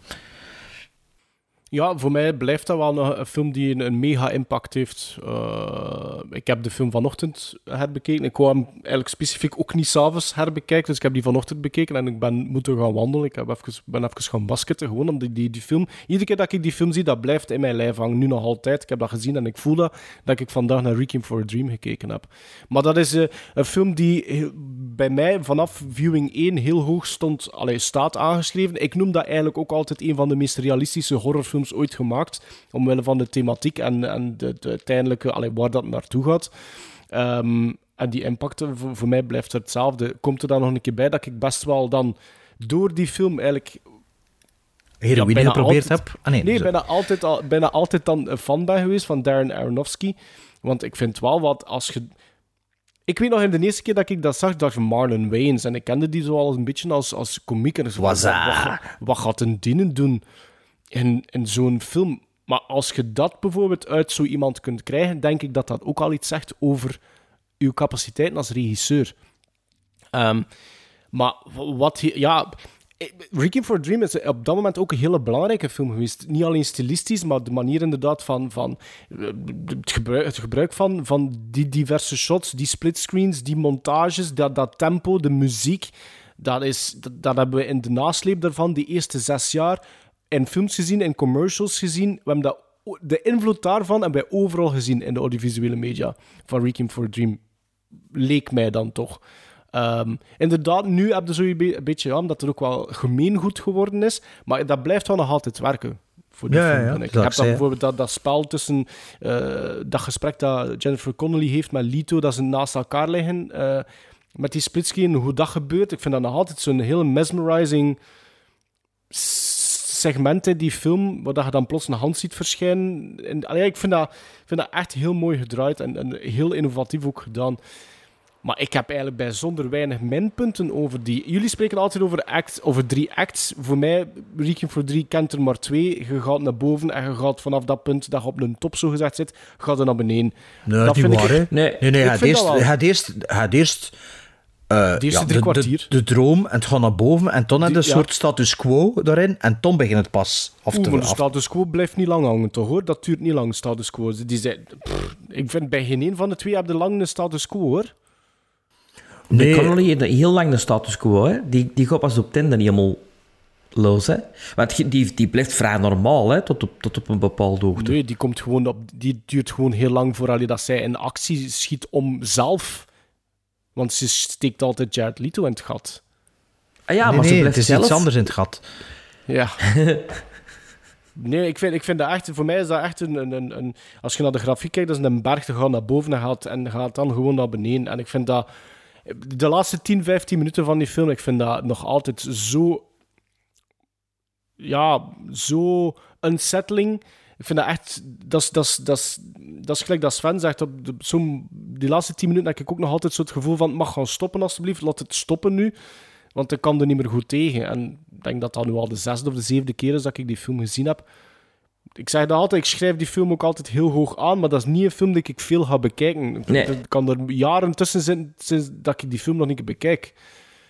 Ja, voor mij blijft dat wel nog een film die een, een mega impact heeft. Uh, ik heb de film vanochtend herbekeken. Ik wou hem eigenlijk specifiek ook niet s'avonds herbekijken. Dus ik heb die vanochtend bekeken en ik ben moeten gaan wandelen. Ik heb even, ben even gaan basketten. Gewoon omdat die, die film... Iedere keer dat ik die film zie, dat blijft in mijn lijf hangen. Nu nog altijd. Ik heb dat gezien en ik voel dat, dat ik vandaag naar Requiem for a Dream gekeken heb. Maar dat is uh, een film die bij mij vanaf viewing 1 heel hoog stond, allee, staat aangeschreven. Ik noem dat eigenlijk ook altijd een van de meest realistische horrorfilms films ooit gemaakt. Omwille van de thematiek en, en de, de uiteindelijke, allee, waar dat naartoe gaat. Ehm, en die impact voor, voor mij blijft hetzelfde. Komt er dan nog een keer bij dat ik best wel dan door die film eigenlijk Heroïne bijna geprobeerd altijd- heb? Ah, nee, nee dus- bijna, altijd al, bijna altijd dan een fan ben geweest van Darren Aronofsky. Want ik vind wel wat als je. Ik weet nog in de eerste keer dat ik dat zag, dacht ik Marlon Wayans. En ik kende die zo al een beetje als, als komiek. En ik zo, wat, wat gaat een dienen doen in, zo'n film? Maar als je dat bijvoorbeeld uit zo iemand kunt krijgen, denk ik dat dat ook al iets zegt over uw capaciteiten als regisseur. Ehm, maar wat ja, Requiem for a Dream is op dat moment ook een hele belangrijke film geweest. Niet alleen stilistisch, maar de manier inderdaad van, van eh, het, gebruik, het gebruik van, van die diverse shots, die splitscreens, die montages, dat, dat tempo, de muziek. Dat, is, dat, dat hebben we in de nasleep daarvan, die eerste zes jaar, in films gezien, in commercials gezien. We hebben dat, de invloed daarvan hebben wij overal gezien in de audiovisuele media van Requiem for a Dream leek mij dan toch. Ehm, inderdaad, nu heb je zo een, be- een beetje, ja, omdat het ook wel gemeengoed geworden is, maar dat blijft wel nog altijd werken. Voor die Ja, film, ja, ik. dat Ik heb dan bijvoorbeeld dat, dat spel tussen eh, dat gesprek dat Jennifer Connelly heeft met Lito, dat ze naast elkaar liggen, eh, met die splitscreen, hoe dat gebeurt. Ik vind dat nog altijd zo'n hele mesmerizing s- segment in die film, waar dat je dan plots een hand ziet verschijnen. En, allee, ik vind dat, ik vind dat echt heel mooi gedraaid en, en heel innovatief ook gedaan. Maar ik heb eigenlijk bijzonder weinig minpunten over die. Jullie spreken altijd over, act, over drie acts. Voor mij, Requiem voor drie kent er maar twee. Je gaat naar boven en je gaat vanaf dat punt dat je op een top zo gezegd zit, gaat er naar beneden. Nee, dat niet vind waar, ik. Nee, Nee, nee, ik hij had eerst, had eerst, had eerst eh, eerste ja, drie de, de, kwartier. de droom en het gaat naar boven en toen had je een ja. soort status quo daarin en toen begint het pas af Oeh, te maar de af. status quo blijft niet lang hangen, toch hoor? Dat duurt niet lang, status quo. Die zei, pff, ik vind bij geen een van de twee heb je lang een status quo hoor. Nee. Connolly heeft een heel lang de status quo. Hè. Die, die gaat pas op einde niet helemaal los. Hè. Want die, die blijft vrij normaal hè, tot, op, tot op een bepaalde hoogte. Nee, die, komt gewoon op, die duurt gewoon heel lang voordat dat zij in actie schiet om zelf. Want ze steekt altijd Jared Leto in het gat. Ah ja, nee, maar ze nee, blijft het is zelf... iets anders in het gat. Ja. [LAUGHS] nee, ik vind, ik vind dat echt... Voor mij is dat echt een, een, een, een- Als je naar de grafiek kijkt, dat is een berg te gaan naar boven en gaat, en gaat dan gewoon naar beneden. En ik vind dat... De laatste 10, 15 minuten van die film, ik vind dat nog altijd zo... Ja, zo unsettling. Ik vind dat echt... Dat is, dat is, dat is, dat is gelijk dat Sven zegt. Op de, zo'n- die laatste 10 minuten heb ik ook nog altijd zo het gevoel van... Het mag gaan stoppen, alstublieft. Laat het stoppen nu. Want ik kan er niet meer goed tegen. En ik denk dat dat nu al de zesde of de zevende keer is dat ik die film gezien heb. Ik zeg dat altijd, ik schrijf die film ook altijd heel hoog aan, maar dat is niet een film die ik veel ga bekijken. Nee. Er kan er jaren tussen zitten sinds dat ik die film nog niet bekijk.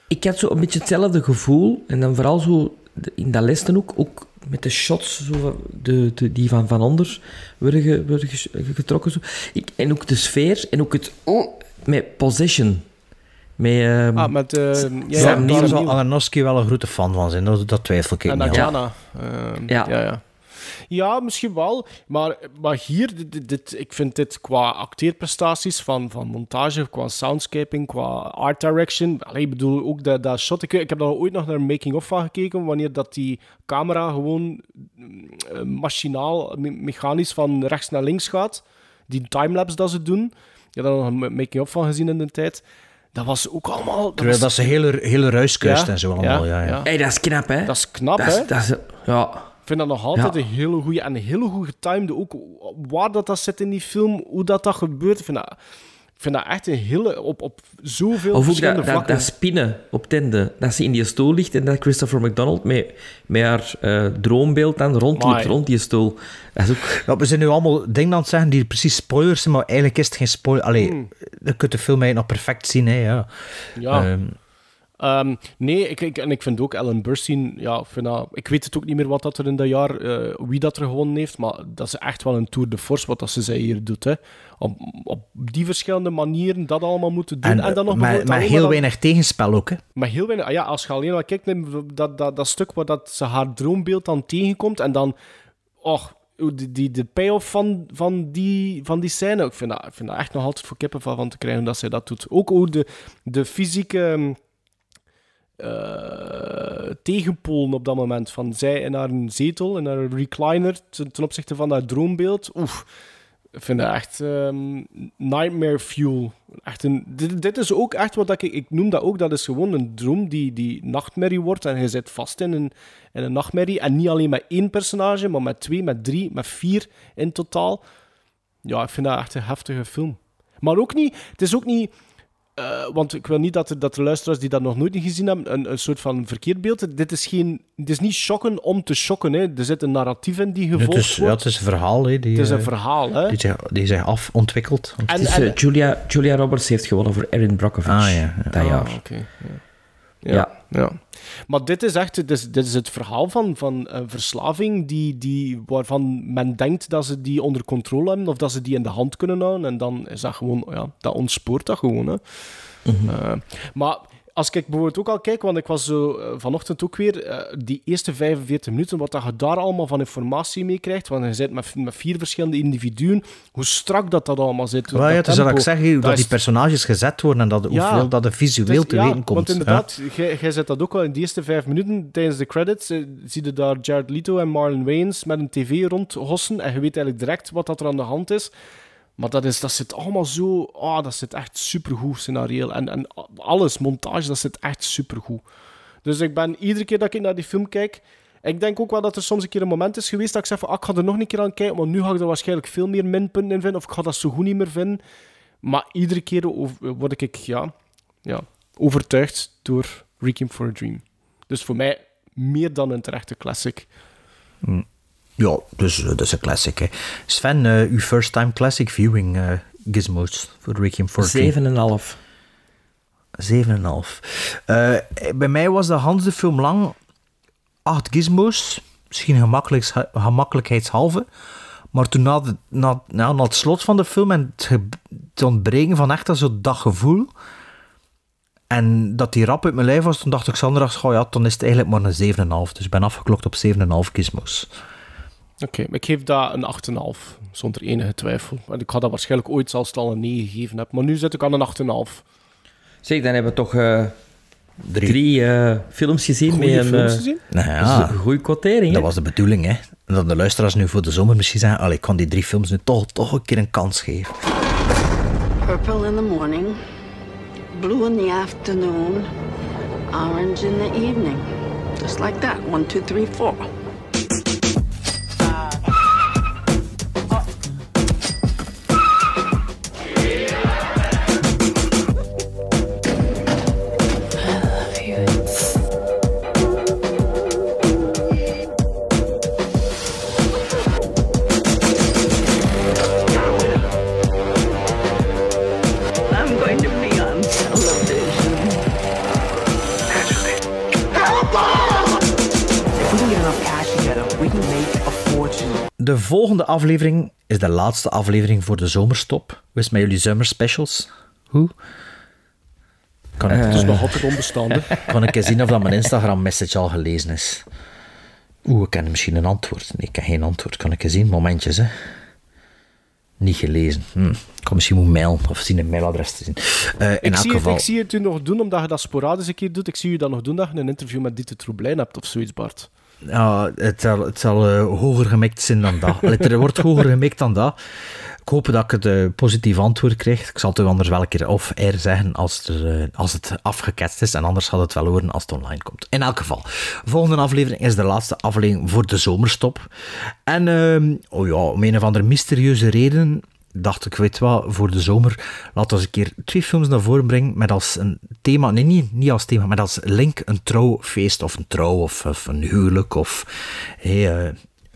Ik had zo een beetje hetzelfde gevoel. En dan vooral zo in dat lesten ook, ook met de shots zo, de, de, die van Van Anders worden, ge- worden ges- getrokken. Zo. Ik, en ook de sfeer en ook het... Oh, met Possession. Met, ehm, Ah, met... eh, ja, Sam ja, Daar zal Aronofsky wel een grote fan van zijn, dat, dat twijfel ik En niet. Ehm, Ja. ja. Ja, ja. misschien wel. Maar, maar hier, dit, ik vind dit qua acteerprestaties van, van montage, qua soundscaping, qua art direction. Allee, ik bedoel, ook dat, dat shot. Ik, ik heb daar ooit nog naar een making-of van gekeken, wanneer dat die camera gewoon mm, eh, machinaal, me- mechanisch van rechts naar links gaat. Die timelapse dat ze doen. Ik heb daar nog een making-of van gezien in de tijd. Dat was ook allemaal... Dat Terwijl dat was- ze hele, hele Ja, en zo allemaal, ja. ja, ja. hey, dat is knap, hè? Dat is knap, Dat is- hè? dat is- ja. Ik vind dat nog altijd Ja. een hele goede en een hele goed getimede. Ook waar dat, dat zit in die film, hoe dat, dat gebeurt. Ik vind dat, ik vind dat echt een hele... Op, op zoveel Of verschillende dat, dat, vlakken. dat spinnen op tende. Dat ze in die stoel ligt en dat Christopher McDonald met, met haar eh, droombeeld dan rondloopt rond die stoel. Dat is ook... Ja, we zijn nu allemaal dingen aan het zeggen die precies spoilers zijn, maar eigenlijk is het geen spoiler. Allee, Hmm. je kunt de film eigenlijk nog perfect zien, hè, ja. Ja. Ehm, Ehm, nee, ik, ik, en ik vind ook Ellen Burstyn... Ja, ik, vind dat, ik weet het ook niet meer wat dat er in dat jaar... eh, wie dat er gewonnen heeft, maar dat is echt wel een tour de force wat dat ze zij hier doet. Hè. Op, op die verschillende manieren dat allemaal moeten doen. en En, dan nog alleen heel maar dan- weinig tegenspel ook, hè. Maar heel weinig. ah Ja, als je alleen maar kijkt naar dat, dat, dat stuk waar dat ze haar droombeeld dan tegenkomt en dan. Och, die, die, de payoff van, van, die, van die scène. Ik vind, dat, ik vind dat echt nog altijd voor kippen van, van te krijgen dat zij dat doet. Ook hoe de, de fysieke. Eh, tegenpolen op dat moment. Van zij in haar zetel, in haar recliner, ten, ten opzichte van dat droombeeld. Oef, ik vind dat echt ehm, nightmare fuel. Echt een, dit, dit is ook echt wat ik, ik noem dat ook, dat is gewoon een droom die, die nachtmerrie wordt en je zit vast in een, in een nachtmerrie. En niet alleen met één personage, maar met twee, met drie, met vier in totaal. Ja, ik vind dat echt een heftige film. Maar ook niet, het is ook niet uh, want ik wil niet dat, er, dat de luisteraars die dat nog nooit gezien hebben, een, een soort van verkeerd beeld. Dit is, geen, dit is niet shocken om te shocken. Hè. Er zit een narratief in die gevolgd het is, wordt. Ja, het is een verhaal. Hè, die, het is een uh, verhaal, hè. Die zich, die zich af ontwikkelt. En, is, uh, Julia, Julia Roberts heeft gewonnen voor Erin Brockovich ah, ja, ja. dat ah, jaar. Okay, ja. Ja, ja. Maar dit is echt dit is, dit is het verhaal van, van een verslaving die, die, waarvan men denkt dat ze die onder controle hebben of dat ze die in de hand kunnen houden. En dan is dat gewoon, ja, dat ontspoort dat gewoon. Hè. Mm-hmm. Uh, maar als ik bijvoorbeeld ook al kijk, want ik was zo uh, vanochtend ook weer, uh, die eerste 45 minuten, wat dat je daar allemaal van informatie mee krijgt, want je zit met, met vier verschillende individuen, hoe strak dat dat allemaal zit. Ja, is dat ik zeg, dat, dat die personages gezet worden en dat, ja, hoeveel dat er visueel is, te ja, weten komt. Want inderdaad, ja. jij zet dat ook al in de eerste vijf minuten, tijdens de credits, uh, zie je daar Jared Leto en Marlon Wayans met een tv rondhossen en je weet eigenlijk direct wat dat er aan de hand is. Maar dat, is, dat zit allemaal zo... Oh, dat zit echt supergoed scenario. En, en alles, montage, dat zit echt supergoed. Dus ik ben iedere keer dat ik naar die film kijk... Ik denk ook wel dat er soms een keer een moment is geweest dat ik zeg van... Ah, ik ga er nog een keer aan kijken, maar nu ga ik er waarschijnlijk veel meer minpunten in vinden. Of ik ga dat zo goed niet meer vinden. Maar iedere keer word ik ja, ja, overtuigd door Requiem for a Dream. Dus voor mij meer dan een terechte classic. Mm. Ja, dus uh, dat is een classic. Hè. Sven, uh, uw first time classic viewing uh, gizmos voor Requiem for a 7,5. 7,5. bij mij was de Hans de film lang 8 gizmos. Misschien gemakkelijks, gemakkelijkheidshalve. Maar toen na, de, na, na, na, het slot van de film en het, het ontbreken van echt dat, dat gevoel... En dat die rap uit mijn lijf was, toen dacht ik zondags, oh ja, dan is het eigenlijk maar een 7,5. Dus ik ben afgeklokt op 7,5 gizmos. Oké, okay, ik geef dat een 8,5, zonder enige twijfel. En ik had dat waarschijnlijk ooit zelfs al een 9 gegeven heb, maar nu zit ik aan een 8,5. Zeg, dan hebben we toch uh, drie, drie uh, films gezien Goeie met een, films gezien? Nou ja, een goede quotering. Dat was de bedoeling, hè. En dat de luisteraars nu voor de zomer misschien zeggen, allee, ik kan die drie films nu toch, toch een keer een kans geven. Purple in the morning, blue in the afternoon, orange in the evening. Just like that, one, two, three, four. De volgende aflevering is de laatste aflevering voor de zomerstop. Hoe is met jullie zomerspecials? Hoe? Kan ik, uh, het is nog altijd onbestaande. [LAUGHS] Kan ik eens zien of dat mijn Instagram-message al gelezen is? Oeh, ik ken misschien een antwoord. Nee, ik heb geen antwoord. Kan ik eens zien? Momentjes, hè. Niet gelezen. Hm. Ik kan misschien moeten mailen of zien een mailadres te zien. Uh, in ik, elk zie geval... het, ik zie het u nog doen, omdat je dat sporadisch een keer doet. Ik zie je dat nog doen, dat je een interview met Dieter Troublein hebt of zoiets, Bart. Ja, het zal, het zal uh, hoger gemikt zijn dan dat. Allee, er wordt hoger gemikt dan dat. Ik hoop dat ik het uh, positief antwoord krijg. Ik zal het anders wel een keer off-air zeggen als, er, uh, als het afgeketst is. En anders gaat het wel horen als het online komt. In elk geval, de volgende aflevering is de laatste aflevering voor de zomerstop. En, uh, oh ja, om een of andere mysterieuze reden dacht ik, weet wat, voor de zomer laten we eens een keer twee films naar voren brengen met als een thema, nee, niet, niet als thema, maar als link een trouwfeest of een trouw of, een huwelijk of uh,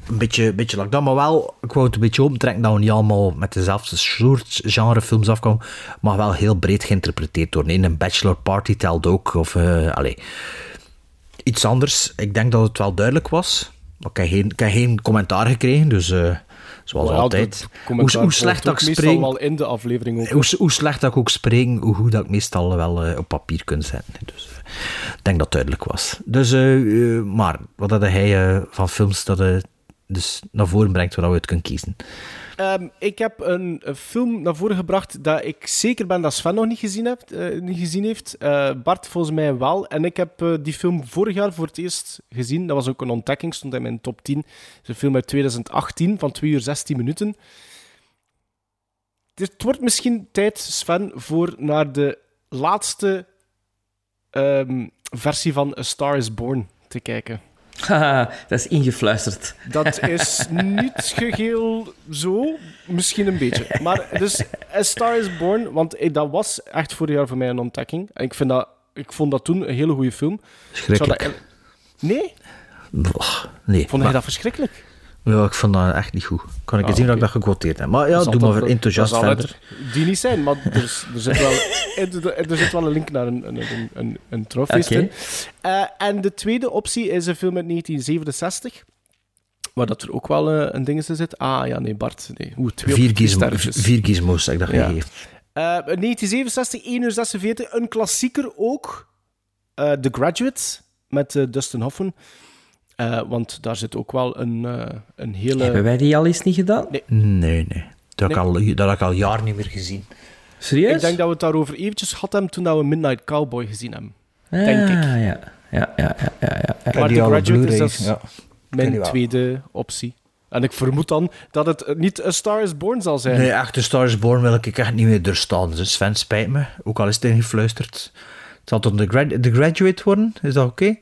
een beetje, beetje like dat, maar wel, ik wou het een beetje opentrekken dat we niet allemaal met dezelfde soort genrefilms afkomen, maar wel heel breed geïnterpreteerd worden. Een bachelor party telt ook, of uh, allez, iets anders. Ik denk dat het wel duidelijk was. Ik heb geen, ik heb geen commentaar gekregen, dus... Uh, Zoals altijd. Hoe, hoe, slecht dat ik spreek. wel in de aflevering ook. Hoe, hoe, slecht dat ik ook spreek, hoe goed dat ik meestal wel uh, op papier kan zetten. Dus uh, ik denk dat het duidelijk was. Dus, uh, maar wat had hij van films dat dus naar voren brengt waar we het kunnen kiezen? Ehm, ik heb een, film naar voren gebracht dat ik zeker ben dat Sven nog niet gezien, eh, gezien heeft. Eh, Bart volgens mij wel. En ik heb eh, die film vorig jaar voor het eerst gezien. Dat was ook een ontdekking, stond in mijn top 10. Het is een film uit 2018 van 2 uur 16 minuten. Het wordt misschien tijd, Sven, voor naar de laatste ehm, versie van A Star is Born te kijken. Haha, dat is ingefluisterd. Dat is niet geheel zo, misschien een beetje. Maar dus, A Star is Born, want eh, dat was echt vorig jaar voor mij een ontdekking. En ik, vind dat, ik vond dat toen een hele goede film. Schrikkelijk. dat- Nee? Boah, nee. Vond je maar- dat verschrikkelijk? Ja, ik vond dat echt niet goed. Kan ik Ah, eens zien dat ik dat gekwoteerd heb. Maar ja, Dat doe maar enthousiast dat verder. het Die niet zijn, maar er, is- er, zit, wel, [LAUGHS] er, er zit wel een link naar een, een, een, een, trouwfeest in. Eh, en de tweede optie is een film uit 1967. Waar dat er ook wel eh, een ding in zit. Ah ja, nee, Bart. Nee. Oeh, twee Vier, gizmo, vier gizmos ik dat Ja. gegeven. Eh, 1967, 1 uur 46. Een klassieker ook. Eh, The Graduate met eh, Dustin Hoffman. Eh, want daar zit ook wel een, eh, een hele... Hebben wij die al eens niet gedaan? Nee. Nee, nee. Dat, Nee. Heb ik al, dat heb ik al jaren niet meer gezien. Serieus? Ik denk dat we het daarover eventjes gehad hebben toen dat we Midnight Cowboy gezien hebben. Ah, denk ik. Ja, ja, ja, ja, ja. ja. Maar die The Graduate is dus ja. Ken mijn tweede optie. En ik vermoed dan dat het niet A Star is Born zal zijn. Nee, echt, de Star is Born wil ik echt niet meer doorstaan. Dus Sven, spijt me. Ook al is het ingefluisterd. Het zal grad- de Graduate worden. Is dat oké?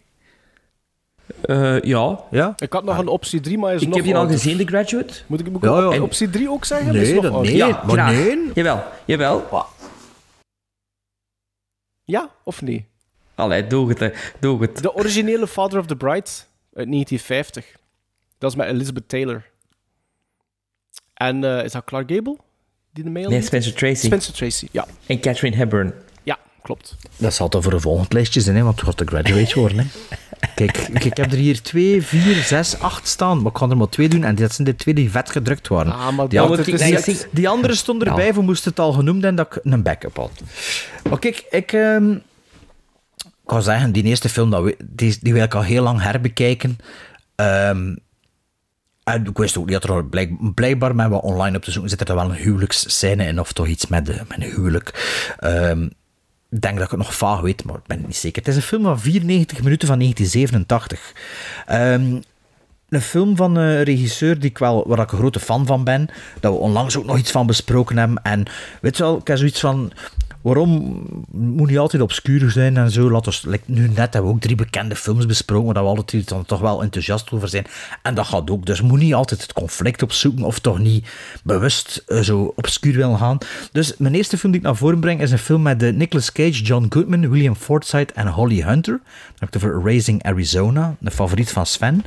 Eh, ja. Ja? Ik had nog een optie 3, maar is Ik nog heb die al gezien, The Graduate. Moet ik, moet ik Ja, op- ja. optie 3 ook zeggen? Nee, Is nog dat- nee. Ja, maar graag. nee. Jawel, jawel. Ja of nee? Allee, doe het, hè. doe het. De originele Father of the Bride uit 1950. Dat is met Elizabeth Taylor. En eh, is dat Clark Gable? Die de mail Nee? Spencer Tracy. Spencer Tracy, ja. En Catherine Hepburn. Ja, klopt. Dat zal toch voor een volgend lijstje zijn, hè, want het gaat de Graduate worden. Hè. Kijk, kijk, ik heb er hier twee, vier, zes, acht staan. Maar ik kan er maar twee doen. En dat zijn de twee die vet gedrukt waren. Ah, maar die, andere, het is die, echt- die andere stonden erbij, Ja. voor moest het al genoemd en dat ik een backup had. Maar kijk, ik... ehm, ik kan zeggen, die eerste film, dat we, die, die wil ik al heel lang herbekijken. Ehm, en ik wist ook niet dat er blijk, blijkbaar met wat online op te zoeken zit er wel een huwelijksscène in, of toch iets met, de, met een huwelijk. Ehm, denk dat ik het nog vaag weet, maar ik ben het niet zeker. Het is een film van 94 minuten van 1987. Ehm, een film van een regisseur die ik wel, waar ik een grote fan van ben. Dat we onlangs ook nog iets van besproken hebben. En weet je wel, ik heb zoiets van... Waarom moet niet altijd obscuur zijn en zo? We, like, nu net hebben we ook drie bekende films besproken, waar we drie dan toch wel enthousiast over zijn. En dat gaat ook. Dus moet niet altijd het conflict opzoeken of toch niet bewust eh, zo obscuur willen gaan. Dus mijn eerste film die ik naar voren breng is een film met de Nicolas Cage, John Goodman, William Forsythe en Holly Hunter. Dan heb ik over Raising Arizona, de favoriet van Sven.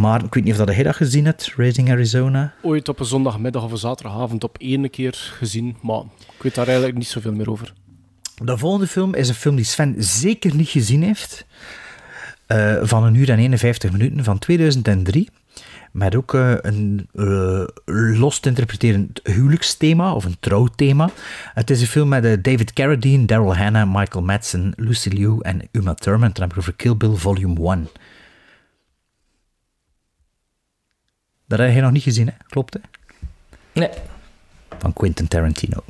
Maar ik weet niet of dat jij dat gezien hebt, Raising Arizona. Ooit op een zondagmiddag of een zaterdagavond op één keer gezien, maar ik weet daar eigenlijk niet zoveel meer over. De volgende film is een film die Sven zeker niet gezien heeft. Eh, van een uur en 51 minuten van 2003. Met ook eh, een eh, los te interpreterend huwelijksthema of een trouwthema. Het is een film met David Carradine, Daryl Hannah, Michael Madsen, Lucy Liu en Uma Thurman. Dan heb ik over Kill Bill Volume 1. Dat heb je nog niet gezien, hè? Klopt, hè? Nee. Van Quentin Tarantino.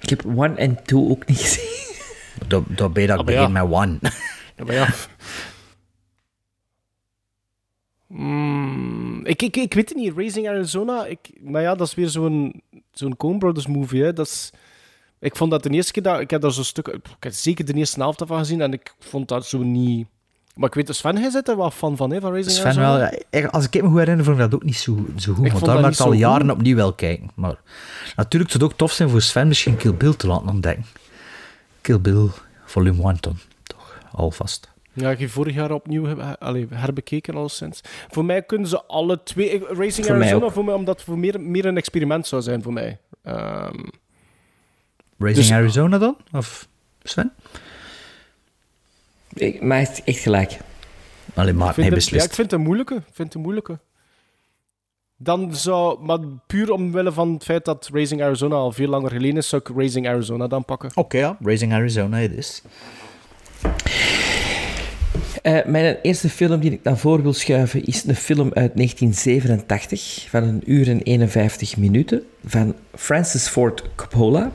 Ik heb one en two ook niet gezien. [LAUGHS] Dat, dat ben je dat ik Ah, maar ja. begin met One. [LAUGHS] Ja, maar ja. Mm, ik, ik, ik weet het niet. Raising Arizona, ik, maar ja, dat is weer zo'n zo'n Coen Brothers movie. Hè. Dat is, ik vond dat de eerste keer dat ik heb daar zo'n stuk, ik heb zeker de eerste helft van gezien en ik vond dat zo niet. Maar ik weet, dat Sven, jij zit er wel fan van, hè, van Raising Sven Arizona? wel, ja, als ik me goed herinner, vond ik dat ook niet zo, zo goed. Ik Want daar al jaren goed. opnieuw wel kijken. Maar natuurlijk zou het ook tof zijn voor Sven misschien Kill Bill te laten ontdekken. Kill Bill volume 1 dan, toch, alvast. Ja, ik heb vorig jaar opnieuw heb, herbekeken al sinds. Voor mij kunnen ze alle twee... Racing Voor Arizona, voor mij, omdat het voor meer, meer een experiment zou zijn voor mij. Ehm, Raising Dus- Arizona dan? Of Sven? Ik, maar echt, echt gelijk. Alleen maar, ik vind hij het, ja, beslist. ik vind het een moeilijke. Ik vind het een moeilijke. Dan zou... Maar puur omwille van het feit dat Racing Arizona al veel langer geleden is, zou ik Racing Arizona dan pakken. Oké, ja, Raising Arizona het is. Eh, mijn eerste film die ik naar voren wil schuiven is een film uit 1987 van een uur en 51 minuten van Francis Ford Coppola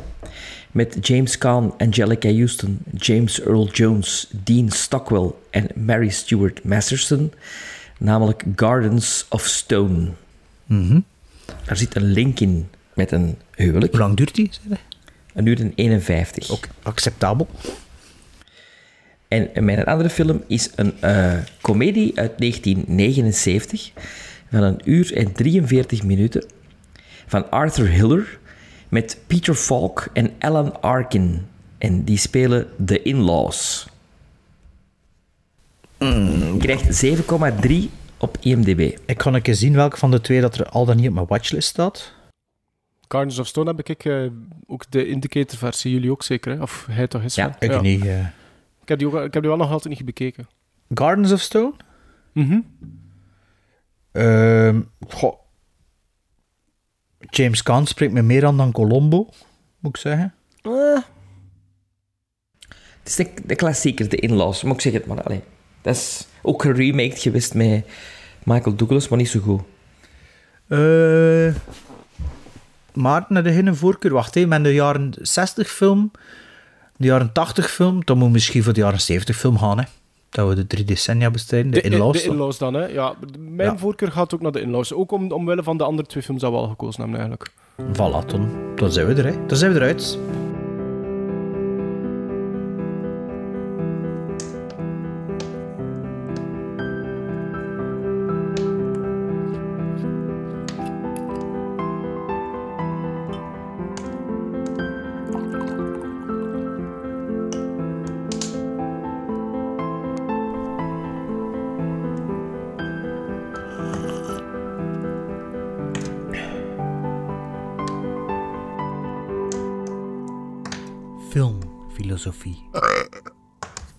met James Caan, Angelica Houston, James Earl Jones, Dean Stockwell en Mary Stuart Masterson, namelijk Gardens of Stone. Mhm. Daar zit een link in met een huwelijk. Hoe lang duurt die? Een uur en 51. Ook acceptabel. En mijn andere film is een eh komedie uit 1979 van een uur en 43 minuten van Arthur Hiller met Peter Falk en Alan Arkin. En die spelen The In-Laws. Krijgt 7,3 op IMDb. Ik kan een keer zien welke van de twee dat er al dan niet op mijn watchlist staat. Gardens of Stone heb ik eh, ook de indicator-versie. Jullie ook zeker, hè? Of hij toch is Ja, van? Ik niet. eh. Ik heb, die ook, ik heb die wel nog altijd niet bekeken. Gardens of Stone? Mhm. Ehm, goh. James Caan spreekt me meer aan dan Colombo, moet ik zeggen. Eh. Het is de, de klassieker, The In-Laws. Moet ik zeggen het maar. Allee. Dat is ook geremaked geweest met Michael Douglas, maar niet zo goed. Maarten, had je een voorkeur? Wacht even, met de jaren 60 film, de jaren 80 film, dan moet misschien voor de jaren 70 film gaan, hè. Dat we de drie decennia bestrijden, de, De, in-laws. de in-laws dan, hè? Ja, mijn Ja. voorkeur gaat ook naar de in-laws. Ook om, omwille van de andere twee films dat we al gekozen hebben, eigenlijk. Voilà, dan, dan zijn we er, hè. Dan zijn we eruit.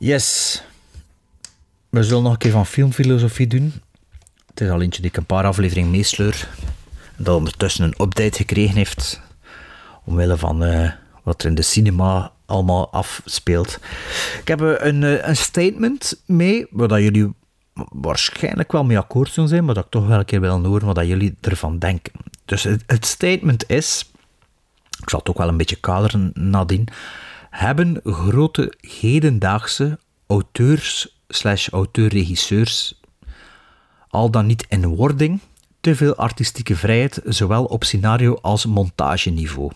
Yes. We zullen nog een keer van filmfilosofie doen. Het is al eentje die ik een paar afleveringen meesleur. Dat ondertussen een update gekregen heeft. Omwille van eh, wat er in de cinema allemaal afspeelt. Ik heb eh, een, eh, een statement mee, waar jullie waarschijnlijk wel mee akkoord zullen zijn, maar dat ik toch wel een keer wil horen wat jullie ervan denken. Dus het, het statement is, ik zal het ook wel een beetje kaderen nadien, hebben grote hedendaagse auteurs slash auteur-regisseurs al dan niet in wording te veel artistieke vrijheid, zowel op scenario als montageniveau.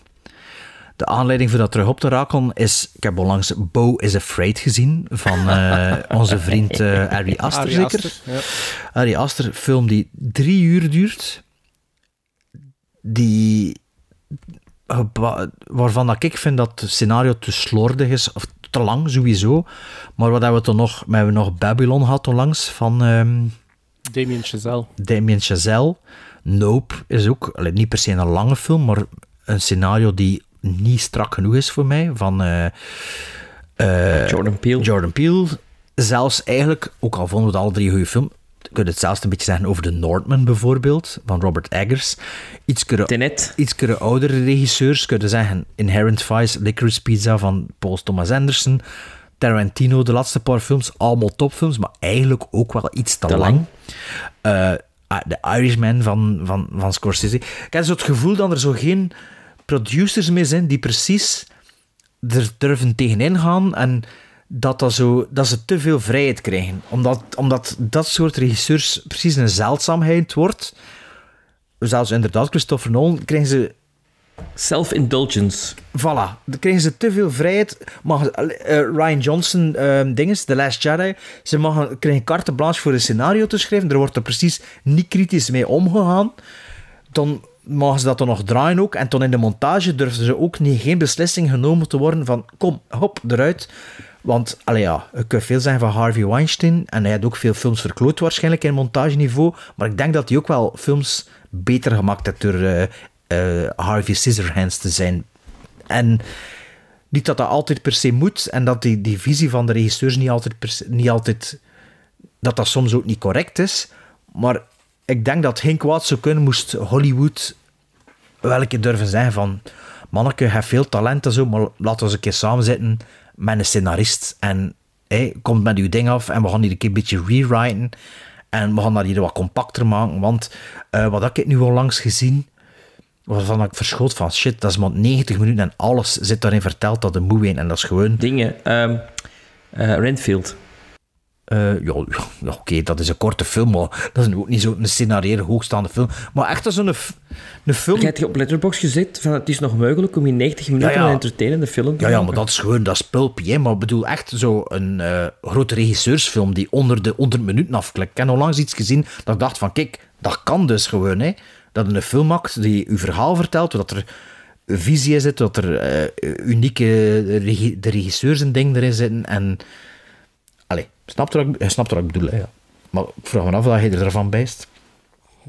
De aanleiding voor dat terug op te rakelen is, ik heb onlangs Bo is Afraid gezien van eh, [LAUGHS] onze vriend eh Harry Aster, Ari zeker? Aster, ja. Harry Aster, film die drie uur duurt, die waarvan dat ik vind dat het scenario te slordig is, of te lang sowieso, maar wat hebben we toen nog, we hebben nog Babylon gehad onlangs van ehm, Damien Chazelle. Damien Chazelle. Nope is ook allee, niet per se een lange film, maar een scenario die niet strak genoeg is voor mij. Van eh, eh, Jordan Peele. Jordan Peele. Zelfs eigenlijk, ook al vonden we het alle drie goede film, je kunt het zelfs een beetje zeggen over The Northman bijvoorbeeld, van Robert Eggers. Iets iets oudere regisseurs, kunnen zeggen Inherent Vice, Licorice Pizza van Paul Thomas Anderson, Tarantino, de laatste paar films, allemaal topfilms, maar eigenlijk ook wel iets te, Te lang. lang. Eh, ah, Irishman van, van, van Scorsese. Ik heb zo het gevoel dat er zo geen producers meer zijn die precies er durven tegenin gaan en dat, dat, zo, dat ze te veel vrijheid krijgen. Omdat, omdat dat soort regisseurs precies een zeldzaamheid wordt. Zelfs inderdaad, Christopher Nolan, krijgen ze Self-indulgence. Voilà, dan krijgen ze te veel vrijheid. Mag, eh, Ryan Johnson, ehm dinges, The Last Jedi, ze mogen, krijgen carte blanche voor een scenario te schrijven. Er wordt er precies niet kritisch mee omgegaan. Dan mogen ze dat dan nog draaien ook. En toen in de montage durfden ze ook niet, geen beslissing genomen te worden van kom, hop, eruit. Want, allee ja, je kunt veel zeggen van Harvey Weinstein. En hij had ook veel films verkloot waarschijnlijk in montageniveau. Maar ik denk dat hij ook wel films beter gemaakt heeft door eh, eh, Harvey Scissorhands te zijn. En niet dat dat altijd per se moet. En dat die, die visie van de regisseurs niet altijd, niet altijd... Dat dat soms ook niet correct is. Maar ik denk dat geen kwaad zou kunnen moest Hollywood wel een keer durven zeggen van... Manneke, je hebt veel talent en zo, maar laten we eens een keer samen zitten met een scenarist. En hé, komt met uw ding af en we gaan hier een keer een beetje rewriten. En we gaan dat hier wat compacter maken. Want eh, wat heb ik nu al langs gezien, waarvan ik verschoot van shit, dat is maar 90 minuten en alles zit daarin verteld dat de moe in. En dat is gewoon... Dingen. eh, Renfield. Eh, ja, ja, ja, oké, dat is een korte film, maar dat is ook niet zo'n scenario hoogstaande film. Maar echt als een, een film... Je hebt je op Letterboxd gezet van het is nog mogelijk om in 90 minuten Ja, ja. een entertainende film te Ja, ja, maken. maar dat is gewoon, dat is hè. Maar ik bedoel, echt zo een eh, grote regisseursfilm die onder de 100 minuten afklikt. Ik heb onlangs iets gezien dat ik dacht van, kijk, dat kan dus gewoon, hè. Dat een film maakt die uw verhaal vertelt, dat er visie in zit, dat er eh, unieke de regisseurs en ding erin zitten. En, snap je wat ik, je snapt wat ik bedoel, hè, ja. Maar ik vraag me af dat je ervan bijst.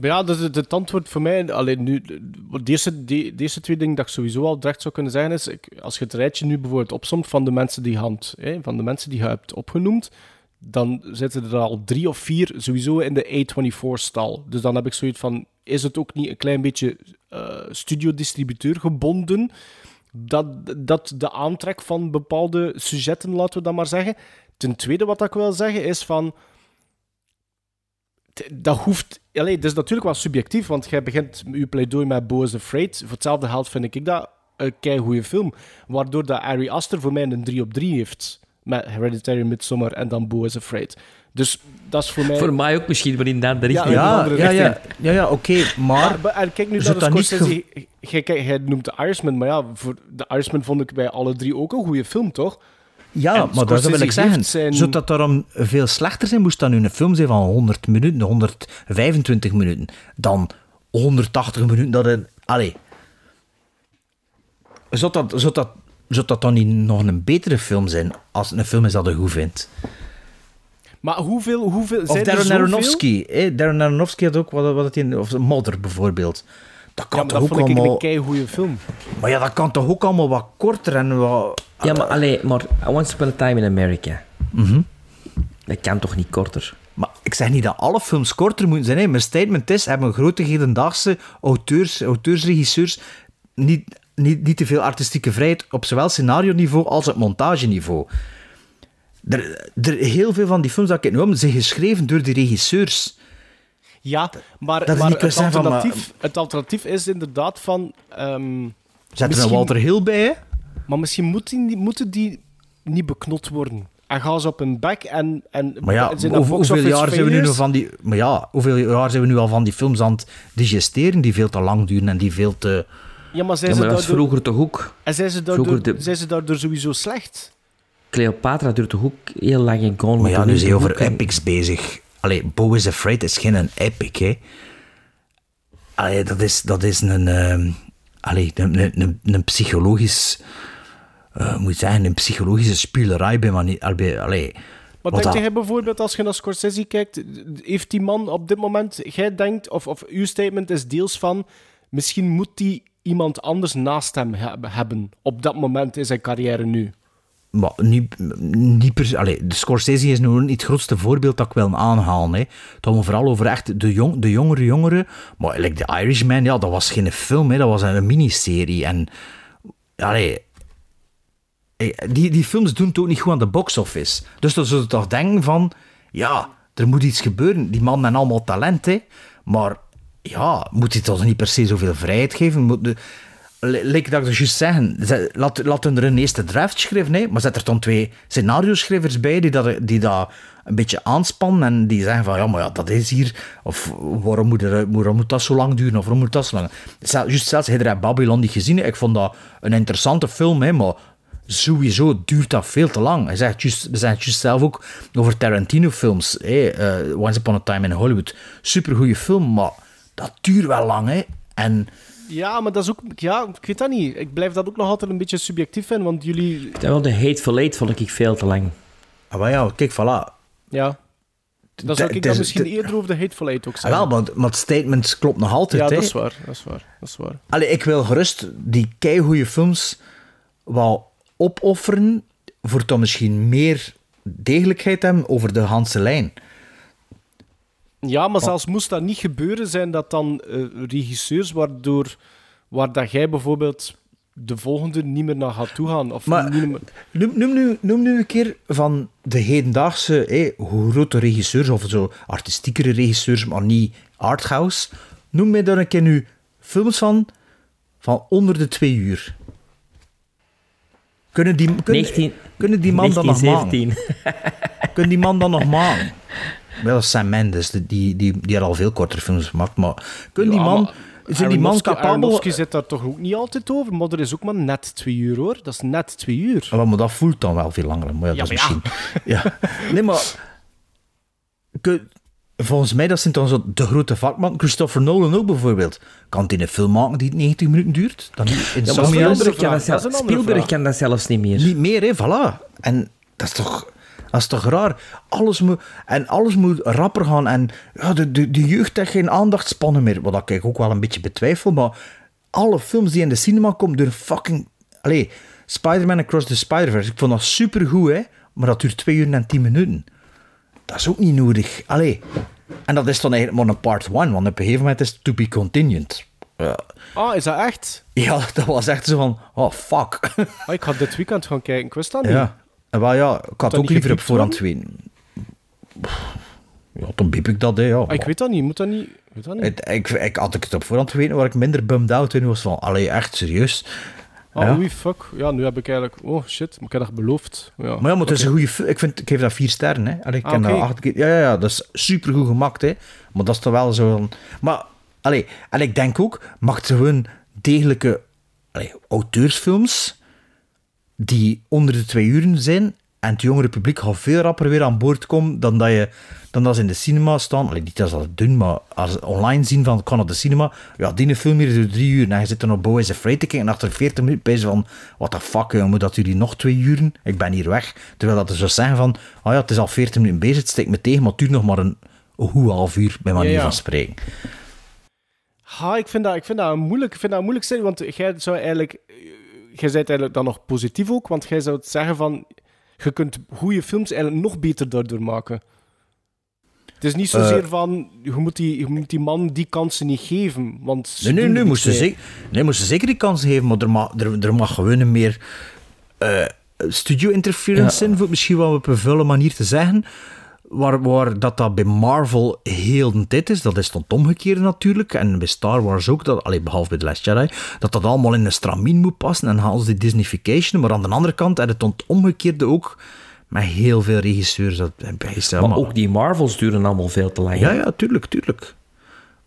Ja, dus het, het antwoord voor mij, alleen nu, de eerste, de, de eerste twee dingen dat ik sowieso al direct zou kunnen zeggen is, ik, als je het rijtje nu bijvoorbeeld opsomt van de mensen die hand, hè, van de mensen die je hebt opgenoemd, dan zitten er al drie of vier sowieso in de A24-stal. Dus dan heb ik zoiets van, is het ook niet een klein beetje eh studiodistributeur gebonden, dat, dat de aantrek van bepaalde sujetten, laten we dat maar zeggen. Ten tweede wat ik wil zeggen is van, dat hoeft... Allee, dat is natuurlijk wel subjectief, want jij begint je pleidooi met Bo is Afraid. Voor hetzelfde geld vind ik dat een keigoede film. Waardoor dat Ari Aster voor mij een 3 op 3 heeft. Met Hereditary, Midsommar en dan Bo is Afraid. Dus dat is voor mij... Voor mij ook misschien, maar in de andere richting. Ja, andere ja, ja, richting. ja, ja oké, maar... Maar, en kijk nu naar de dat niet Scorsese. Jij noemt de Irishman, maar ja, voor de Irishman vond ik bij alle drie ook een goede film, toch? Ja, En maar dat wil ik zeggen. zijn- Zou dat daarom veel slechter zijn, moest dat nu een film zijn van 100 minuten, 125 minuten, dan 180 minuten. Dat een, allee. Zou dat, zou, dat, zou dat dan niet nog een betere film zijn, als het een film is dat je goed vindt? Maar hoeveel, hoeveel Of zijn er Darren zoveel? Aronofsky. hè? Darren Aronofsky had ook wat, wat het in... Of Mother, bijvoorbeeld. Dat kan Ja, maar toch dat ook vond ik allemaal... een keigoede film. Maar ja, dat kan toch ook allemaal wat korter en wat... Ja, maar, allee, maar Once Upon a Time in America. Mhm. Dat kan toch niet korter? Maar ik zeg niet dat alle films korter moeten zijn. Hè. Mijn statement is, hebben grote hedendaagse auteurs, auteursregisseurs niet, niet, niet te veel artistieke vrijheid op zowel scenario-niveau als op montageniveau. Er, er, heel veel van die films dat ik noem, zijn geschreven door die regisseurs. Ja, maar, Dat maar het, van, alternatief, het alternatief is inderdaad van... ehm, Zet er een Walter Hill bij, hè? Maar misschien moet die, moeten die niet beknot worden. En gaan ze op hun bek en... en Maar ja, zijn hoe- hoeveel jaar zijn we nu nog van die... Maar ja, hoeveel jaar zijn we nu al van die films aan het digesteren die veel te lang duren en die veel te... Ja, maar zijn Ja, ze dat daardoor... vroeger toch ook... En zijn ze, daardoor, de- zijn ze daardoor sowieso slecht? Cleopatra duurt toch ook heel lang in Gone Maar ja, nu zijn je over en- epics bezig. Allee, Bo is Afraid is geen een epic, hè. Allee, dat is, dat is een... ehm allee, een, een, een, een psychologisch... eh, moet zeggen, een psychologische spielerij bij manier... Allee, allee, Maar wat denk jij bijvoorbeeld, als je naar Scorsese kijkt, heeft die man op dit moment, jij denkt, of, of uw statement is deels van, misschien moet die iemand anders naast hem heb- hebben op dat moment in zijn carrière nu. Maar niet, niet per allee, de Scorsese is nu niet het grootste voorbeeld dat ik wil aanhalen. Hè. Het gaat vooral over echt de, jong, de jongere jongeren. Maar like The Irishman, ja, dat was geen film, hè, dat was een miniserie. En allee, eh, die, die films doen het ook niet goed aan de box office. Dus dan je toch denken van, ja, er moet iets gebeuren. Die mannen hebben allemaal talent. Maar ja, moet hij toch niet per se zoveel vrijheid geven? Moet de, Lijkt dat ik juist zeggen, ze- laat, laat hun er een eerste draft schrijven, hè, maar zet er dan twee scenario-schrijvers bij die dat, die dat een beetje aanspannen en die zeggen van, ja, maar ja, dat is hier, of waarom moet, er, moet dat zo lang duren, of waarom moet dat zo lang... Juist zelfs, je Babylon niet gezien? Ik vond dat een interessante film, hè, maar sowieso duurt dat veel te lang. Hij zegt juist, we zeggen het juist zelf ook over Tarantino-films, eh, Once Upon a Time in Hollywood. Supergoeie film, maar dat duurt wel lang, hè. En... Ja, maar dat is ook... Ja, ik weet dat niet. Ik blijf dat ook nog altijd een beetje subjectief vinden, want jullie... Dat wel de Hateful Eight vond ik veel te lang. Ah, maar ja, kijk, voilà. Ja. Dan zou ik dat misschien eerder over de Hateful Eight ook Ah, zeggen. wel, maar het statement klopt nog altijd, ja, dat is waar. Dat is waar. Dat is waar. Allee, ik wil gerust die keigoede films wel opofferen voor toch misschien meer degelijkheid hebben over de Hanse lijn. Ja, maar zelfs moest dat niet gebeuren, zijn dat dan eh, regisseurs waardoor, waar dat jij bijvoorbeeld de volgende niet meer naar gaat toegaan. Of Maar niet meer... noem, noem, nu, noem nu een keer van de hedendaagse hé, grote regisseurs, of zo artistiekere regisseurs, maar niet arthouse. Noem mij daar een keer nu films van, van onder de twee uur. Kunnen die, kunnen, 19 kunnen die man dan nog maken? 1917. Kunnen die man dan nog maken? Wel, Sam Mendes, die, die, die, die had al veel kortere films gemaakt, maar kunnen die Ja, man... maar Zijn die man capabel... Aronofsky zit daar toch ook niet altijd over, maar er is ook maar net twee uur, hoor. Dat is net twee uur. Ja, maar dat voelt dan wel veel langer. Maar ja, Ja, dat is maar misschien... [LAUGHS] Ja. Nee, maar... Kun- Volgens mij, dat zijn dan zo de grote vakman. Christopher Nolan ook bijvoorbeeld. Kan hij een film maken die 90 minuten duurt? Dan niet in Ja? Spielberg, kan dat, vraag. Dat is zelf, een andere Spielberg kan dat zelfs niet meer. Niet meer, hè, voilà. En dat is toch... Dat is toch raar? Alles moet, en alles moet rapper gaan. En ja, de, de, de jeugd heeft geen aandachtspannen meer. Wat ik ook wel een beetje betwijfel. Maar alle films die in de cinema komen, door fucking... Allee, Spider-Man Across the Spider-Verse. Ik vond dat supergoed, hè. Maar dat duurt twee uur en tien minuten. Dat is ook niet nodig. Allee. En dat is dan eigenlijk maar een part one. Want op een gegeven moment is het to be continued. Ja, Ah, is dat echt? ja [LAUGHS] dat was echt zo van... Oh, fuck. Ik ga dit weekend gaan kijken, ik wist dat niet. Ja. En wel ja, ik had ook liever op voorhand weten. Ja, dan biep ik dat, hè. Ja. Ah, ik weet dat niet, moet dat niet... Ik weet dat niet. Het- ik, ik, had ik het op voorhand geweten, waar ik minder bummed out in was van, allee, echt serieus. Ah, ja. oei, fuck. Ja, nu heb ik eigenlijk... Oh, shit, maar ik heb dat beloofd. Ja. Maar ja, maar het is een goede. Ik, vind, ik geef dat vier sterren, hè. Allee, ik Ah, ken dat acht keer. Ja, ja, ja, dat is supergoed gemaakt, hè. Maar dat is toch wel zo... van- Maar, allee, en ik denk ook, mag het gewoon degelijke allee, auteursfilms die onder de twee uren zijn en het jongere publiek gaat veel rapper weer aan boord komen dan dat, je, dan dat ze in de cinema staan. Allee, niet dat ze dat doen, maar als ze online zien van kan op de cinema, ja, die film hier door drie uur en je zit er nog Boys Afraid te kijken en achter 40 minuten ze van, what the fuck, jongen, moet dat jullie nog twee uren? Ik ben hier weg. Terwijl dat ze zo zeggen van, oh ja, het is al 40 minuten bezig, het steekt me tegen, maar het duurt nog maar een, goed half uur, bij manier Ja, ja. van spreken. Ha, ik vind dat, ik vind dat een moeilijk, ik vind dat een moeilijk want jij zou eigenlijk... Jij bent eigenlijk dan nog positief ook, want jij zou het zeggen van... Je kunt goede films eigenlijk nog beter daardoor maken. Het is niet zozeer Eh. van... Je moet, die, je moet die man die kansen niet geven, want... ze Nee, nee, nee, moesten niks mee. zeker, nee, moesten zeker die kans geven, maar er mag, er, er mag gewoon een meer eh, studio interference Ja. in, misschien wel op een vuile manier te zeggen. Waar, waar dat, dat bij Marvel heel de tijd is, dat is dan het omgekeerde natuurlijk. En bij Star Wars ook, dat, allee, behalve bij The Last Jedi, dat dat allemaal in een stramien moet passen en ze die Disneyfication. Maar aan de andere kant, en het omgekeerde ook, met heel veel regisseurs. Dat, bij Maar ook die Marvels duren allemaal veel te lang. Ja, hè? ja, tuurlijk, tuurlijk.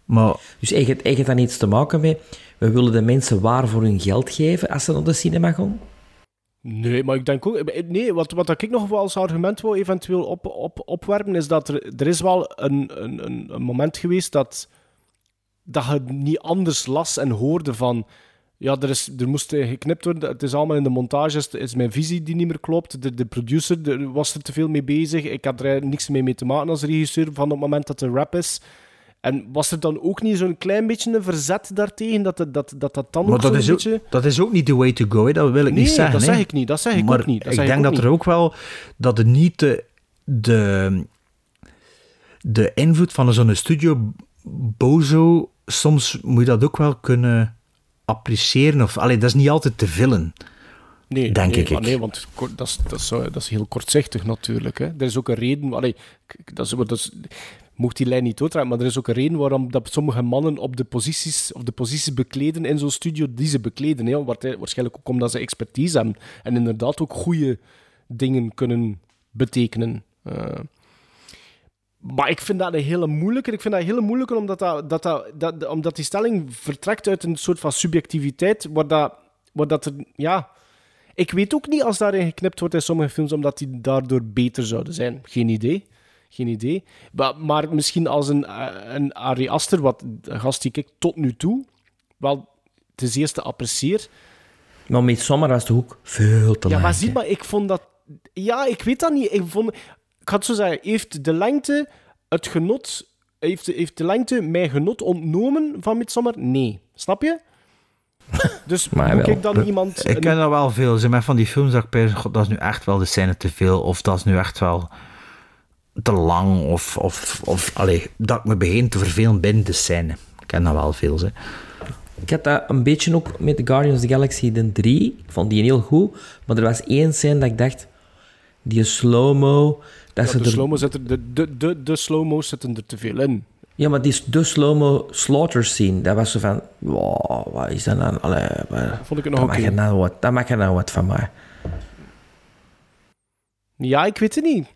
Maar Dus heeft heeft dat iets te maken met... We willen de mensen waar voor hun geld geven als ze naar de cinema gaan? Nee, maar ik denk ook... Nee, wat, wat ik nog wel als argument wil eventueel op, op, opwerpen, is dat er, er is wel een, een, een, moment geweest dat, dat je niet anders las en hoorde van... Ja, er, is, er moest geknipt worden. Het is allemaal in de montage. Het is mijn visie die niet meer klopt. De, de producer er was er te veel mee bezig. Ik had er niks mee, mee te maken als regisseur van het moment dat de rap is. En was er dan ook niet zo'n klein beetje een verzet daartegen? Dat dat, dat, dat, dat dan Maar ook dat is, ook, beetje... dat is ook niet the way to go, hè. dat wil ik Nee, niet zeggen. dat hè. zeg ik niet, dat zeg ik maar ook niet, dat ik denk dat er ook wel dat het niet de, de, de invloed van zo'n studio bozo, soms moet je dat ook wel kunnen appreciëren. Of, allee, dat is niet altijd te villen. Nee, denk nee, ik. maar nee, want dat is, dat, is, dat is heel kortzichtig natuurlijk. Hè. Er is ook een reden... Allee, dat is, dat is, mocht die lijn niet doordraaien, maar er is ook een reden waarom dat sommige mannen op de posities, of de posities bekleden in zo'n studio die ze bekleden. Hè. Waar- Waarschijnlijk ook omdat ze expertise hebben. En inderdaad ook goede dingen kunnen betekenen. Eh, maar ik vind dat een hele moeilijke. Ik vind dat een hele omdat, dat, dat, dat, dat- omdat die stelling vertrekt uit een soort van subjectiviteit, waar dat, waar dat er... Ja, ik weet ook niet als daarin geknipt wordt in sommige films, omdat die daardoor beter zouden zijn. Geen idee. Geen idee. Maar, maar misschien als een, eh, een Ari Aster, wat een gast die ik tot nu toe wel ten zeerste apprecieer. Maar met Sommer was de hoek veel te Ja, lang. maar hè. zie maar, ik vond dat... Ja, ik weet dat niet. Ik, vond, ik het zo zeggen. Heeft de lengte het genot... Heeft de, heeft de lengte mij genot ontnomen van Midsommar? Nee. Snap je? [LAUGHS] Dus Maar moet wel. ik dan iemand... Ik ken dat wel veel. Ze met van die films dat ik dat is nu echt wel de scène te veel. Of dat is nu echt wel te lang. Of, of, of allee, dat ik me begin te vervelen binnen de scène. Ik ken dat wel veel. Ze. Ik had dat een beetje ook met Guardians of the Galaxy de 3. Ik vond die heel goed. Maar er was één scène dat ik dacht... Die slow-mo... Dat Ja, ze de er- slow-mo zit er, de, de, de, de slow-mo's zitten er te veel in. Ja, maar die de slow-mo slaughter scene, dat was zo van... Wow, wat is dat nou? Allee, wat, Vond ik het nog dat, mag er nou wat, dat mag er nou wat van mij. Ja, ik weet het niet.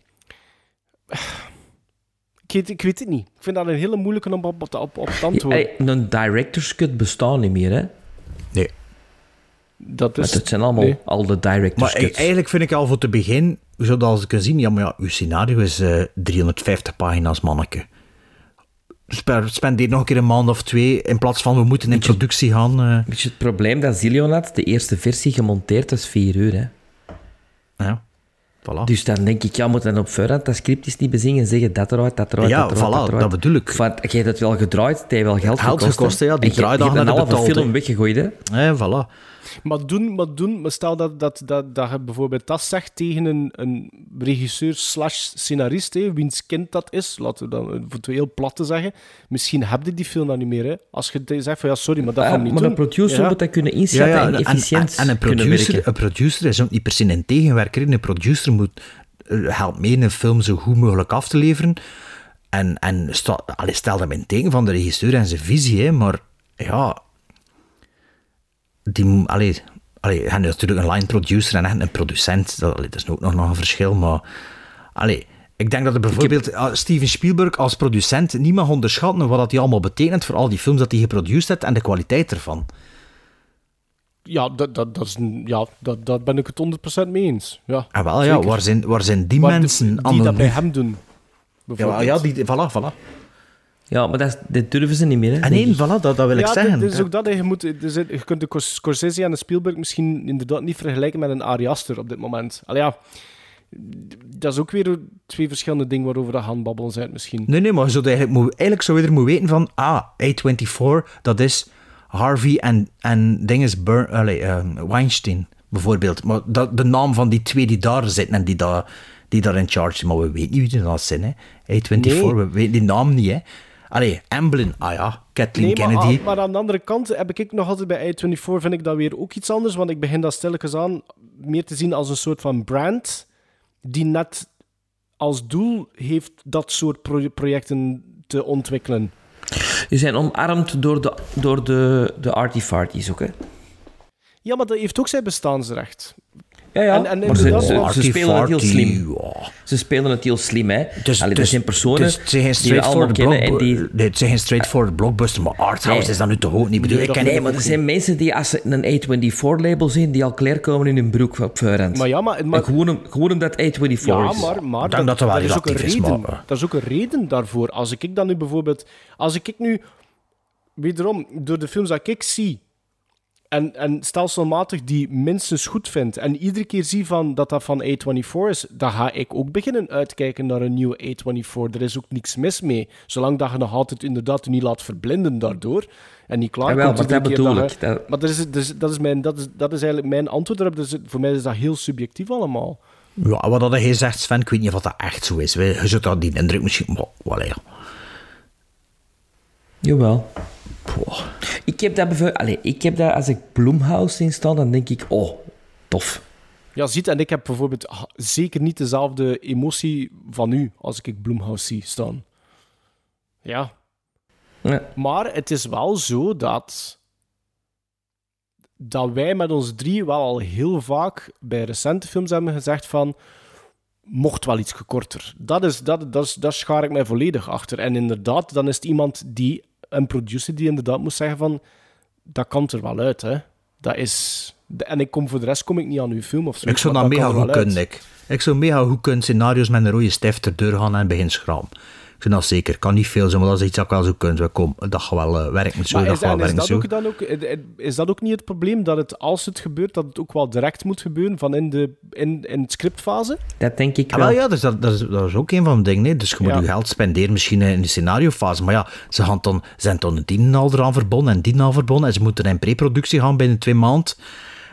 Ik weet, ik weet het niet. Ik vind dat een hele moeilijke om op, op, op, op te antwoorden. Hey, een director's cut bestaat niet meer, hè? Nee. Dat Maar is... het zijn allemaal nee. al de director's Maar e- cuts. eigenlijk vind ik al voor te begin, zoals ik kan zien, ja, maar ja, uw scenario is eh 350 pagina's, manneke. Spe- Spendeer nog een keer een maand of twee, in plaats van we moeten in productie gaan. eh, Weet je, het probleem dat Zillion had, de eerste versie gemonteerd is 4 uur, hè? ja, voilà. Dus dan denk ik, ja, moet dan op voorhand dat script eens niet bezingen en zeggen dat eruit, dat eruit, Ja, dat eruit, voilà, dat eruit. dat bedoel ik. Want je hebt het wel gedraaid, het heeft wel geld, Geld gekost. ja, die En je- draaidagen Je hebt een halve film weggegooid, hè? Ja, voilà. Maar doen, maar doen, maar stel dat, dat, dat, dat je bijvoorbeeld dat zegt tegen een, een regisseur slash scenarist, hè, wiens kind dat is, laten we dan voor het heel plat te zeggen, misschien heb je die film dan niet meer. Hè. Als je zegt van ja, sorry, maar dat Ja, gaan we niet maar doen. een producer Ja. moet dat kunnen inschatten en efficiënt en, en een, kunnen producer, werken. een producer is ook niet per se een tegenwerker. Een producer moet, eh, helpt mee een film zo goed mogelijk af te leveren. En, en allee, stel hem in het teken van de regisseur en zijn visie. Hè, maar ja, die, allee, allee, je hebt natuurlijk een line producer en echt een producent. Dat, allee, dat is ook nog, nog een verschil. Maar allee, ik denk dat er bijvoorbeeld ah, Steven Spielberg als producent niet mag onderschatten wat dat hij allemaal betekent voor al die films dat hij geproduceerd heeft en de kwaliteit ervan. Ja, dat, dat, dat is ja dat, daar ben ik het 100% mee eens. Ja, Ah, wel, ja, zeker. waar zijn, waar zijn die Maar mensen die anno dat bij hem doen. Ja, ja die, voilà, voilà. Ja, maar dat, is- dat durven ze niet meer, hè? En denk nee, voilà, dat, dat wil ik ja, zeggen. dit is ook dat. hè. Je, moet, er zit- je kunt de Scors- Scorsese en de Spielberg misschien inderdaad niet vergelijken met een Ari Aster op dit moment. Allee, ja, dat is ook weer twee verschillende dingen waarover dat gaan babbelen zijn misschien. Nee, nee, maar je zou eigenlijk, moet, eigenlijk zou je er moeten weten van, ah, A24, dat is Harvey en, en ding is Bur allee, ehm, Weinstein, bijvoorbeeld. Maar dat, de naam van die twee die daar zitten en die, daar die daar in charge zijn, maar we weten niet wie dat zijn, hè. A24, Nee. we weten die naam niet, hè. Allee, Amblin, ah ja, Kathleen Nee, maar, Kennedy. aan- maar aan de andere kant heb ik nog altijd bij i24 vind ik dat weer ook iets anders, want ik begin dat stilletjes aan meer te zien als een soort van brand die net als doel heeft dat soort pro- projecten te ontwikkelen. Die zijn omarmd door de, door de, de arty-farties ook, hè? Ja, maar dat heeft ook zijn bestaansrecht. Ja, ja. En- en maar ze, inderdaad- ze, ze Arty spelen het heel slim. ja. Ze spelen het heel slim, hè. Dus, Allee, dus, zijn personen dus het zijn geen die we allemaal straightforward kennen en die... nee, het zijn geen straightforward blockbuster, maar Arthouse Nee. is dat nu toch ook niet. Ik bedoel, ik ken Nee, maar er zijn mensen die als ze een A24-label zien, die al klaarkomen in hun broek op voorhand. Maar ja, maar, maar gewoon, gewoon omdat A24 Ja, is. maar, maar Ik denk dat is ook een is, reden. maar- Dat is ook een reden daarvoor. Als ik dan nu bijvoorbeeld... Als ik nu... Wederom, door de films dat ik zie... En, en stelselmatig die minstens goed vind... En iedere keer zie van dat dat van A24 is... Dan ga ik ook beginnen uitkijken naar een nieuwe A24. Er is ook niks mis mee. Zolang dat je nog altijd inderdaad je niet laat verblinden daardoor... En niet klaar Jawel, komt dat bedoel je- ik. Dat- Maar dat is, dat, is, dat, is mijn, dat, is, dat is eigenlijk mijn antwoord erop. Dus voor mij is dat heel subjectief allemaal. Ja, wat dat hij zegt, Sven, ik weet niet of dat echt zo is. Je zult dat die indruk misschien... Maar, wel, ja. Jawel. Ik heb dat bijvoorbeeld... Allee, ik heb dat als ik Bloomhouse zie staan, dan denk ik, oh, tof. Ja, ziet, en ik heb bijvoorbeeld zeker niet dezelfde emotie van u als ik Bloomhouse zie staan. Ja. Ja. Maar het is wel zo dat, dat wij met ons drie wel al heel vaak bij recente films hebben gezegd van mocht wel iets gekorter. Dat, is, dat, dat, is, schaar ik mij volledig achter. En inderdaad, dan is het iemand die, een producer die inderdaad moet zeggen van dat kan er wel uit, hè. Dat is... En ik kom voor de rest kom ik niet aan uw film of zo. Ik zou dat mega goed kunnen, ik. Ik zou mega goed kunnen scenario's met een rode stift erdoor gaan en begin schraam. Ik vind dat zeker. kan niet veel zijn, maar dat is iets dat ik wel zo kunnen. Kom, dat gaat wel eh, werken zo, Maar dat is, gaat wel is, dat zo. ook dan ook, eh, is dat ook niet het probleem dat het, als het gebeurt, dat het ook wel direct moet gebeuren van in de in, in het scriptfase? Dat denk ik Ah, wel. ja, dus dat, dat, is, dat is ook een van de dingen. hè. Dus je moet Ja. je geld spenderen misschien in de scenariofase. Maar ja, ze gaan dan, zijn dan een tien al eraan verbonden en die al verbonden. En ze moeten in preproductie gaan binnen twee maanden.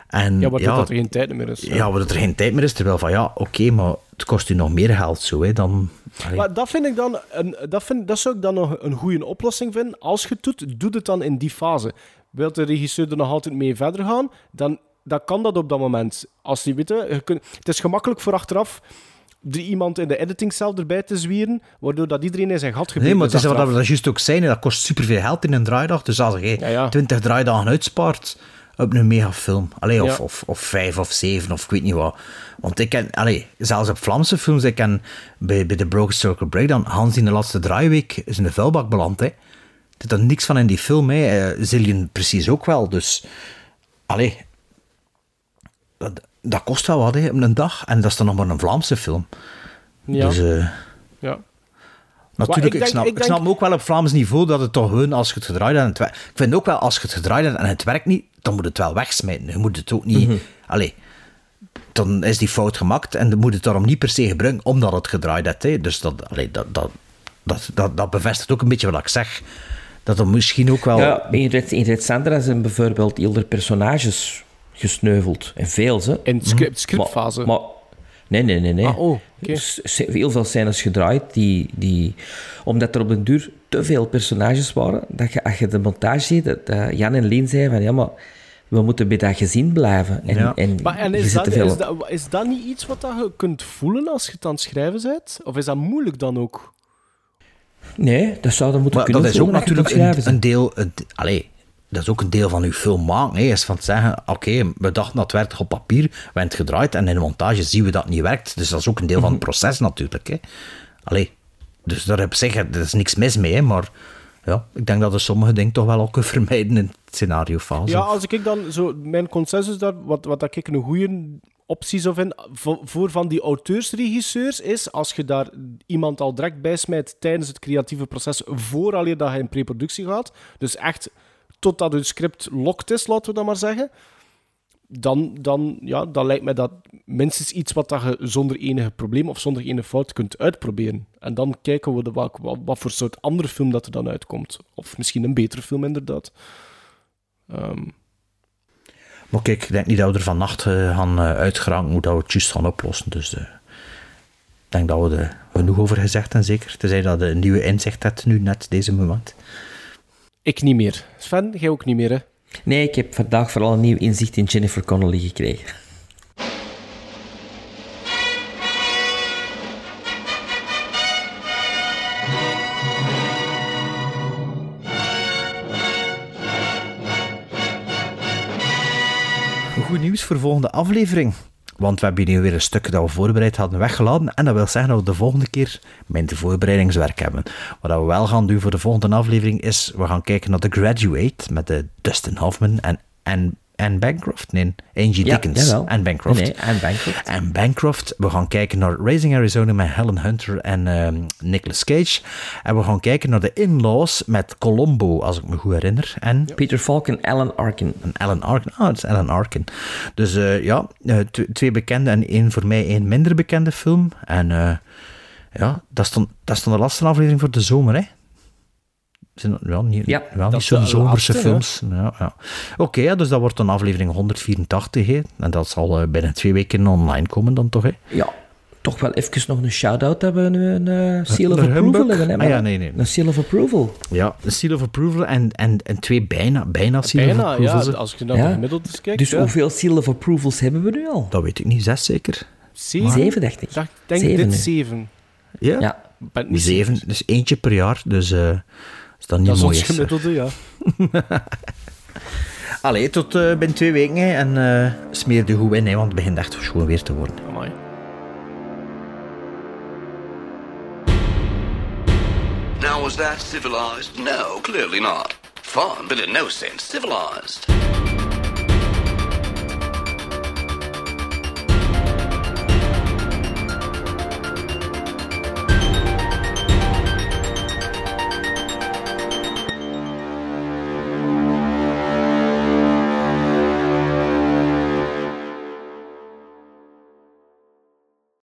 En, Ja, maar ja, dat er geen tijd meer is. ja, waar er geen tijd meer is. Terwijl van ja, oké, maar het kost u nog meer geld zo, hè, dan... allee. Maar dat vind ik dan, een, dat, vind, dat zou ik dan nog een goede oplossing vinden. Als je het doet, doe het dan in die fase. Wilt de regisseur er nog altijd mee verder gaan, dan, dan kan dat op dat moment. Als die weet, je kunt, het is gemakkelijk voor achteraf er iemand in de editingcel erbij te zwieren, waardoor dat iedereen in zijn gat gebeurt. Nee, maar het is wat we dat juist ook zijn. Dat kost superveel geld in een draaidag. Dus als je 20 draaidagen uitspaart op een megafilm. Allee, of, Ja. of, of vijf of zeven of ik weet niet wat. Want ik ken, allee, zelfs op Vlaamse films, ik ken bij, bij de Broken Circle Breakdown, Hans in de laatste draaiweek is in de vuilbak beland. Hè. Er zit er niks van in die film. Hè. Eh, Zillion precies ook wel. Dus, allee, dat, dat kost wel wat hè, op een dag. En dat is dan nog maar een Vlaamse film. Ja. Dus, eh, Ja. Natuurlijk, ik ik, denk- snap, ik snap ook wel op Vlaams niveau dat het toch gewoon als je het gedraaid hebt. en het wer- Ik vind ook wel als je het gedraaid hebt en het werkt niet, dan moet het wel wegsmijten. Je moet het ook niet. Mhm. Allee, dan is die fout gemaakt en dan moet het daarom niet per se gebruiken omdat het gedraaid hebt. Hè. Dus dat, allee, dat, dat, dat, dat, dat bevestigt ook een beetje wat ik zeg. Dat er misschien ook wel. Ja, in Red, in Red Sandra zijn bijvoorbeeld heel de personages gesneuveld. En veel, ze. In script, scriptfase. Maar, maar- nee, nee, nee. nee. Ah, oh, s- Heel veel scènes gedraaid, die, die, omdat er op den duur te veel personages waren, dat je, als je de montage ziet, dat, Jan en Lien zeiden van, ja, maar we moeten bij dat gezien blijven. En, Ja. en, Maar en is dat, veel is, dat, is dat niet iets wat dat je kunt voelen als je het aan het schrijven bent? Of is dat moeilijk dan ook? Nee, dat zou er moeten Maar kunnen dat is ook natuurlijk een, schrijven een deel. Een, allee, dat is ook een deel van uw film maken. Hè, is van te zeggen: oké, we dachten dat het werkt op papier, we hebben het gedraaid en in de montage zien we dat het niet werkt. Dus dat is ook een deel van het proces natuurlijk. Hè. Allee, dus daar heb ik er is niks mis mee, hè, maar ja, ik denk dat er sommige dingen toch wel ook kunnen vermijden in het scenariofase. Ja, als ik dan zo mijn consensus daar, wat, wat dat ik een goede optie zou vinden voor, voor van die auteursregisseurs is als je daar iemand al direct bij smijt tijdens het creatieve proces vooraleer dat hij in preproductie gaat. Dus echt totdat het script locked is, laten we dat maar zeggen. Dan, dan, ja, dan lijkt mij dat minstens iets wat dat je zonder enige probleem of zonder enige fout kunt uitproberen. En dan kijken we de, wat, wat, voor soort andere film dat er dan uitkomt. Of misschien een betere film, inderdaad. Ehm, Maar kijk, ik denk niet dat we er vannacht eh, gaan uh, uitgeraken hoe dat we het juist gaan oplossen. Dus eh, ik denk dat we er genoeg over gezegd en zeker. Tenzij dat een nieuwe inzicht hebt nu, net deze moment. Ik niet meer. Sven, jij ook niet meer, hè? Nee, ik heb vandaag vooral een nieuw inzicht in Jennifer Connelly gekregen. Goed nieuws voor de volgende aflevering. Want we hebben hier weer een stuk dat we voorbereid hadden weggeladen. En dat wil zeggen dat we de volgende keer minder voorbereidingswerk hebben. Wat we wel gaan doen voor de volgende aflevering is... We gaan kijken naar The Graduate met de Dustin Hoffman en Anne, Anne Bancroft. Nee, Angie Ja, Dickens. jawel. Anne Bancroft. Nee, Anne Bancroft. Anne Bancroft. We gaan kijken naar Raising Arizona met Helen Hunter en ehm, Nicolas Cage. En we gaan kijken naar de In-Laws met Colombo, als ik me goed herinner. En... Peter Falk en Alan Arkin. En Alan Arkin. Ah, het is Alan Arkin. Dus eh, ja, eh, tw- twee bekende en één voor mij één minder bekende film. En eh, ja, dat is, dan, dat is dan de laatste aflevering voor de zomer, hè? Zijn wel niet, Ja, wel dat niet zo'n de zomerse laatste, films. Ja, ja. Oké, ja, dus dat wordt dan aflevering 184. Hè? En dat zal eh, binnen twee weken online komen dan toch? Hè? Ja, toch wel even nog een shout-out hebben. Een uh, seal of approval hebben. Hè, Ah, ja, nee, nee. Een seal of approval. Ja, een seal of approval en, en, en twee bijna, bijna seal of Bijna, approvals. ja. Als je naar Ja. de gemiddeldes kijkt. Dus ja. hoeveel seal of approvals hebben we nu al? Dat weet ik niet, zes zeker. Zeven? Zeven, dacht ik. Ik dacht- denk Zeven, dit zeven. Ja? Ja. Ik Zeven, dus eentje per jaar. Dus eh dat niet Dat is mooi ons is. hè. gemiddelde, ja. [LAUGHS] Allee, tot eh, binnen twee weken hè, en eh, smeer de goed in, hè, want het begint echt schoon weer te worden. Amai. Now, was that civilized? No, clearly not. Fun, but in no sense civilized.